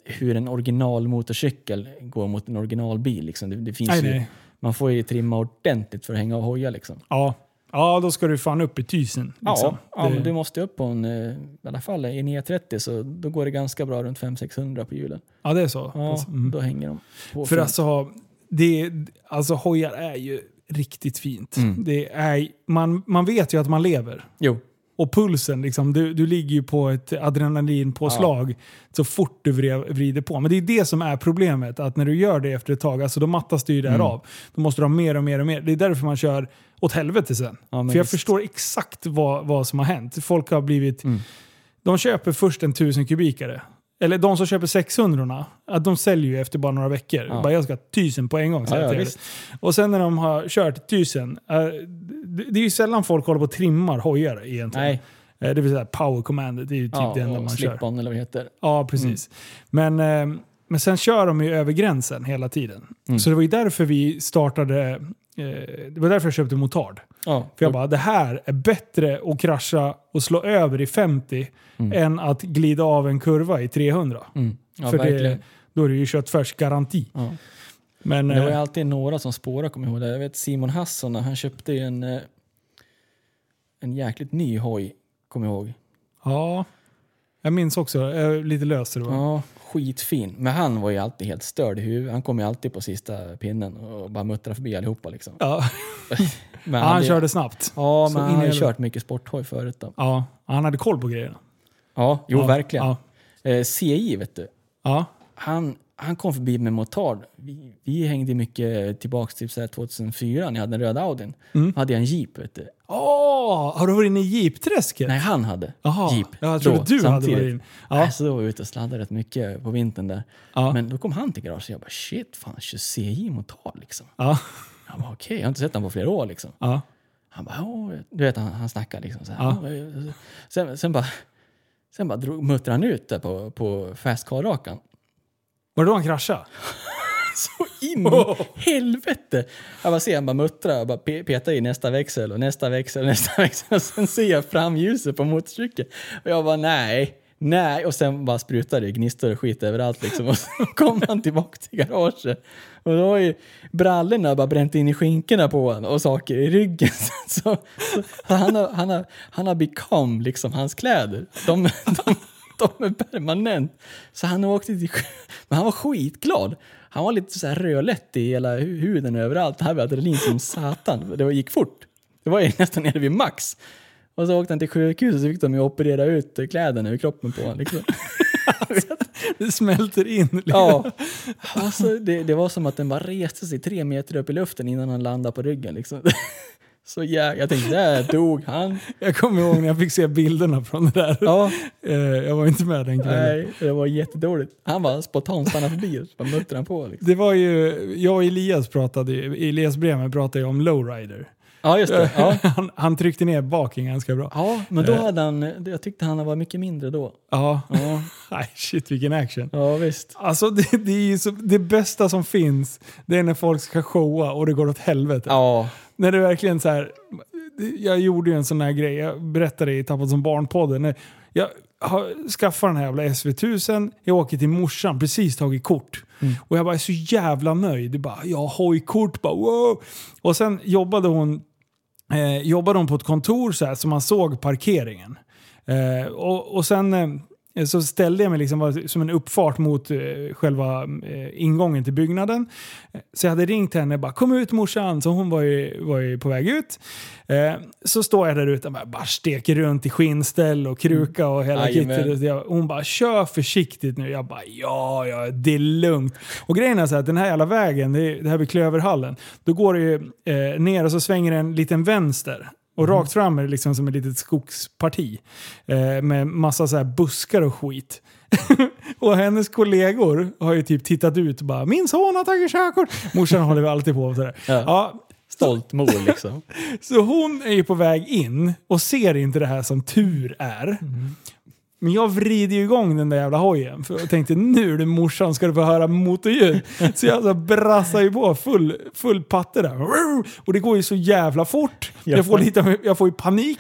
hur en originalmotorcykel går mot en originalbil. Liksom. Det, finns Nej, ju, nej. Man får ju trimma ordentligt för att hänga och hoja. Liksom. Ja. ja, då ska du fan upp i tysen. Ja, Liksom. ja Det- men du måste upp på en, eh, i alla fall i en E30 så då går det ganska bra runt 500-600 på hjulen. ja, det är så. Ja, Alltså, mm. då hänger de på För fint. alltså, det, alltså hojar är ju riktigt fint. Mm. Det är, man, man vet ju att man lever. Jo. Och pulsen, liksom, du, du ligger ju på ett adrenalinpåslag så fort du vrider på. Men det är det som är problemet, att när du gör det efter ett tag, alltså då mattas det ju där Mm. av. Då måste du ha mer och mer och mer. Det är därför man kör åt helvete sen. Ja, För jag visst. förstår exakt vad, vad som har hänt. Folk har blivit... Mm. De köper först en 1000 kubikare. Eller de som köper 600 att de säljer ju efter bara några veckor. Ja. Bara jag ska ha 1000 på en gång. Ja, ja. Och sen när de har kört 1000, eh, det är ju sällan folk håller på och trimmar hojar egentligen. Nej. Eh, Det vill säga power commandet, det är ju typ Ja, det enda man kör. slip-on eller vad det heter. Ja, precis. Men, eh, men sen kör de ju över gränsen hela tiden. Mm. Så det var ju därför vi startade, det var därför jag köpte motard. Ja, För jag bara, det här är bättre att krascha och slå över i 50 än att glida av en kurva i 300. mm. ja För det, då är det ju köttfärsgaranti. Ja. Men, det var ju eh, alltid några som spårade, kommer jag ihåg. det. Jag vet Simon Hasson, han köpte en, eh, en jäkligt ny hoj, kommer jag ihåg. ja, jag minns också, är lite lös det var. Ja, skitfin. Men han var ju alltid helt störd i huvudet. Han kom ju alltid på sista pinnen och bara muttrade förbi allihopa liksom. Ja. Han hade- körde snabbt. Ja, men han har ju kört mycket sporthoj förut då. Ja, han hade koll på grejerna. Ja, jo ja, verkligen. Ja, Eh, CI vet du, ja. han, han kom förbi med motard. Vi, vi hängde mycket tillbaks till så här 2004 när jag hade den röda Audin. Mm. hade jag en Jeep vet du. Åh, har du varit inne i jeepträsket? Nej, han hade Jaha, Jeep. ja, jag trodde då, du hade samtidigt. varit inne. Ja. Ja, Så då var jag ute och sladdade rätt mycket på vintern där. Ja. Men då kom han till garaget och jag bara shit, fan kör CI motard liksom. ja, Jag bara okej, jag har inte sett honom på flera år liksom. ja. Han bara, ja, du vet han, han snackar liksom så. Ja. Sen, sen bara, sen bara drog, muttrade han ut där på, på fast car-rakan. Var det då han kraschade? Så in i helvete! Jag bara ser han bara muttra och bara pe- peta i nästa växel och nästa växel och nästa växel och sen ser jag framljuset på motorcykeln. Och jag bara nej, nej och sen bara sprutar det gnistor och skit överallt liksom. Och så kom han tillbaka till garaget och då var ju brallorna bara bränt in i skinkorna på honom och saker i ryggen. Så, så, så han, har, han, har, han har become liksom hans kläder. De, de, de är permanent. Så han åkte till Men han var skitglad. Han var lite så här rödlätt i hela hu- huden överallt. Han hade adrenalin som satan. Det var- gick fort. Det var ju nästan nere vid max. Och så åkte han till sjukhuset och fick de ju operera ut kläderna ur kroppen på honom. Liksom. Det smälter in. liksom. Ja. Alltså, det, det var som att den bara reste sig tre meter upp i luften innan han landade på ryggen. Liksom. Så ja, jag tänkte, där dog han. Jag kommer ihåg när jag fick se bilderna från det där. Ja, Eh, Jag var inte med den kvällen. nej, det var jättedåligt. Han bara spontant stannade förbi och så muttrade han på. Liksom. Det var ju, jag och Elias pratade Elias Bremer pratade ju om lowrider. Ja, just det. Ja. Han, han tryckte ner baken ganska bra. Ja, men då hade han, jag tyckte han var mycket mindre då. Ja. Ja, Nej, shit vilken action. ja visst. Alltså det, det, är så, det bästa som finns, det är när folk ska showa och det går åt helvete. Ja, När det verkligen så här. Jag gjorde ju en sån här grej, jag berättade i Tappat som barn-podden. Jag har skaffat den här jävla SV1000, jag åker till morsan, precis tagit kort. Och jag bara är så jävla nöjd. Bara, jag har hojkort, bara wow. Och sen jobbade hon, eh, jobbade hon på ett kontor så här så man såg parkeringen. Eh, och, och sen eh, så ställde jag mig liksom som en uppfart mot eh, själva eh, ingången till byggnaden. Så jag hade ringt henne och bara “Kom ut morsan”, så hon var ju, var ju på väg ut. Eh, så står jag där ute och bara, bara steker runt i skinnställ och kruka och hela Jajamän. kittet. Hon bara “Kör försiktigt nu”. Jag bara “Ja, ja, det är lugnt”. Och grejen är så att den här jävla vägen, det, är- det här vid Klöverhallen, då går det ju ner och så svänger det en liten vänster. Och rakt fram är det liksom som ett litet skogsparti. Eh, med massa så buskar och skit. och hennes kollegor har ju typ tittat ut och bara “Min son har tagit körkort”. Morsan håller vi alltid på och sådär. Ja. Ja, stolt mor liksom. så hon är ju på väg in och ser inte det här som tur är. Men jag vrider ju igång den där jävla hojen för jag tänkte nu du morsan ska du få höra motorljud. Så jag så brassar ju på full, full patte där. Och det går ju så jävla fort. Jag får, lite, jag får ju panik.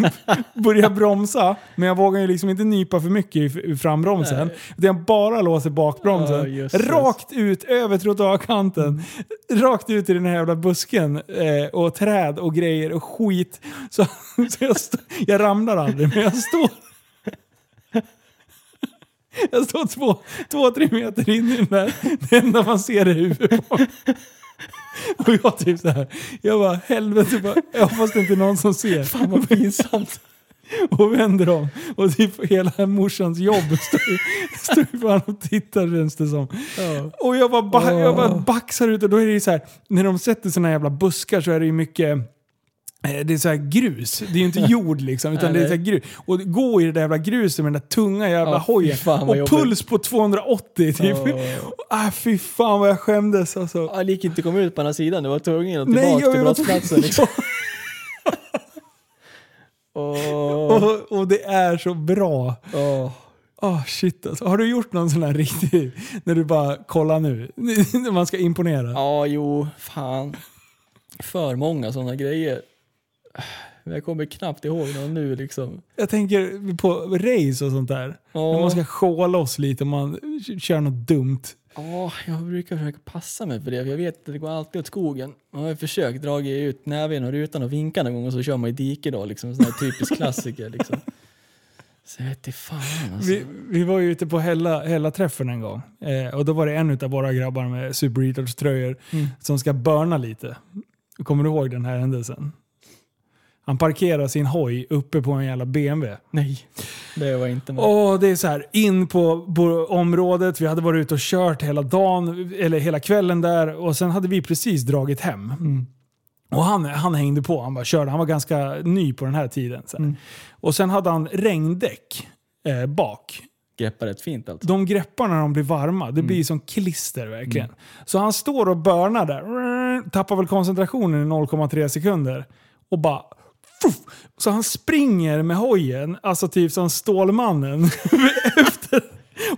Börjar bromsa. Men jag vågar ju liksom inte nypa för mycket i frambromsen. Utan jag bara låser bakbromsen. Rakt ut över trottoarkanten. Rakt ut i den här jävla busken. Eh, och träd och grejer och skit. Så, så jag, jag ramlar aldrig men jag står Jag står två, två, tre meter in i den där. Det enda man ser är huvudet på mig. Och jag typ så här. Jag bara helvete, bara, jag hoppas det inte är någon som ser. Fan vad pinsamt. Och vänder om. Och typ hela morsans jobb står ju fan och tittar känns det som. Och jag bara, ba- jag bara baxar ut och då är det ju så här. När de sätter såna jävla buskar så är det ju mycket det är så här grus. Det är ju inte jord liksom, utan Nej, det är så grus. Och gå i det där jävla gruset med den där tunga jävla fy hojen. Och jobbigt. puls på 280 typ. Åh. Ah, fy fan vad jag skämdes alltså. Ja, det gick inte att komma ut på andra sidan, du var tvungen att Nej, tillbaka jag- till brottsplatsen. Liksom. Åh, Och, och det är så bra. åh. Oh, shit alltså. Har du gjort någon sån här riktig, när du bara kollar nu, när man ska imponera? Ja, jo, fan. För många sådana grejer. Jag kommer knappt ihåg någon nu liksom. Jag tänker på race och sånt där. Ja. När man ska sjåla loss lite om man kör något dumt. Ja, jag brukar försöka passa mig för det, för jag vet att det går alltid åt skogen. Man har försökt dra ut näven och rutan och vinka någon gång och så kör man i diket då, liksom. Sån här typisk klassiker liksom. Så jag vet inte fan alltså. Vi, vi var ju ute på Hella, Hella träffen en gång. Eh, och då var det en av våra grabbar med Super Eaters tröjor Mm. som ska börna lite. Kommer du ihåg den här händelsen? Han parkerar sin hoj uppe på en jävla BMW. Nej, det var inte med. Och det är så här, in på, området, vi hade varit ute och kört hela dagen, eller hela kvällen där och sen hade vi precis dragit hem. Och han, han hängde på, han bara körde. Han var ganska ny på den här tiden. Så här. Och sen hade han regndäck eh, bak. Greppar rätt fint alltså. De greppar när de blir varma. Det blir som klister verkligen. Så han står och börnar där. Tappar väl koncentrationen i 0,3 sekunder. Och bara... Så han springer med hojen, alltså typ som Stålmannen. efter.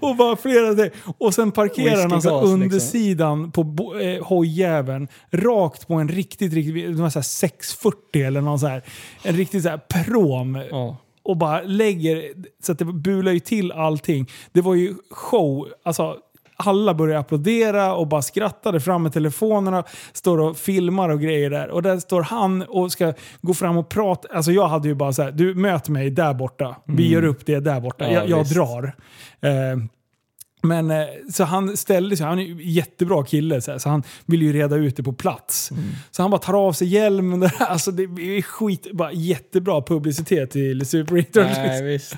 Och bara flera det. Och sen parkerar han alltså Whiskygas, liksom. undersidan på eh, hojjäveln rakt på en riktigt, riktigt, här 640 eller någon så här. En riktigt så här prom Ja. och bara lägger, så att det bular ju till allting. Det var ju show, alltså alla började applådera och bara skrattade fram med telefonerna, står och filmar och grejer där. Och där står han och ska gå fram och prata. Alltså jag hade ju bara så här, du möt mig där borta. Vi gör upp det där borta. Ja, jag jag drar. Eh, men eh, så han ställde sig, han är ju en jättebra kille, så, här, så han vill ju reda ut det på plats. Så han bara tar av sig hjälmen. Där, alltså det är skit, bara jättebra publicitet till Super Eaters. Nej, visst.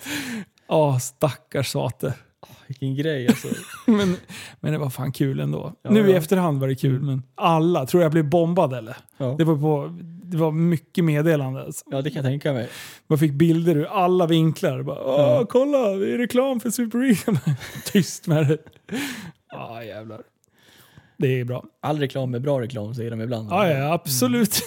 Ja, stackars sate. Vilken grej alltså. Men, men det var fan kul ändå. Ja, nu i ja. efterhand var det kul, men alla, tror jag blev bombad eller? Ja. Det, var på, det var mycket meddelande. Alltså. ja, det kan jag tänka mig. Man fick bilder ur alla vinklar. Bara, Åh, kolla, det är reklam för Super Eaters. Tyst med det. Ja, jävlar. Det är bra. All reklam är bra reklam säger de ibland. Ja, ja absolut.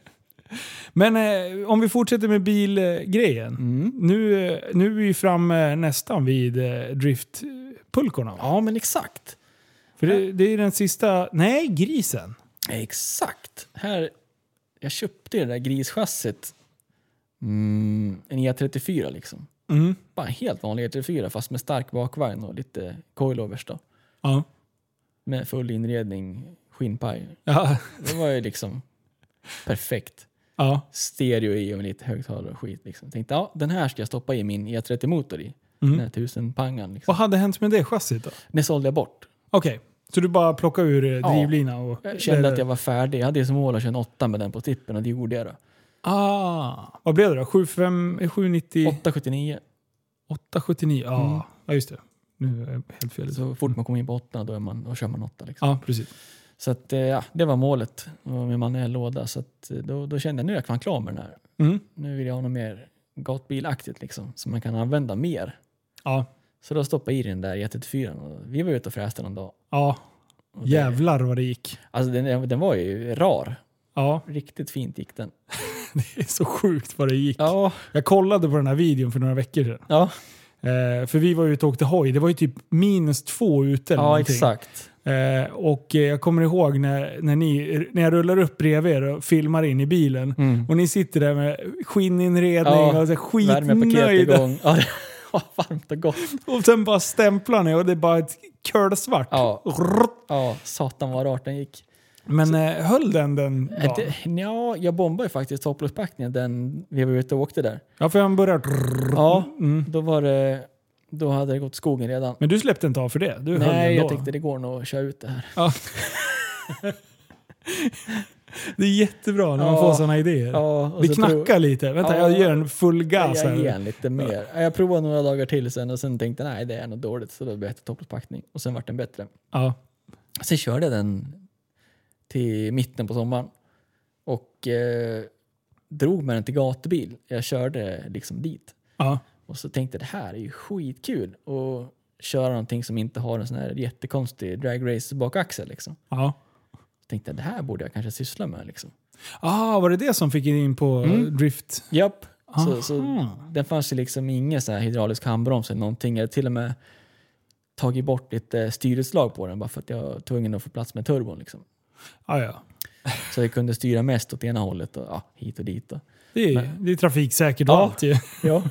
Men eh, om vi fortsätter med bilgrejen. Mm. Nu, eh, nu är vi framme nästan vid eh, driftpulkorna. va? Ja, men exakt. För det, det är den sista... Nej, grisen. Exakt. Här, jag köpte det där grischassit. Mm, en E34 liksom. Mm. Bara en helt vanlig E34 fast med stark bakvagn och lite coilovers då. Ja. Med full inredning, skinnpaj. Ja. Det var ju liksom perfekt. Ja. Stereo i och lite högtalare och skit. Liksom. Tänkte ja, den här ska jag stoppa i min E30-motor i. Mm. Den här tusen pangan. Liksom. Vad hade hänt med det chassit då? Den sålde jag bort. Okej, så du bara plockade ur eh, Ja. drivlina och... Jag kände att jag var färdig. Jag hade ju som mål att köra en åtta med den på tippen och det gjorde jag då. Ah, vad blev det då? 75, eh, 790... 879. 879? Ja, Mm. ja just det. Nu är jag helt fel. Så fort man kommer in på åtta då, är man, då kör man åtta. Liksom. Ja, precis. Så att, eh, ja, det var målet med manuell låda. Så att, eh, då, då kände jag nu är jag fan klar med den här. Mm. Nu vill jag ha något mer gatbilaktigt liksom, som man kan använda mer. Ja. Så då stoppade jag i den där E34 och vi var ute och fräste någon dag. Ja, det- jävlar vad det gick. Alltså den, den var ju rar. Ja, Riktigt fint gick den. det är så sjukt vad det gick. Ja, Jag kollade på den här videon för några veckor sedan. ja, Eh, för vi var ute och åkte hoj. Det var ju typ minus två ute eller ja någonting. exakt. Eh, och eh, jag kommer ihåg när, när, ni, när jag rullar upp bredvid er och filmar in i bilen. Mm. Och ni sitter där med skinninredning Ja, och så skitnöjda. Ja, var varmt och gott. Och sen bara stämplar ni och det är bara ett kölsvart. Ja, ja satan vad rart den gick. Men eh, höll den den Äh, dagen? Ja, jag bombade ju faktiskt topplockspackningen den vi var ute och åkte där. Ja, för han börjar... Ja, Mm. då var det Då hade det gått skogen redan. Men du släppte inte av för det? Du Nej, jag tänkte det går nog att köra ut det här. Ja. det är jättebra när man Ja. får sådana idéer. Ja, det så knackar lite. Vänta, Ja. jag gör en full gas Jag här. ger en lite mer. Jag provade några dagar till sen och sen tänkte nej det är nog dåligt så då blev det topplåtspackning och sen vart den bättre. Ja. Sen körde jag den till mitten på sommaren och eh, drog med den till gatubil. Jag körde liksom dit Ja. Och så tänkte jag det här är ju skitkul att köra någonting som inte har en sån här jättekonstig dragrace bakaxel liksom. Ja. Tänkte jag det här borde jag kanske syssla med liksom. Ah, var det det som fick in på Mm. drift? Japp. Så, så Aha. den fanns ju liksom ingen så här hydraulisk handbroms eller någonting. Jag hade till och med tagit bort lite styrutslag på den bara för att jag var tvungen att få plats med turbon. Liksom. Ah, ja. Så jag kunde styra mest åt ena hållet och ja, hit och dit. Och. Det, är, det är trafiksäkert och Ja. allt ju. Ja.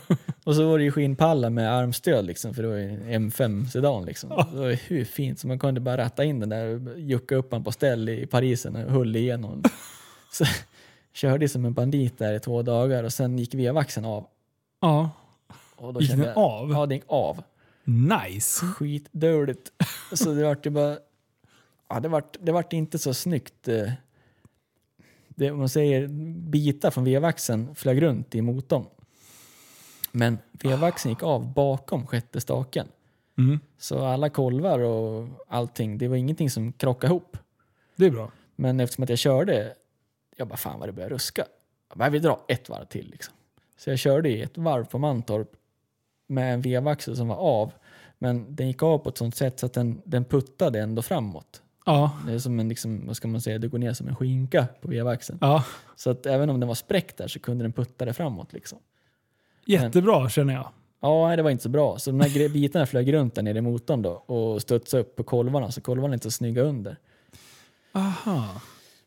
och så var det ju skinnpallar med armstöd liksom, för det var ju en M5 sedan. Liksom. Det var ju hur fint så man kunde bara ratta in den där och jucka upp den på ställ i Parisen och höll igenom. så körde som en bandit där i två dagar och sen gick vevaxeln av. Ja. Och då Gick kände den jag- av? Ja, den gick av. Nice. Skitdåligt. Så det vart ju bara... Ja, det vart, det vart inte så snyggt. Det, man säger bitar från vevaxeln flög runt i motorn. Men vevaxeln gick av bakom sjätte staken. Mm. Så alla kolvar och allting, det var ingenting som krockade ihop. Det är bra. Men eftersom att jag körde, jag bara fan vad det börjar ruska. Jag bara, jag vill dra ett varv till liksom. Så jag körde i ett varv på Mantorp med en vevaxel som var av. Men den gick av på ett sånt sätt så att den, den puttade ändå framåt. Ja. Det är som en, liksom, vad ska man säga, det går ner som en skinka på vevaxeln. ja. Så att även om den var spräckt där så kunde den putta det framåt liksom. Jättebra känner jag. Ja, det var inte så bra. Så de här bitarna flög runt där nere i motorn då och studsade upp på kolvarna, så kolvarna är inte så snygga under. Aha.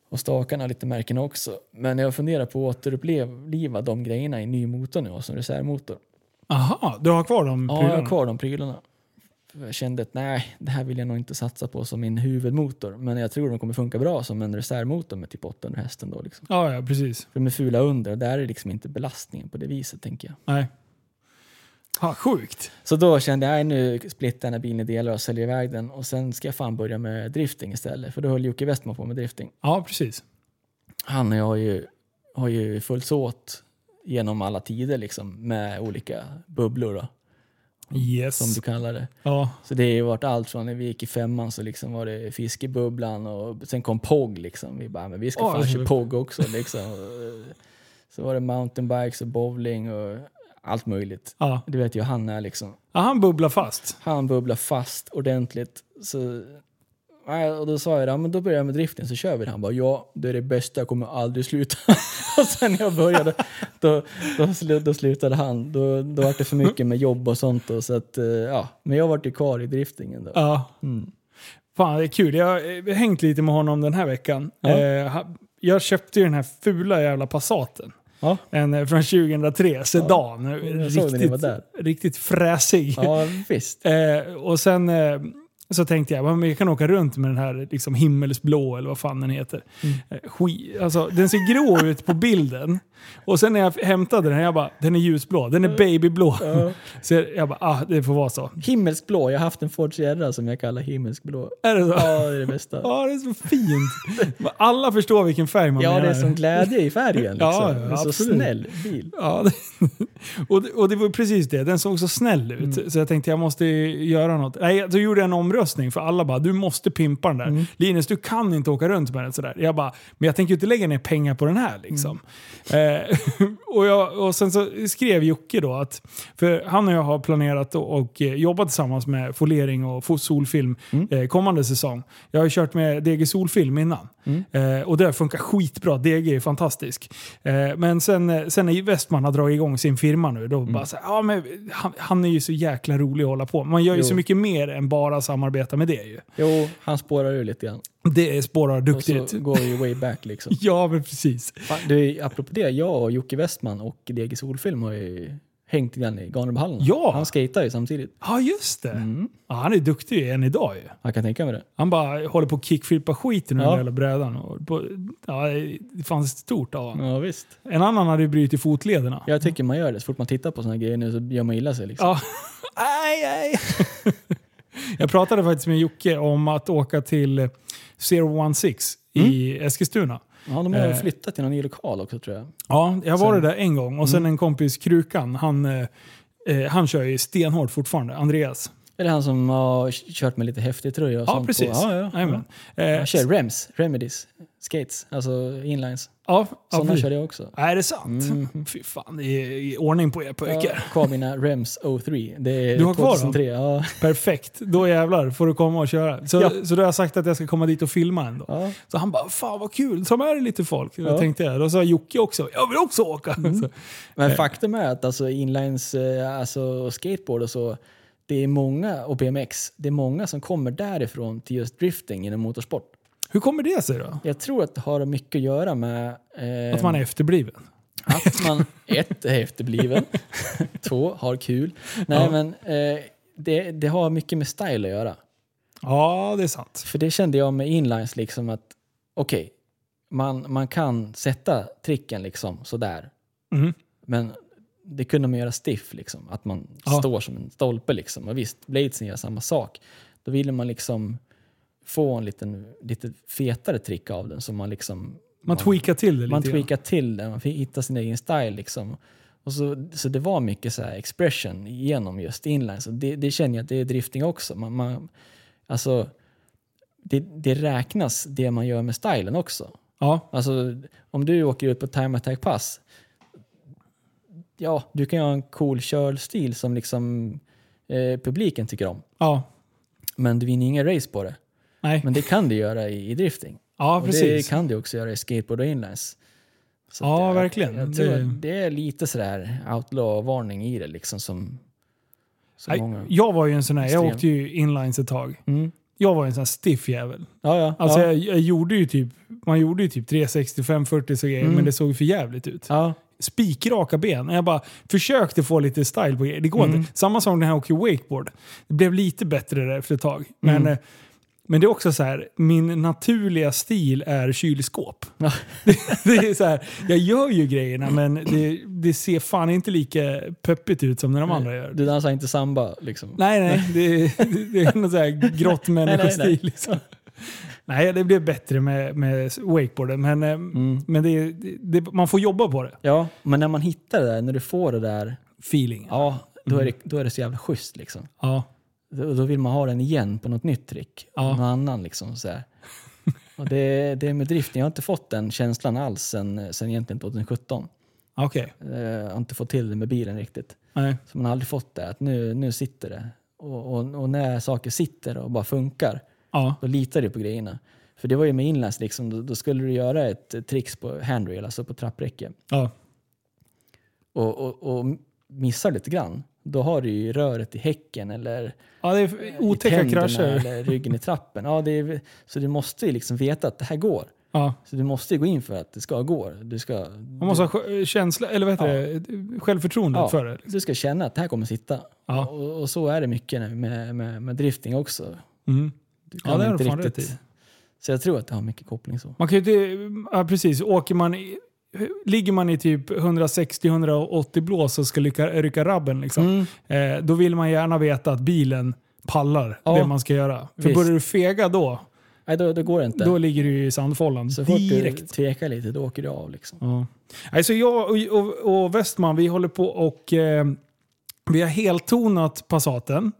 Och stakarna har lite märken också. Men jag funderar på att återuppliva de grejerna i ny motor nu, som reservmotor. Aha, du har kvar de Ja, jag prylarna? har kvar de prylarna. Jag kände att nej, det här vill jag nog inte satsa på som min huvudmotor. Men jag tror de kommer funka bra som en reservmotor med typ 800 hästen då. Liksom. Ja, ja, precis. För de är fula under och där är liksom inte belastningen på det viset tänker jag. Nej. Ha, sjukt. Så då kände jag, nu splittar jag den här bilen i delar och säljer iväg den. Och sen ska jag fan börja med drifting istället. För då höll Jocke Westman på med drifting. Ja, precis. Han och jag har ju, har ju följts åt genom alla tider liksom med olika bubblor då, Yes. som du kallar det. Ja. Så det har ju varit allt från när vi gick i femman så liksom var det fiskebubblan och sen kom POG liksom. Vi bara, men vi ska Oj. fan köra POG också liksom. Så var det mountainbikes och bowling och allt möjligt. Ja. Du vet ju han är liksom. ja, han bubblar fast. Han bubblar fast ordentligt. Så, och då sa jag, ja, men då börjar jag med driften så kör vi det. Han bara, ja det är det bästa, jag kommer aldrig sluta. och sen när jag började, då, då, då slutade han. Då, då var det för mycket med jobb och sånt. Och så att, eh, ja. Men jag vart ju kvar i driftingen då. Ja. Mm. Fan, det är kul. Jag har eh, hängt lite med honom den här veckan. Ja. Eh, jag köpte ju den här fula jävla Passaten. Ja. En från 2003, sedan. Var där. riktigt fräsig. ja, visst. Och sen så tänkte jag, men jag kan åka runt med den här liksom, himmelsblå eller vad fan den heter. Mm. Eh, skit, alltså, den ser grå ut på bilden. Och sen när jag hämtade den, jag bara, den är ljusblå. Den är babyblå. Ja. Så jag, jag bara, ah, det får vara så. Himmelsblå, jag har haft en Ford Sierra som jag kallar himmelsblå. Är det så? Ja, det är det bästa. Ja, det är så fint. Alla förstår vilken färg man Ja, det menar. är som glädje i färgen. Liksom. Ja, ja, Det så absolut. snäll bil. Ja, det, och, det, och det var precis det. Den såg så snäll ut. Mm. Så jag tänkte jag måste göra något. Nej, så gjorde jag en omröstning för alla bara du måste pimpa den där. Mm. Linus, du kan inte åka runt med den sådär. Jag bara, men jag tänker ju inte lägga ner pengar på den här liksom. Mm. Eh, och, jag, och sen så skrev Jocke då att, för han och jag har planerat och, och eh, jobbat tillsammans med folering och solfilm Mm. eh, kommande säsong. Jag har ju kört med DG Solfilm innan. Mm. Eh, och det funkar skitbra. DG är fantastisk. Eh, men sen, eh, sen när Westman har dragit igång sin firma nu, Mm. då bara så här, ja, men han, han är ju så jäkla rolig att hålla på Man gör ju Jo. så mycket mer än bara samarbeta med det ju. Jo, han spårar ur lite grann. Det spårar Och duktigt. så går ju way back liksom. Ja, men precis. Fan, Du, apropå det, jag och Jocke Westman och DG Solfilm har ju hängt grann i Ganebahallen. Ja. Han skejtar ju samtidigt. Ja, just det. Mm. Ja, han är duktig än idag ju. Jag kan tänka mig det. Han bara håller på att kickflippa skiten ur Ja. jävla brädan. Och på, ja, det fanns stort av honom. Ja, visst. En annan hade ju brutit fotlederna. Jag tycker man gör det. Så fort man tittar på såna grejer nu så gör man illa sig. Liksom. Ja. Aj, aj. Jag pratade faktiskt med Jocke om att åka till 016 i Eskilstuna. Ja, de har Eh. flyttat till någon ny lokal också tror jag. Ja, jag var Sen- där en gång och sen en kompis Krukan, han, eh, eh, han kör ju stenhårt fortfarande, Andreas. Är det han som har kört med lite häftig tröja och Ja, sånt? precis. På? Ja, ja, ja. Eh, Han kör Rems, Remedies, Skates, alltså inlines. ja, ja, Sådana precis. körde jag också. Är det sant? Mhm. Fy fan, är i ordning på er Jag pojkar. har kvar mina Rems 03. Det är Du har kvar dem? 2003. Ja. Perfekt, då jävlar får du komma och köra. Så, Ja. så då har jag sagt att jag ska komma dit och filma en dag. Ja. Så han bara, fan vad kul, ta med dig lite folk. Då Ja. Mm. tänkte jag. Då sa Jocke också, jag vill också åka. Så, Men faktum är att alltså inlines, eh, alltså skateboard och så, det är många, och BMX, det är många som kommer därifrån till just drifting inom motorsport. hur kommer det sig då? Jag tror att det har mycket att göra med eh, Att man är efterbliven? att man ett, är efterbliven, två, har kul. Nej Ja. men eh, det, det har mycket med style att göra. Ja, det är sant. För det kände jag med inlines liksom att okej, man, man kan sätta tricken liksom sådär. Mm. Men det kunde man göra stiff liksom. Att man Ja. står som en stolpe liksom. Och visst, Bladesen gör samma sak. Då ville man liksom få en liten, lite fetare trick av den. Så man liksom... Man tweakar till det lite Man tweakar till den, man fick hitta sin egen style liksom. Och så, så det var mycket så här expression genom just inlines. Och det, det känner jag att det är drifting också. Man, man, alltså, det, det räknas det man gör med stylen också. Ja, Alltså om du åker ut på time attack pass. Ja, du kan ju ha en cool körstil som liksom eh, publiken tycker om. ja. Men du vinner inga race på det. Nej. Men det kan du göra i, i drifting. Ja, och det precis. kan du också göra i skateboard och inlines. Så Ja, jag- verkligen. Jag tror Det- det är lite sådär outlaw-varning i det liksom som, som Nej, många... Jag var ju en sån här, jag åkte ju inlines ett tag. Mm. Jag var en sån här stiff jävel. Ja, ja. Alltså ja. jag, jag gjorde ju typ, man gjorde ju typ 360, 40 så grejer, Mm. men det såg för jävligt ut. ja. Spikraka ben. Jag bara försökte få lite style på grejer. Det går Mm. inte. Samma som när jag åker wakeboard. Det blev lite bättre där efter ett tag. Men, Mm. eh, men det är också så här, min naturliga stil är kylskåp. Ja. Det, det är så här, jag gör ju grejerna men det, det ser fan inte lika peppigt ut som när de andra gör. Du dansar inte samba liksom? Nej, nej. Det, det, är någon sån här grått människostil. Liksom. Nej, det blev bättre med, med wakeboarden. Men, eh, Mm. men det, det, man får jobba på det. Ja, men när man hittar det där, när du får det där, Feeling. ja, då är det, då är det så jävla schysst liksom. Ja. Då, då vill man ha den igen på något nytt trick. Ja. Någon annan liksom. Så här. Och det, det är med driften, jag har inte fått den känslan alls sen, sen egentligen 2017. Okej. Eh, Jag har inte fått till det med bilen riktigt. Nej. Så man har aldrig fått det, att nu, nu sitter det. Och, och, och när saker sitter och bara funkar, Ja. då litar du på grejerna. För det var ju med inlines, liksom, då, då skulle du göra ett tricks på handrail, alltså på trappräcke. Ja. Och, och, och missar lite grann, då har du ju röret i häcken eller ja, det är otäcka krascher. eller ryggen i trappen. Ja, det är, så du måste ju liksom veta att det här går. Ja. Så du måste ju gå in för att det ska gå. Du ska, Man måste ha sj- känsla, eller vad heter det? Självförtroende Ja. för det. du ska känna att det här kommer sitta. Ja. Och, och så är det mycket med, med, med drifting också. Mm. Du Ja, det har inte du fan rätt i. Så jag tror att det har mycket koppling så. Man kan ju inte, ja, precis. Åker man i, ligger man i typ 160-180 blås och ska rycka, rycka rabben, liksom, Mm. eh, då vill man gärna veta att bilen pallar Ja. det man ska göra. För Visst. börjar du fega då, Nej, då, då går det inte. då ligger du i sandfållan så fort direkt. du tvekar lite, då åker du av. Liksom. Ja. Alltså jag och, och, och Westman, vi håller på och eh, vi har heltonat Passaten.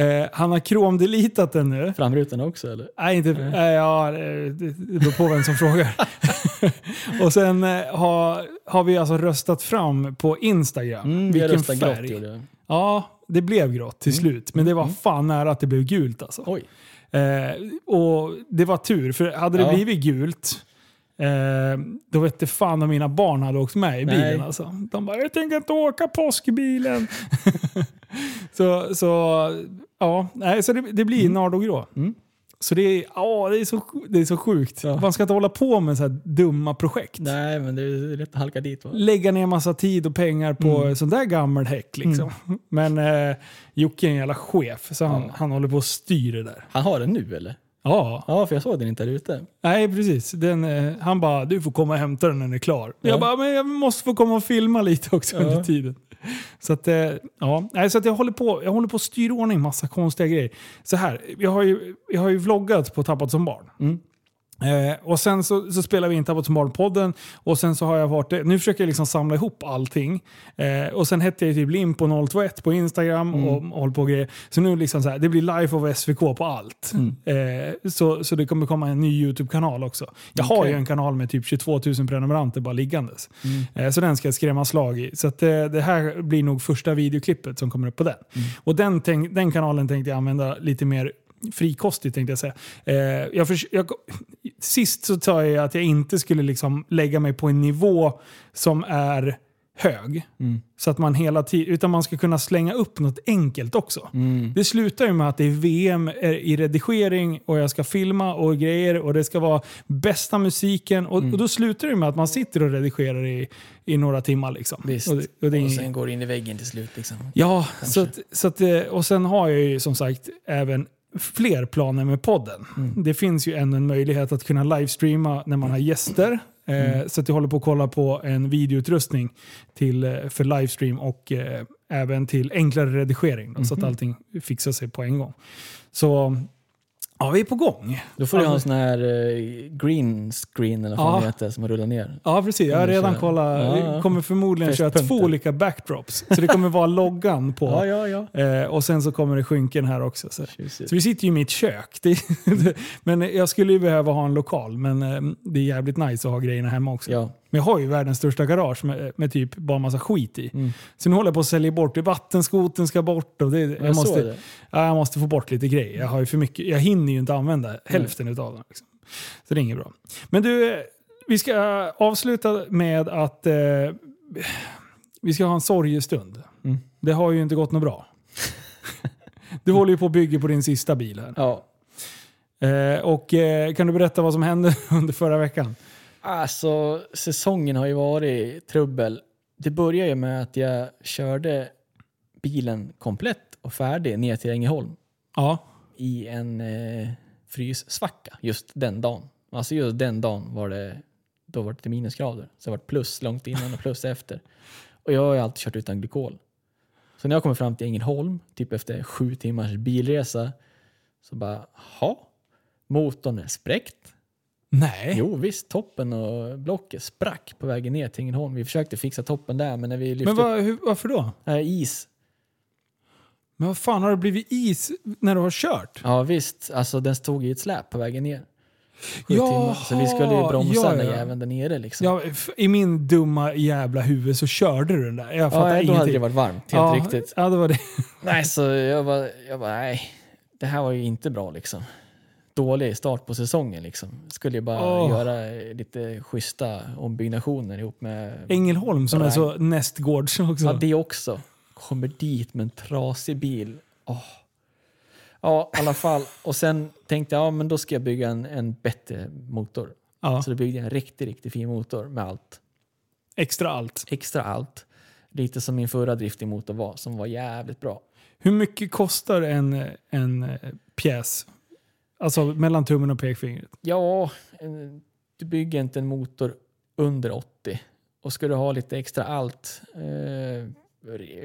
Eh, han har kromdelitat den nu. Framrutan också eller? Nej, inte, nej. ja, eh, det det beror på vem som frågar. och sen eh, har, har vi alltså röstat fram på Instagram Mm, vilken färg. grått jag. Ja, det blev grått till slut. Men det var fan nära att det blev gult alltså. Oj. Eh, och det var tur, för hade det Ja. blivit gult Eh, då vet det fan om mina barn hade åkt med i bilen. Nej. Alltså. De bara, jag tänker inte åka påskbilen. så, så, ja, nej, så det, det blir nardogrå. Mm. Så det är, ja, det är, så, det är så sjukt. Ja. Man ska inte hålla på med så här dumma projekt. Nej, men det är lätt att halka dit va? Lägga ner massa tid och pengar på Mm. sån där gammal häck. Liksom. Men eh, Jocke är en jävla chef, så han, Ja. han håller på att styra det där. Han har den nu eller? Ja, Ja, för jag såg den inte där ute. nej precis. Den, eh, han bara, du får komma och hämta den när den är klar. Ja. Jag bara, men jag måste få komma och filma lite också Ja. under tiden. Så att, eh, ja. nej, så att jag, håller på, jag håller på att styra ordning massa konstiga grejer. Så här, jag har ju, jag har ju vloggat på Tappat som barn. Mm. Eh, och sen så, så spelar vi in Tappat som barn-podden och sen så har jag varit, nu försöker jag liksom samla ihop allting. Eh, och sen hette jag typ Limpo021 på Instagram Mm. och, och håller på och grejer. Så nu liksom så här, det blir live av SVK på allt. Mm. Eh, så, så det kommer komma en ny YouTube-kanal också. Jag har Okej. ju en kanal med typ 22 000 prenumeranter bara liggandes. Mm. Eh, så den ska jag skrämma slag i. Så att, eh, det här blir nog första videoklippet som kommer upp på den. Mm. Och den, tänk, den kanalen tänkte jag använda lite mer frikostigt tänkte jag säga. Eh, jag jag, sist så sa jag att jag inte skulle liksom lägga mig på en nivå som är hög. Mm. Så att man hela tiden, utan man ska kunna slänga upp något enkelt också. Mm. Det slutar ju med att det är VM i redigering och jag ska filma och grejer och det ska vara bästa musiken. Och, Mm. och då slutar det med att man sitter och redigerar i, i några timmar. Liksom. Visst. Och, det- och det Och sen går det in i väggen till slut liksom. Ja, Kanske. så att, så att, eh, och sen har jag ju som sagt även fler planer med podden. Mm. Det finns ju ännu en möjlighet att kunna livestreama när man har gäster. Eh, Mm. Så att jag håller på att kolla på en videoutrustning till, eh, för livestream och eh, även till enklare redigering. Då, Så att Mhm. allting fixar sig på en gång. Så ja, vi är på gång. Då får du ha en Alltså- sån här eh, green screen eller vad Ja. det heter som rullar ner. Ja, precis. Jag har redan kollat. Ja. Vi kommer förmodligen köra två olika backdrops. Så det kommer vara loggan på. Ja, ja, ja. Eh, och sen så kommer det skynken här också. Så. Så vi sitter ju i mitt kök. Det, men jag skulle ju behöva ha en lokal, men eh, det är jävligt nice att ha grejerna hemma också. Ja. Men jag har ju världens största garage med, med typ bara massa skit i. Mm. Så nu håller jag på att sälja bort det. Vattenskoten ska bort. Och det, jag, Jag måste, det. ja, jag måste få bort lite grejer. Jag, har ju för mycket, jag hinner ju inte använda hälften utav dem. Liksom. Så det är inget bra. Men du, eh, vi ska avsluta med att eh, vi ska ha en sorgestund. Mm. Det har ju inte gått något bra. Du håller ju på att bygga på din sista bil här. Ja. Eh, och eh, kan du berätta vad som hände under förra veckan? Alltså, säsongen har ju varit trubbel. Det började ju med att jag körde bilen komplett och färdig ner till Ängelholm Ja. i en eh, fryssvacka just den dagen. Alltså just den dagen var det, då var det minusgrader. Så det var plus långt innan och plus efter. Och jag har ju alltid kört utan glykol. Så när jag kommer fram till Ängelholm, typ efter sju timmars bilresa, så bara, ha motorn är spräckt. Nej. Jo visst, toppen och blocket sprack på vägen ner till Ängelholm. Vi försökte fixa toppen där, men när vi lyfte Men vad, hur, varför då? äh, is. Men vad fan, har det blivit is när du har kört? Ja visst, alltså den stod i ett släp på vägen ner. Sju Jaha, timmar. Så vi skulle ju bromsa ja, den ja. jäveln där nere liksom. Ja, I min dumma jävla huvud så körde du den där. Jag fattar Ja, då ingenting. hade det varit varmt, helt ja, riktigt. Ja, det var det. Nej, så jag bara, jag bara, nej, det här var ju inte bra liksom. Dålig start på säsongen liksom. Skulle ju bara Åh. göra lite schyssta ombyggnationer ihop med... Ängelholm som är så nästgårds också. Ja, det också. Kommer dit med en trasig bil. Åh. Ja, i alla fall. Och sen tänkte jag, ja men då ska jag bygga en, en bättre motor. Ja, Så då byggde jag en riktigt, riktigt fin motor med allt. extra allt. Extra allt. Lite som min förra driftingmotor var, som var jävligt bra. Hur mycket kostar en, en eh, pjäs? Alltså mellan tummen och pekfingret. Ja, du bygger inte en motor under 80. Och ska du ha lite extra allt, eh,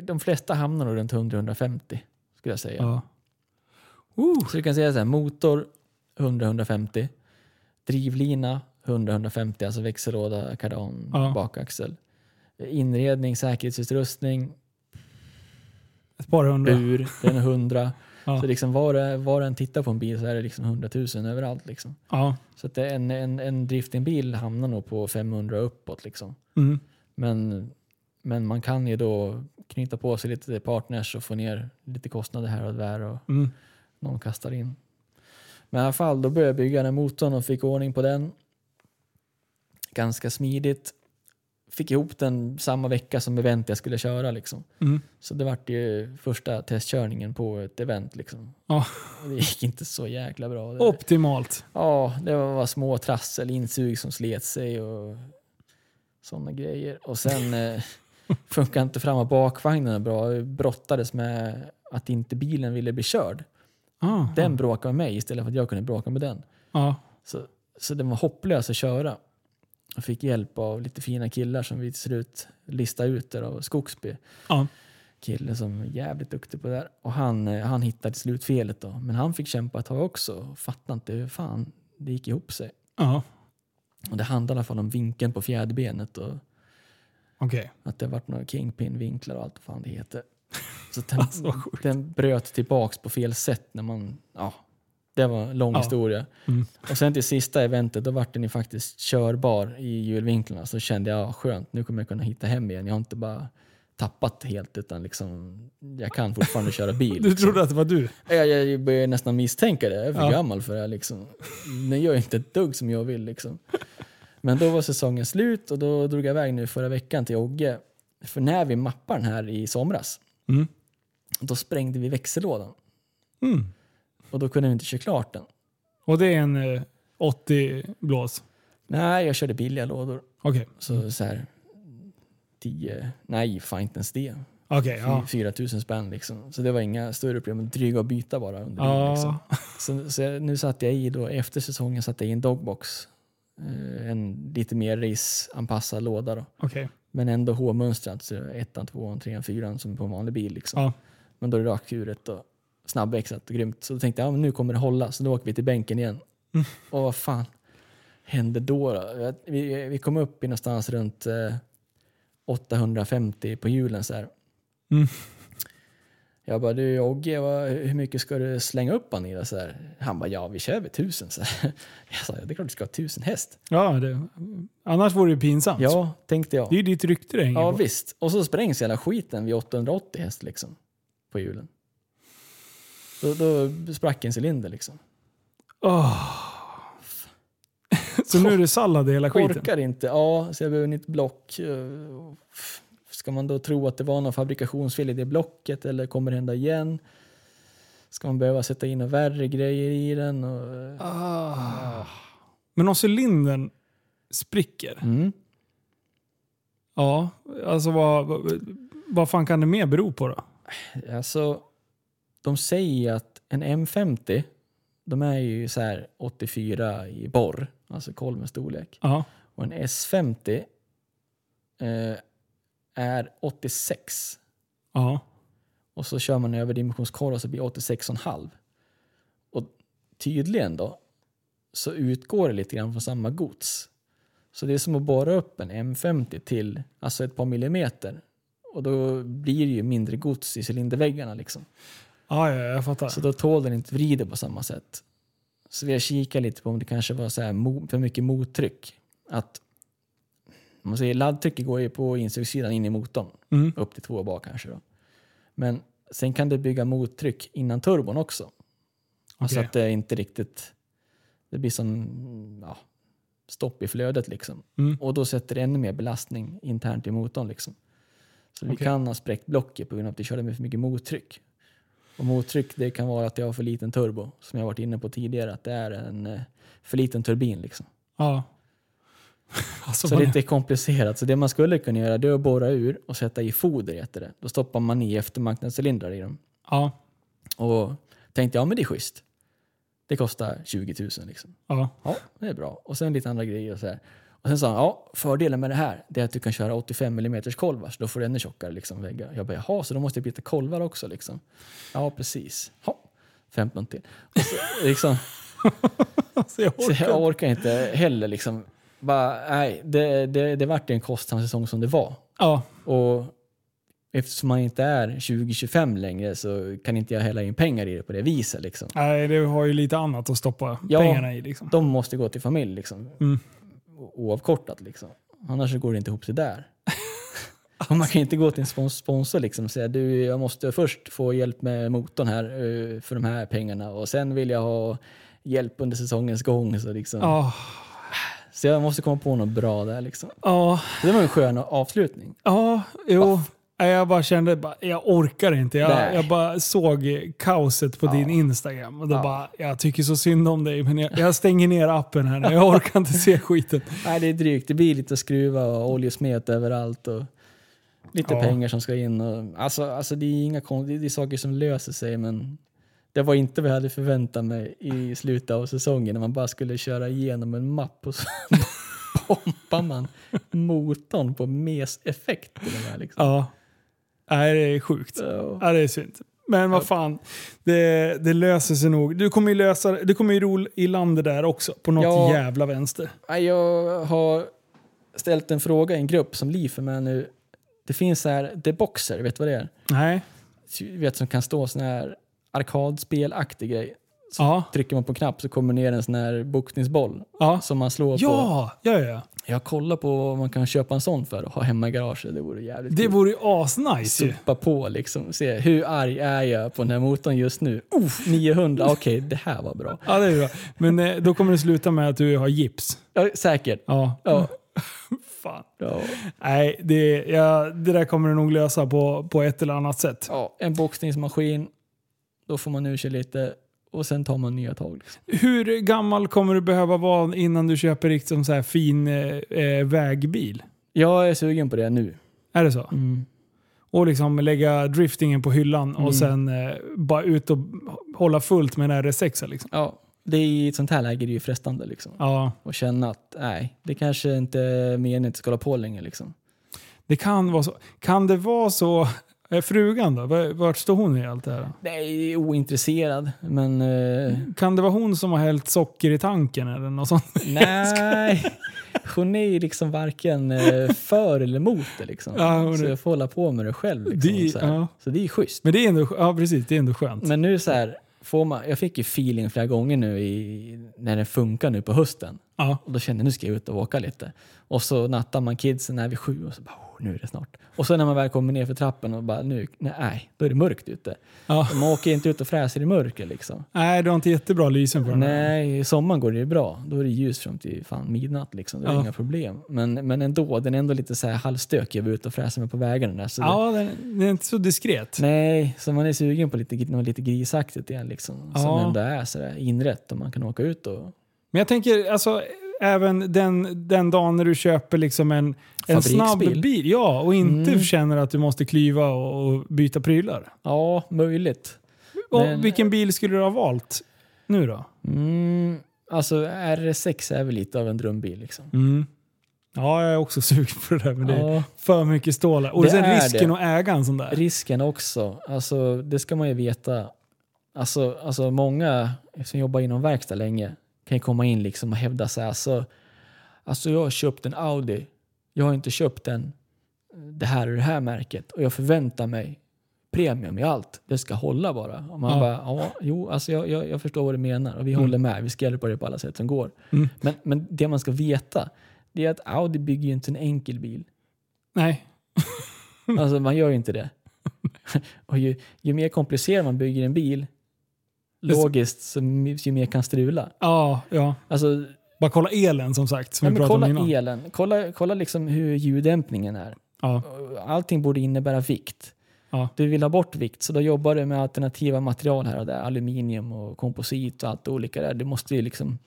de flesta hamnar nog runt 100-150 skulle jag säga. Ja. Uh, Så du kan säga så här, motor 100-150, drivlina 100-150, alltså växellåda, kardan, Ja. bakaxel. Inredning, säkerhetsutrustning, ett par hundra. bur, den är 100. Ja. Så liksom var, var den tittar på en bil så är det liksom 100 000 överallt. Liksom. Ja. Så att en, en, en driftingbil hamnar nog på 500 uppåt. Liksom. Mm. Men, men man kan ju då knyta på sig lite partners och få ner lite kostnader här och där. Och, Mm. någon kastar in. Men i alla fall, då började jag bygga den motorn och fick ordning på den. Ganska smidigt. Fick ihop den samma vecka som event jag skulle köra. Liksom. Mm. Så det vart ju första testkörningen på ett event. Liksom. Och det gick inte så jäkla bra. Det, Optimalt. Ja, det var små trassel, insug som slet sig och sådana grejer. Och sen eh, funkar inte fram och bakvagnen bra. Jag brottades med att inte bilen ville bli körd. Ah. Den bråkade med mig istället för att jag kunde bråka med den. Ja. Så, så den var hopplös att köra. Jag fick hjälp av lite fina killar som vi till slut listade ut där av Skogsby. Ja. Kille som är jävligt duktig på det där. Och han, eh, han hittade till slut felet då. Men han fick kämpa ett tag också. Fattade inte hur fan det gick ihop sig. Ja. Och det handlade i alla fall om vinkeln på fjäderbenet och Okej. att det varit några kingpin-vinklar och allt vad fan det heter. Så den, Alltså, den bröt tillbaks på fel sätt när man, ja, det var en lång Ja. historia. Mm. Och sen till sista eventet, då vart den ju faktiskt körbar i hjulvinklarna. Så kände jag, ja, skönt, nu kommer jag kunna hitta hem igen. Jag har inte bara tappat helt, utan liksom, jag kan fortfarande köra bil. Du liksom. trodde att det var du? Jag, jag börjar nästan misstänka det. Jag är för Ja. gammal för det. Liksom. Den gör inte ett dugg som jag vill. Liksom. Men då var säsongen slut och då drog jag iväg nu förra veckan till Ogge. För när vi mappade den här i somras, Mm. då sprängde vi växellådan. Mm. Och då kunde vi inte köra klart den. Och det är en eh, 80 blås? Nej, jag körde billiga lådor. Okej. Så, så här, 10, nej fan inte ens det. Okej, ja. 4 000 spänn liksom. Så det var inga större problem. Dryga att byta bara under ja. liksom. Så, så jag- nu satte jag i då, efter säsongen satte jag i en dogbox. Eh, en lite mer raceanpassad låda då. Okej. Men ändå H-mönstrad, så ettan, tvåan, trean, fyran som på en vanlig bil. Liksom. Ja. Men då är det rakkuret och snabbväxlat och grymt. Så då tänkte jag, ja, men nu kommer det hålla. Så då åker vi till bänken igen. Mm. Och vad fan hände då? då? Vi, vi kom upp i någonstans runt eh, 850 på hjulen så här. Mm. Jag bara, du Ogge, hur mycket ska du slänga upp han i? det?" Så här. Han bara, ja vi kör väl tusen. Så här. Jag sa, det är klart du ska ha tusen häst. Ja, det, annars vore det pinsamt. Ja, tänkte jag. Det är ju ditt rykte det hänger Ja på. visst. Och så sprängs hela skiten vid 880 häst liksom. På hjulen. Då, då sprack en cylinder liksom. Åh. Så nu är det sallad i hela skiten? Orkar inte. Ja, så jag behöver nytt block. Ska man då tro att det var någon fabrikationsfel i det blocket eller kommer det hända igen? Ska man behöva sätta in värre grejer i den? Och, Ah. Men om cylindern spricker, mm. ja, alltså vad, vad, vad fan kan det mer bero på då? Alltså, de säger att en M50, de är ju så här 84 i borr, alltså kolvens storlek. Ja. Och en S50 eh, är 86. Ja. Och så kör man över dimensionskorv så blir det 86,5. Och tydligen då så utgår det lite grann från samma gods. Så det är som att borra upp en M50 till alltså ett par millimeter. Och då blir det ju mindre gods i cylinderväggarna liksom. Ja, ja, jag fattar. Så då tål den inte vrider på samma sätt. Så vi har kikat lite på om det kanske var så här för mycket mottryck. Att man säger laddtrycket går ju på insugssidan in i motorn. Mm. Upp till två bak kanske då. Men sen kan det bygga mottryck innan turbon också. Alltså Okej. att det inte riktigt... Det blir som ja, stopp i flödet liksom. Mm. Och då sätter det ännu mer belastning internt i motorn liksom. Så vi Okej. kan ha spräckt blocket på grund av att vi körde med för mycket mottryck. Och mottryck det kan vara att jag har för liten turbo, som jag varit inne på tidigare, att det är en eh, för liten turbin liksom. Ja. Alltså, Så vad- lite komplicerat. Så det man skulle kunna göra det är att borra ur och sätta i foder heter det. Då stoppar man i eftermarknadscylindrar i dem. Ja. Och tänkte, ja men det är schysst. Det kostar 20 000 liksom. Ja. Ja, det är bra. Och sen lite andra grejer och så här. Och sen sa han, ja fördelen med det här det är att du kan köra 85 mm kolvar så då får du ännu tjockare liksom, väggar. Jag bara, jaha, så då måste jag byta kolvar också liksom. Ja, precis. Ja, 15 till. Och så, liksom, Alltså, jag så orkar. jag orkar inte heller liksom. Bara, nej, det, det, det vart en kostsam säsong som det var. Ja. Och eftersom man inte är 20-25 längre så kan inte jag hälla in pengar i det på det viset. Liksom. Nej, det har ju lite annat att stoppa Ja. pengarna i. Liksom. De måste gå till familj liksom. Mm. Oavkortat liksom. Annars går det inte ihop sig där. Och man kan inte gå till en spons- sponsor liksom och säga du, jag måste först få hjälp med motorn här eh, för de här pengarna och sen vill jag ha hjälp under säsongens gång. Så liksom, Ja. Så jag måste komma på något bra där liksom. Ja, Det var en skön avslutning. ja, jo. Nej, Jag bara kände, bara, jag orkar inte. Jag, jag bara såg kaoset på din Instagram och då Ja. bara, jag tycker så synd om dig men jag, jag stänger ner appen här nu. Jag orkar inte se skiten. Nej, det är drygt. Det blir lite skruva och oljesmet överallt. Och lite Ja. pengar som ska in. Och, alltså, alltså det är inga det är saker som löser sig men det var inte vad jag hade förväntat mig i slutet av säsongen när man bara skulle köra igenom en mapp och så pompar man motorn på mes-effekt. Liksom. Ja. Nej, det är sjukt. Ja, det är synd. Men vad fan, det, det löser sig nog. Du kommer ju lösa Du kommer ju ro i land det där också, på något Ja. jävla vänster. Nej, Jag har ställt en fråga i en grupp som Liv är med nu. Det finns så här, The Boxer, vet du vad det är? Nej. Du vet som kan stå sån här arkadspelaktig grej. Så Ja. trycker man på en knapp så kommer ner en sån här boxningsboll Ja. som man slår på. Ja, ja, ja. Jag kollar på vad man kan köpa en sån för och ha hemma i garaget. Det vore jävligt Det kul. vore ju asnice ju. Supa på liksom. Se hur arg är jag på den här motorn just nu? Uff, 900, okej det här var bra. Ja, det är bra. Men eh, då kommer det sluta med att du har gips. Ja, säkert. Ja. Ja. Fan. Ja. Nej, det, ja, det där kommer du nog lösa på, på ett eller annat sätt. ja, en boxningsmaskin, då får man ur sig lite och sen tar man nya tag. Liksom. Hur gammal kommer du behöva vara innan du köper riktigt så här fin eh, eh, vägbil? Jag är sugen på det nu. Är det så? Mm. Och liksom lägga driftingen på hyllan Mm. och sen eh, bara ut och hålla fullt med en RS6 liksom. Ja, det är, I ett sånt här läge är det ju frestande liksom. Ja, Och känna att nej, det kanske inte är meningen att det ska hålla på länge. Liksom. det kan vara så. Kan det vara så? Eh, Frugan då? Vart står hon i allt det här? Nej, ointresserad. Men eh, Kan det vara hon som har hällt socker i tanken eller något sånt? nej, hon är ju liksom varken eh, för eller emot det. Liksom. Ja, Så jag får hålla på med det själv. Liksom, Det- så, ja. så det är schysst. Men det är ändå, ja precis, det är ändå skönt. Men nu så här, får man, jag fick ju feeling flera gånger nu i, när det funkar nu på hösten. Ja. Och då kände jag nu ska jag ut och åka lite. Och så nattar man kidsen när vid sju och så bara nu är det snart. Och sen när man väl kommer ner för trappen och bara nu, nej, då är det mörkt ute. Ja. Man åker inte ut och fräser i mörker liksom. Nej, du har inte jättebra lysen på den. Nej, i sommaren går det ju bra. Då är det ljus fram till fan midnatt liksom. Det är Ja. inga problem. Men, men ändå, den är ändå lite så här halvstökig att ute och fräsa med på vägarna där. Så det, Ja, den, den är inte så diskret. Nej, så man är sugen på lite, något lite grisaktigt igen liksom. Som Ja. ändå är sådär inrätt och man kan åka ut och... Men jag tänker, alltså, även den, den dagen när du köper liksom en, en snabb bil. Ja, och inte Mm. känner att du måste klyva och, byta prylar. Ja, möjligt. Och Men- vilken bil skulle du ha valt nu då? Mm, alltså RS6 är väl lite av en drömbil liksom. Mm. Ja, jag är också sugen på det där. Men det är Ja, för mycket stålar. Och Det sen är risken det. att äga en sån där. risken också. Alltså, det ska man ju veta. Alltså, alltså många som jobbar inom verkstad länge kan komma in liksom och hävda sig. Alltså, alltså jag har köpt en Audi. Jag har inte köpt den det här och det här märket och jag förväntar mig premium i allt. Det ska hålla bara. Och man Ja. bara, ja, jo, alltså jag, jag, jag förstår vad du menar och vi Mm. håller med. Vi ska hjälpa dig på alla sätt som går. Mm. Men, men det man ska veta det är att Audi bygger ju inte en enkel bil. Nej. Alltså man gör ju inte det. Och ju, ju mer komplicerad man bygger en bil, logiskt, ju mer kan strula. Ja, ja. Alltså, Bara kolla elen som sagt. Som pratade kolla om elen, kolla, kolla liksom hur ljuddämpningen är. Ja. Allting borde innebära vikt. Ja. Du vill ha bort vikt, så då jobbar du med alternativa material här och där. Aluminium och komposit och allt olika där. Du måste ju liksom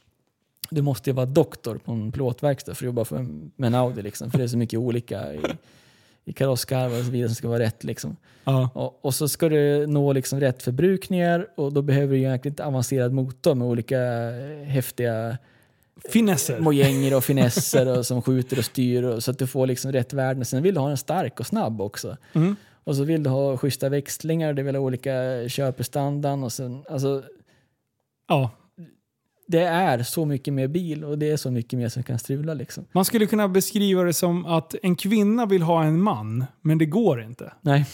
du måste ju vara doktor på en plåtverkstad för att jobba för, med en Audi. Liksom, för det är så mycket olika i, i karosskarvar och så vidare som ska vara rätt. Liksom. Ja. Och, och så ska du nå liksom rätt förbrukningar och då behöver du egentligen ett avancerad motor med olika eh, häftiga Finesser. mojänger och finesser och som skjuter och styr och, så att du får liksom rätt värden. Sen vill du ha den stark och snabb också. Mm. Och så vill du ha schyssta växlingar, du vill ha olika köpestandard och sen, alltså Ja. Det är så mycket mer bil och det är så mycket mer som kan strula liksom. Man skulle kunna beskriva det som att en kvinna vill ha en man, men det går inte. Nej,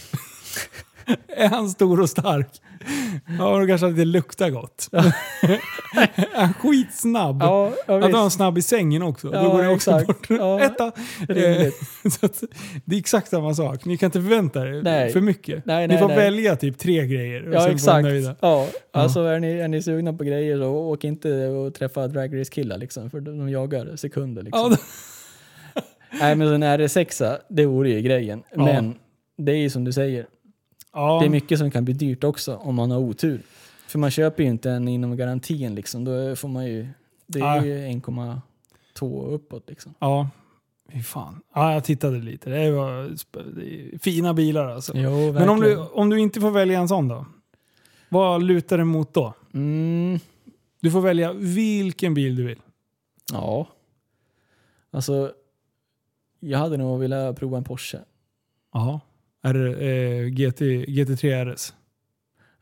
Är han stor och stark? Ja, och kanske att det luktar gott. Han är skitsnabb. Ja, ja Att han är snabb i sängen också. Då Ja, går det också exakt. bort. Ja, Etta. Så att, det är exakt samma sak. Ni kan inte förvänta er Nej. för mycket. Nej, Ni nej, får nej. välja typ tre grejer och Ja, sen exakt. nöjda. Ja, alltså är ni, är ni sugna på grejer så åk inte och träffa drag race killar liksom, för de jagar sekunder liksom. Ja, då- Nej men en RS6, det vore ju grejen. Men det är ju som du säger, ja. det är mycket som kan bli dyrt också om man har otur. För man köper ju inte en inom garantin liksom, då får man ju, det är Ja. ju 1,2 uppåt liksom. Ja, fy fan. Ja, jag tittade lite. Det var fina bilar alltså. Jo. Men om du, om du inte får välja en sån då? Vad lutar det mot då? Mm, Du får välja vilken bil du vill. ja. Alltså, jag hade nog velat prova en Porsche. Jaha. Är det eh, GT, GT3 RS?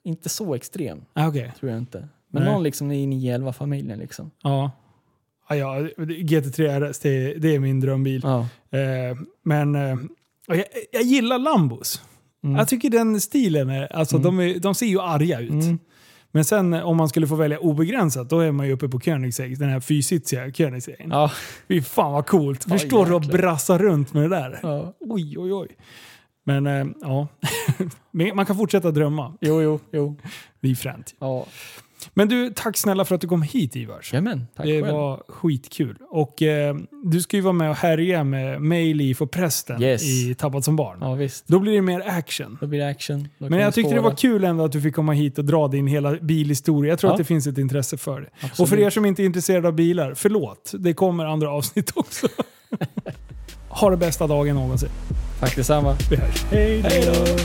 Inte så extrem, Ah, Okej. tror jag inte. Men Nej. någon liksom i 911-familjen liksom. Ja. Ja, ja, GT3 RS, det, det är min drömbil. Ja. Eh, men eh, jag, jag gillar Lambos. Mm. Jag tycker den stilen, är, alltså Mm. de, de ser ju arga ut. Mm. Men sen eh, om man skulle få välja obegränsat, då är man ju uppe på Koenigsegg, den här fysitsiga Koenigseggen. Ja. Fy fan vad coolt. Förstår du att brassa runt med det där? ja. Oj, oj, oj. Men eh, ja, man kan fortsätta drömma. Jo, jo, jo. Det är fränt. Ja. Men du, tack snälla för att du kom hit Ivars. Jajamän, tack det själv. var skitkul. Och eh, du ska ju vara med och härja med mig, Liv och prästen Yes. i Tappat som barn. Ja, visst. Då blir det mer action. Då blir det action. Då Men jag tyckte det spåra. var kul ändå att du fick komma hit och dra din hela bilhistoria. Jag tror Ja. att det finns ett intresse för det. Absolut. Och för er som inte är intresserade av bilar, förlåt. Det kommer andra avsnitt också. ha det bästa dagen någonsin. Tack detsamma. Vi hörs. Hej då!